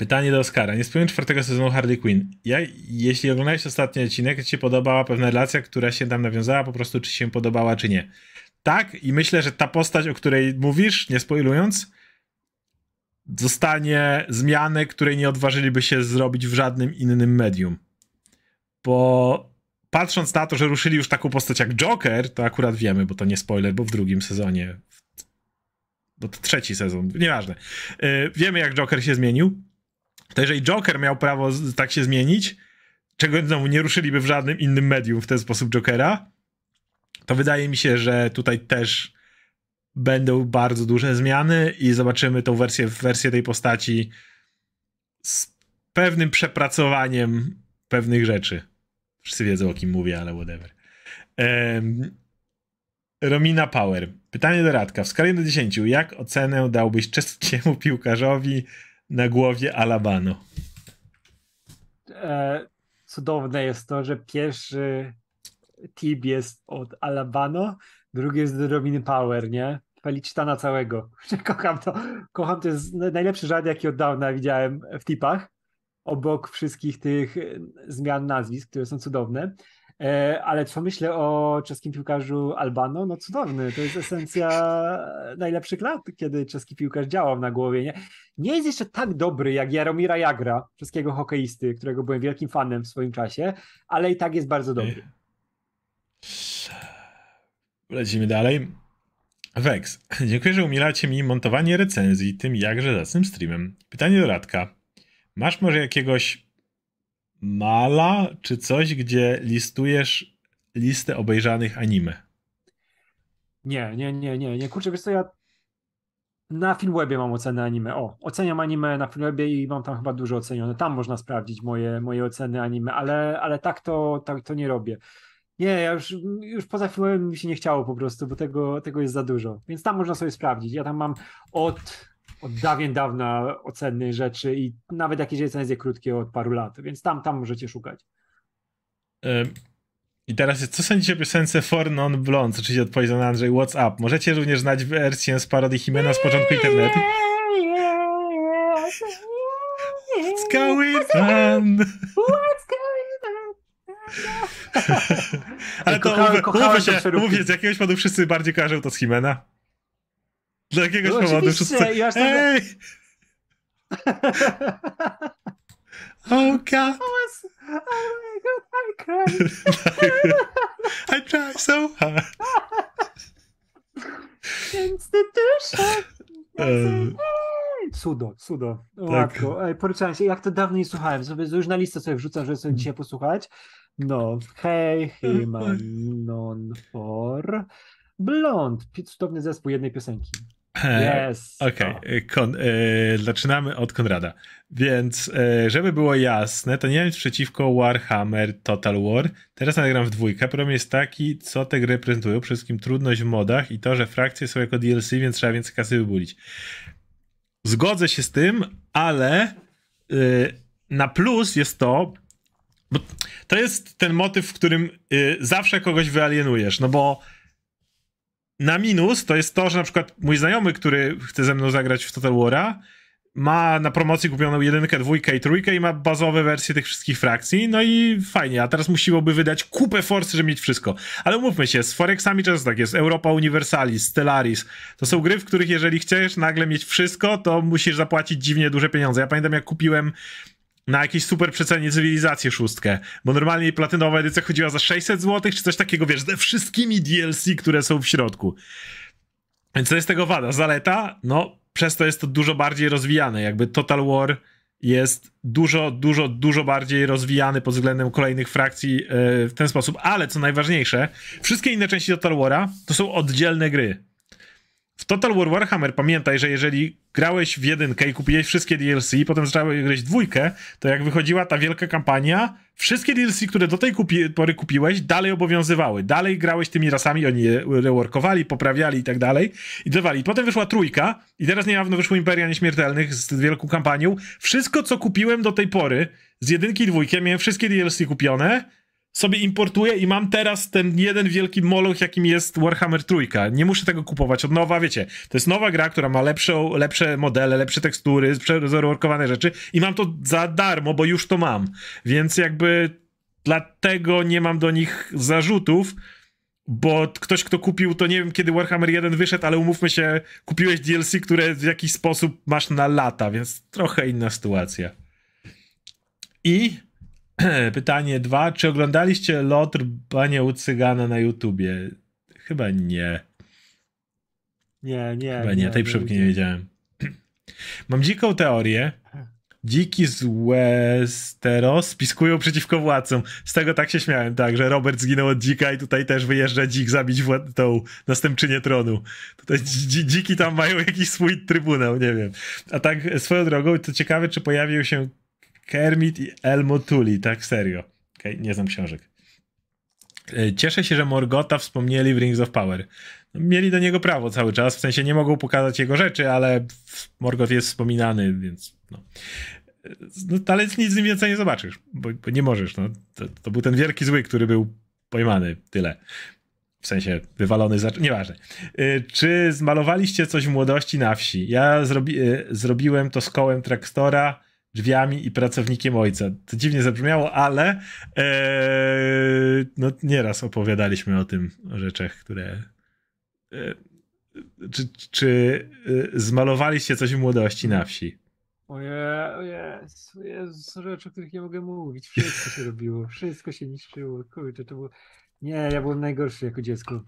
Pytanie do Oscara. Nie spełnił czwartego sezonu Harley Quinn. Ja, jeśli oglądałeś ostatni odcinek, czy ci się podobała pewna relacja, która się tam nawiązała, po prostu czy się podobała, czy nie. Tak, i myślę, że ta postać, o której mówisz, nie spoilując, zostanie zmiany, której nie odważyliby się zrobić w żadnym innym medium. Bo patrząc na to, że ruszyli już taką postać jak Joker, to akurat wiemy, bo to nie spoiler, bo w drugim sezonie, bo to trzeci sezon, nieważne. Yy, wiemy, jak Joker się zmienił to jeżeli Joker miał prawo tak się zmienić, czego znowu nie ruszyliby w żadnym innym medium w ten sposób Jokera, to wydaje mi się, że tutaj też będą bardzo duże zmiany i zobaczymy tą wersję, wersję tej postaci z pewnym przepracowaniem pewnych rzeczy. Wszyscy wiedzą o kim mówię, ale whatever. Um, Romina Power. Pytanie do Radka. W skali do 10, jak ocenę dałbyś czeskiemu piłkarzowi na głowie Alabano. E, cudowne jest to, że pierwszy tip jest od Alabano, drugi jest do Robiny Power, nie? na całego. [laughs] Kocham to. Kocham, to jest najlepszy żart, jaki od dawna widziałem w tipach. Obok wszystkich tych zmian nazwisk, które są cudowne. E, ale co myślę o czeskim piłkarzu Albano? No cudowny, to jest esencja najlepszych lat, kiedy czeski piłkarz działał na głowie. Nie, nie jest jeszcze tak dobry jak Jaromira Jagra, czeskiego hokeisty, którego byłem wielkim fanem w swoim czasie, ale i tak jest bardzo dobry. Lecimy dalej. Vex, [clears throat] dziękuję, że umielacie mi montowanie recenzji tym jakże zacnym streamem. Pytanie do Radka. Masz może jakiegoś mala czy coś, gdzie listujesz listę obejrzanych anime? Nie, nie, nie, nie, nie. Kurczę, wiesz co, ja na Filmwebie mam ocenę anime. O, oceniam anime na Filmwebie i mam tam chyba dużo ocenione. Tam można sprawdzić moje, moje oceny anime, ale, ale tak, to, tak to nie robię. Nie, ja już, już poza filmem mi się nie chciało po prostu, bo tego, tego jest za dużo. Więc tam można sobie sprawdzić. Ja tam mam od, od dawien dawna oceny rzeczy i nawet jakieś recenzje krótkie od paru lat, więc tam, tam możecie szukać. I teraz jest, co sądzicie o piosence For Non Blonde, oczywiście odpowiedź na Andrzej, What's Up? Możecie również znać wersję z parodii Himena z początku internetu? What's going on? What's going on? [laughs] Ale to kochałem, kochałem się, mówię, z jakiegoś powodu wszyscy bardziej kojarzą to z Himena. Z jakiegoś no, powodu wszyscy... Ja Ej! [laughs] oh God! Oh my God, I [laughs] cried. I tried so hard. Instytucja. [laughs] Cudo, cudo. Łatwo. Tak. Poruczałem się, jak to dawno nie słuchałem. Sobie już na listę sobie wrzucam, żeby sobie dzisiaj posłuchać. No, hej, Himan, non for blond. Cudowny zespół jednej piosenki. Yes. Okej, okay. e, zaczynamy od Konrada. Więc, e, żeby było jasne, to nie wiem przeciwko Warhammer Total War. Teraz nagram w dwójkę. Problem jest taki, co te gry prezentują. Przede wszystkim trudność w modach i to, że frakcje są jako DLC, więc trzeba więcej kasy wybulić. Zgodzę się z tym, ale e, na plus jest to, bo to jest ten motyw, w którym zawsze kogoś wyalienujesz, no bo na minus to jest to, że na przykład mój znajomy, który chce ze mną zagrać w Total War'a, ma na promocji kupioną jedynkę, dwójkę i trójkę i ma bazowe wersje tych wszystkich frakcji, no i fajnie, a teraz musiłoby wydać kupę forsy, żeby mieć wszystko. Ale umówmy się, z Forexami często tak jest, Europa Universalis, Stellaris, to są gry, w których jeżeli chcesz nagle mieć wszystko, to musisz zapłacić dziwnie duże pieniądze. Ja pamiętam jak kupiłem na jakieś super przecenie cywilizację szóstkę, bo normalnie platynowa edycja chodziła za 600 zł, czy coś takiego, wiesz, ze wszystkimi DLC, które są w środku. Więc to jest tego wada. Zaleta, no, przez to jest to dużo bardziej rozwijane. Jakby Total War jest dużo, dużo, dużo bardziej rozwijany pod względem kolejnych frakcji yy, w ten sposób. Ale co najważniejsze, wszystkie inne części Total War'a to są oddzielne gry. W Total War Warhammer pamiętaj, że jeżeli grałeś w jedynkę i kupiłeś wszystkie DLC i potem zacząłeś grać dwójkę, to jak wychodziła ta wielka kampania, wszystkie DLC, które do tej kupi pory kupiłeś, dalej obowiązywały. Dalej grałeś tymi rasami, oni je reworkowali, poprawiali i tak dalej i dawali. Potem wyszła trójka i teraz niedawno wyszło Imperia Nieśmiertelnych z wielką kampanią. Wszystko, co kupiłem do tej pory z jedynki i dwójki, miałem wszystkie DLC kupione, sobie importuję i mam teraz ten jeden wielki moloch, jakim jest Warhammer Trójka. Nie muszę tego kupować od nowa, wiecie. To jest nowa gra, która ma lepszą, lepsze modele, lepsze tekstury, zreworkowane rzeczy i mam to za darmo, bo już to mam. Więc jakby dlatego nie mam do nich zarzutów, bo ktoś, kto kupił, to nie wiem kiedy Warhammer 1 wyszedł, ale umówmy się, kupiłeś DLC, które w jakiś sposób masz na lata, więc trochę inna sytuacja. I [clears throat] Pytanie dwa. Czy oglądaliście Lotr Bania u Cygana na YouTubie? Chyba nie. Nie, nie. Chyba nie, nie tej przypki nie wiedziałem. [clears throat] Mam dziką teorię. Dziki z Westeros spiskują przeciwko władcom. Z tego tak się śmiałem, tak, że Robert zginął od dzika i tutaj też wyjeżdża dzik zabić wład- tą następczynię tronu. Tutaj dziki tam mają jakiś swój trybunał, nie wiem. A tak swoją drogą, to ciekawe, czy pojawił się Kermit i Elmo Tully, tak serio. Okay, nie znam książek. E, cieszę się, że Morgota wspomnieli w Rings of Power. No, mieli do niego prawo cały czas, w sensie nie mogą pokazać jego rzeczy, ale Morgot jest wspominany, więc no. no ale nic z nim więcej nie zobaczysz, bo, bo nie możesz. No. To, to, był ten wielki zły, który był pojmany, tyle. W sensie wywalony za... Nieważne. E, czy zmalowaliście coś w młodości na wsi? Ja zrobi... E, zrobiłem to z kołem traktora drzwiami i pracownikiem ojca. To dziwnie zabrzmiało, ale e, no nieraz opowiadaliśmy o tym, o rzeczach, które e, czy, czy e, zmalowaliście coś w młodości na wsi? Oje, jest rzeczy, o których nie mogę mówić. Wszystko się robiło, wszystko się niszczyło. Kurczę, to było... Nie, ja byłem najgorszy jako dziecko.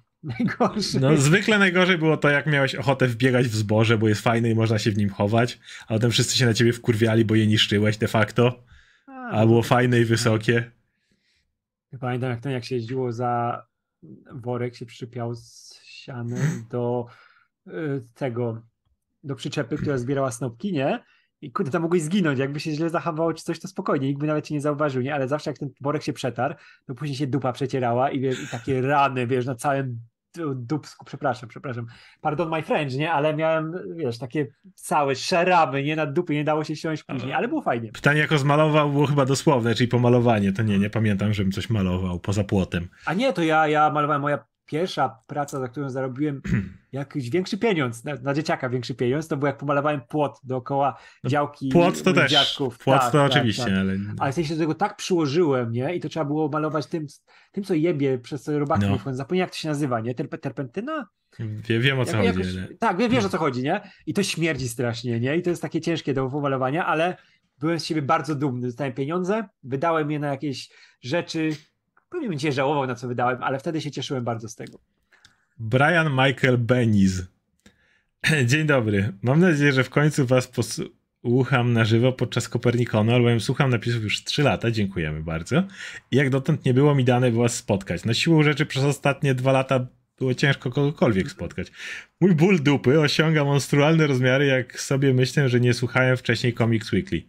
No, zwykle najgorzej było to, jak miałeś ochotę wbiegać w zboże, bo jest fajne i można się w nim chować, a potem wszyscy się na ciebie wkurwiali, bo je niszczyłeś de facto. A, było fajne i wysokie. Pamiętam, jak ten, jak się jeździło za worek, się przyczepiał z sianem do y, tego, do przyczepy, która zbierała snopki, nie? i kurde, tam mogłeś zginąć, jakby się źle zachowało czy coś, to spokojnie, nikt by nawet cię nie zauważył, nie? Ale zawsze jak ten worek się przetarł, to później się dupa przecierała i, wiesz, i takie rany, wiesz, na całym dupsku, przepraszam, przepraszam, pardon my French, nie? Ale miałem, wiesz, takie całe szaramy, nie na dupy, nie dało się siąść później, ale było fajnie. Pytanie, jako zmalował, było chyba dosłowne, czyli pomalowanie, to nie, nie pamiętam, żebym coś malował poza płotem. A nie, to ja, ja malowałem, moja pierwsza praca, za którą zarobiłem [clears throat] jakiś większy pieniądz, na, na, dzieciaka większy pieniądz, to był jak pomalowałem płot dookoła no, działki Płot to też, dziadków. płot tak, to tak, oczywiście, tak. ale... Ale w sensie do tego tak przyłożyłem, nie? I to trzeba było malować tym, tym co jebie przez robaki, no. zapomniałem jak to się nazywa, nie? Terp terpentyna? Wie, wiem o co chodzi. Jakoś, tak, wie, wiesz o co chodzi, nie? I to śmierdzi strasznie, nie? I to jest takie ciężkie do pomalowania, ale byłem z siebie bardzo dumny. Dostałem pieniądze, wydałem je na jakieś rzeczy, pewnie bym cię żałował na co wydałem, ale wtedy się cieszyłem bardzo z tego. Brian Michael Beniz. [clears throat] Dzień dobry. Mam nadzieję, że w końcu was posłucham na żywo podczas Kopernikonu, albowiem słucham napisów już 3 lata. Dziękujemy bardzo. I jak dotąd nie było mi dane was spotkać. Na siłą rzeczy przez ostatnie dwa lata było ciężko kogokolwiek spotkać. Mój ból dupy osiąga monstrualne rozmiary, jak sobie myślę, że nie słuchałem wcześniej Comics Weekly.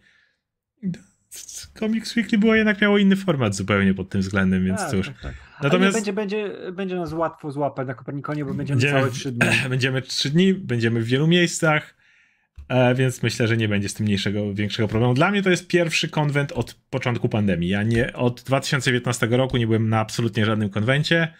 Comics Weekly było jednak miało inny format zupełnie pod tym względem, więc tak, cóż. Tak, tak. Natomiast będzie, będzie, będzie nas łatwo złapać na Kopernikonie, bo będziemy, będziemy całe trzy dni. [laughs] Będziemy trzy dni, będziemy w wielu miejscach, e, więc myślę, że nie będzie z tym mniejszego, większego problemu. Dla mnie to jest pierwszy konwent od początku pandemii. Ja nie od 2019 roku nie byłem na absolutnie żadnym konwencie.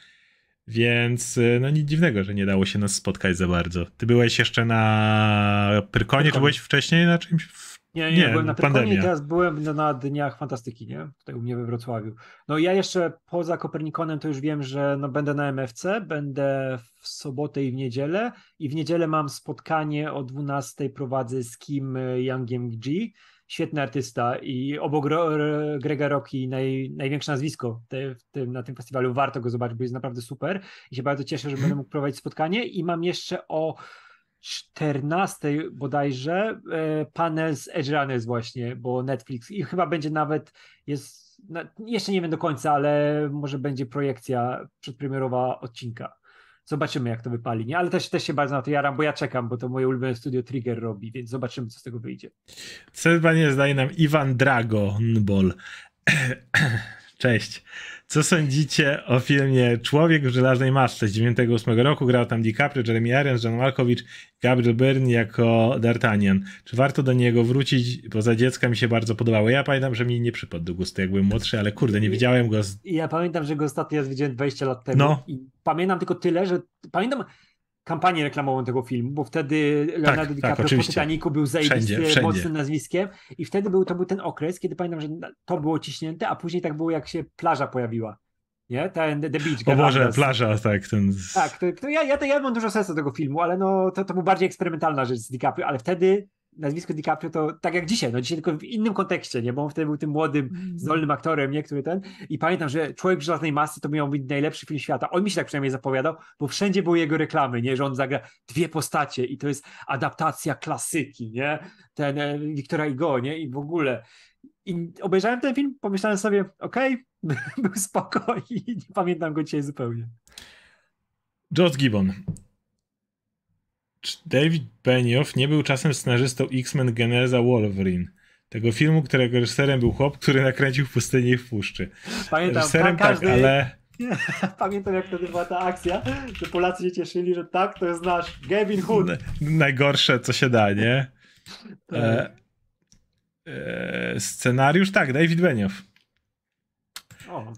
Więc e, no nic dziwnego, że nie dało się nas spotkać za bardzo. Ty byłeś jeszcze na Pyrkonie, czy byłeś wcześniej na czymś? Nie, nie, nie byłem na Pyrkonie i teraz byłem na Dniach Fantastyki, nie? Tutaj u mnie we Wrocławiu. No ja jeszcze poza Kopernikonem to już wiem, że no będę na MFC, będę w sobotę i w niedzielę i w niedzielę mam spotkanie o 12 prowadzę z Kim Youngiem G, świetny artysta i obok Grega Rocky naj, największe nazwisko te, te, na tym festiwalu, warto go zobaczyć, bo jest naprawdę super i się bardzo cieszę, że będę mógł prowadzić spotkanie i mam jeszcze o 14 bodajże e, panel z Edge Runners właśnie, bo Netflix i chyba będzie nawet, jest, jeszcze nie wiem do końca, ale może będzie projekcja przedpremierowa odcinka. Zobaczymy, jak to wypali, nie? Ale też, też się bardzo na to jaram, bo ja czekam, bo to moje ulubione studio Trigger robi, więc zobaczymy, co z tego wyjdzie. Serwanie zdaje nam Iwan Dragonbol. [clears throat] Cześć. Co sądzicie o filmie Człowiek w żelaznej masce z 98 roku? Grał tam DiCaprio, Jeremy Irons, John Malkovich, Gabriel Byrne jako D'Artagnan. Czy warto do niego wrócić? Bo za dziecka mi się bardzo podobało. Ja pamiętam, że mi nie przypadł do gustu, jak byłem młodszy, ale kurde, nie widziałem go. Z... Ja pamiętam, że go ostatni raz widziałem 20 lat temu. No. I pamiętam tylko tyle, że pamiętam kampanię reklamową tego filmu, bo wtedy Leonardo tak, DiCaprio tak, po Titanicu był zajebisty, mocnym nazwiskiem i wtedy był, to był ten okres, kiedy pamiętam, że to było ciśnięte, a później tak było, jak się plaża pojawiła. Nie? Ten The Beach. O Boże, plaża, tak. Ten... Tak, to, to ja, ja, to, ja mam dużo sensu tego filmu, ale no, to, to był bardziej eksperymentalna rzecz z DiCaprio, ale wtedy nazwisko DiCaprio to tak jak dzisiaj, no dzisiaj tylko w innym kontekście, nie? Bo on wtedy był tym młodym, mm. zdolnym aktorem, nie? Który ten. I pamiętam, że Człowiek w żelaznej masy to miał być najlepszy film świata. On mi się tak przynajmniej zapowiadał, bo wszędzie były jego reklamy, nie? Że on zagra dwie postacie i to jest adaptacja klasyki, nie? Ten e, Wiktora Igo, nie? I w ogóle. I obejrzałem ten film, pomyślałem sobie, okej, okay, [laughs] był spoko i nie pamiętam go dzisiaj zupełnie. George Gibbon. Czy David Benioff nie był czasem scenarzystą X-Men Geneza Wolverine? Tego filmu, którego reżyserem był chłop, który nakręcił w pustyni i w puszczy. Pamiętam, reżyserem tak, każdy... ale... [laughs] Pamiętam, jak wtedy była ta akcja, że Polacy się cieszyli, że tak, to jest nasz Gavin Hood. Najgorsze, co się da, nie? Tak. E, e, scenariusz, tak, David Benioff. O,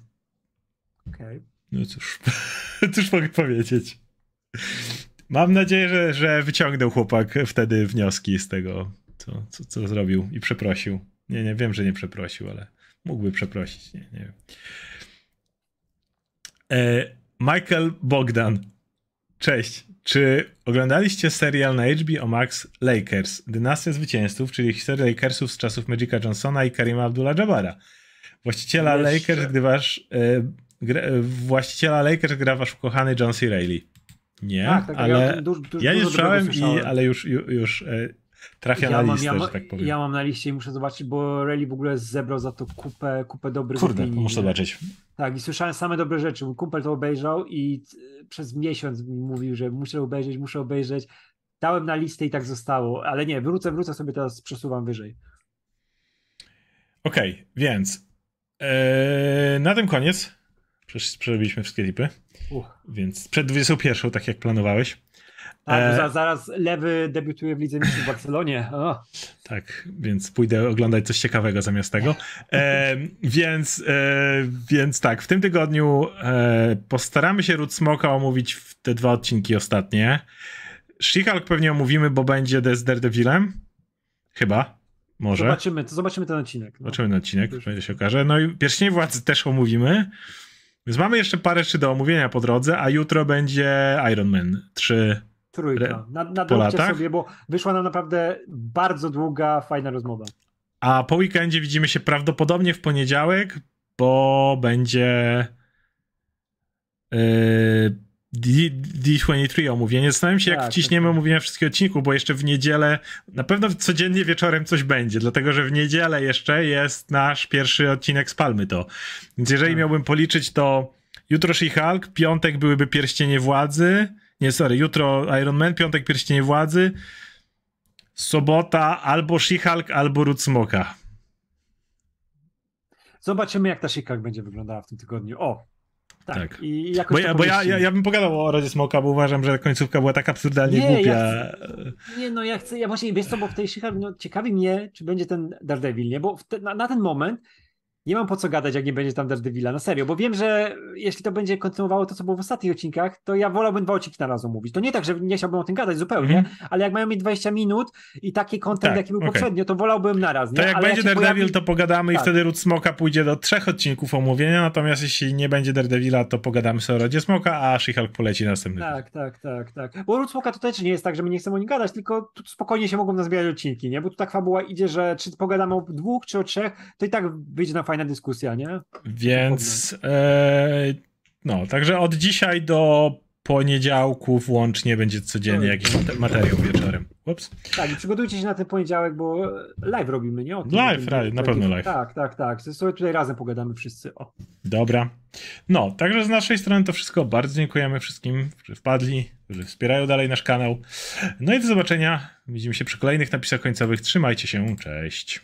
okej. Okay. No cóż, [laughs] cóż mogę powiedzieć. Mam nadzieję, że, że wyciągnął chłopak wtedy wnioski z tego, co, co, co zrobił i przeprosił. Nie, nie, wiem, że nie przeprosił, ale mógłby przeprosić. Nie, nie wiem. E, Michael Bogdan. Cześć. Czy oglądaliście serial na HBO Max Lakers? Dynastia zwycięzców, czyli historia Lakersów z czasów Magica Johnsona i Karima Abdullah-Jabbara. Właściciela Jeszcze... Lakers, gdy wasz... E, gra, właściciela Lakers gra wasz ukochany John C. Reilly. Nie, tak, tak, ale ja, ja nie słyszałem, i, ale już, już, już e, trafia ja na listę, mam, ja, że tak powiem. Ja mam na liście i muszę zobaczyć, bo Rally w ogóle zebrał za to kupę, kupę dobrych Kurde, opinii. muszę zobaczyć. Tak, i słyszałem same dobre rzeczy. Mój kumpel to obejrzał i przez miesiąc mi mówił, że muszę obejrzeć, muszę obejrzeć. dałem na listę i tak zostało, ale nie, wrócę, wrócę sobie teraz, przesuwam wyżej. Okej, okay, więc yy, na tym koniec. Przerobiliśmy wszystkie lipy. Więc przed 21, tak jak planowałeś. Tak, e... zaraz lewy debiutuje w Lidze Mistrzów w Barcelonie. O. Tak, więc pójdę oglądać coś ciekawego zamiast tego. E, więc, e, więc tak, w tym tygodniu e, postaramy się Ród Smoka omówić w te dwa odcinki ostatnie. She-Hulk pewnie omówimy, bo będzie z Daredevilem. Chyba. Może. Zobaczymy, to zobaczymy ten odcinek. No. Zobaczymy ten odcinek, będzie się okaże. No i Pierścienie Władzy też omówimy. Więc mamy jeszcze parę jeszcze do omówienia po drodze, a jutro będzie Iron Man 3 Trójka. Na, nadrobicie sobie, bo wyszła nam naprawdę bardzo długa, fajna rozmowa. A po weekendzie widzimy się prawdopodobnie w poniedziałek, bo będzie yy, D23 omówienie. Zastanawiam się, jak tak, wciśniemy tak, tak. omówienia wszystkich odcinków, bo jeszcze w niedzielę, na pewno codziennie wieczorem coś będzie, dlatego że w niedzielę jeszcze jest nasz pierwszy odcinek z Palmy to. Więc jeżeli tak. miałbym policzyć, to jutro She-Hulk, piątek byłyby Pierścienie Władzy, nie, sorry, jutro Iron Man, piątek Pierścienie Władzy, sobota albo She-Hulk, albo Ród Smoka. Zobaczymy, jak ta She-Hulk będzie wyglądała w tym tygodniu. O, tak. tak. I bo ja, bo ja, ja, ja, bym pogadał o Rodzie Smoka, bo uważam, że końcówka była tak absurdalnie nie, głupia. Ja chcę, nie, no ja chcę, ja właśnie, wiesz co, bo w tej She-Hulk, no, ciekawi mnie, czy będzie ten Daredevil, nie? Bo te, na, na, ten moment nie mam po co gadać, jak nie będzie tam Daredevila, na serio, bo wiem, że jeśli to będzie kontynuowało to, co było w ostatnich odcinkach, to ja wolałbym dwa odcinki na raz mówić. To nie tak, że nie chciałbym o tym gadać zupełnie, mm. ale jak mają mieć 20 minut i taki kontent, tak, jaki był okay. poprzednio, to wolałbym na raz. To jak ale będzie jak Daredevil, pojawi... to pogadamy tak. i wtedy Ród Smoka pójdzie do trzech odcinków omówienia, natomiast jeśli nie będzie Daredevila, to pogadamy sobie o Rodzie Smoka, a She-Hulk poleci następny. Tak, tak, tak, tak. Bo Ród Smoka to też nie jest tak, że my nie chcemy o nim gadać, tylko tu spokojnie się mogą nazbierać odcinki, nie? Bo tu tak fabuła idzie, że czy pogadamy o dwóch, czy o trzech, to i tak wyjdzie na fajna dyskusja, nie? Więc e, no, także od dzisiaj do poniedziałku włącznie będzie codziennie jakiś materiał wieczorem. Ups. Tak, i przygotujcie się na ten poniedziałek, bo live robimy, nie? O tym, live, na pewno live. Tak, tak, tak. Sobie tutaj razem pogadamy wszyscy. O. Dobra. No, także z naszej strony to wszystko. Bardzo dziękujemy wszystkim, którzy wpadli, którzy wspierają dalej nasz kanał. No i do zobaczenia. Widzimy się przy kolejnych napisach końcowych. Trzymajcie się. Cześć.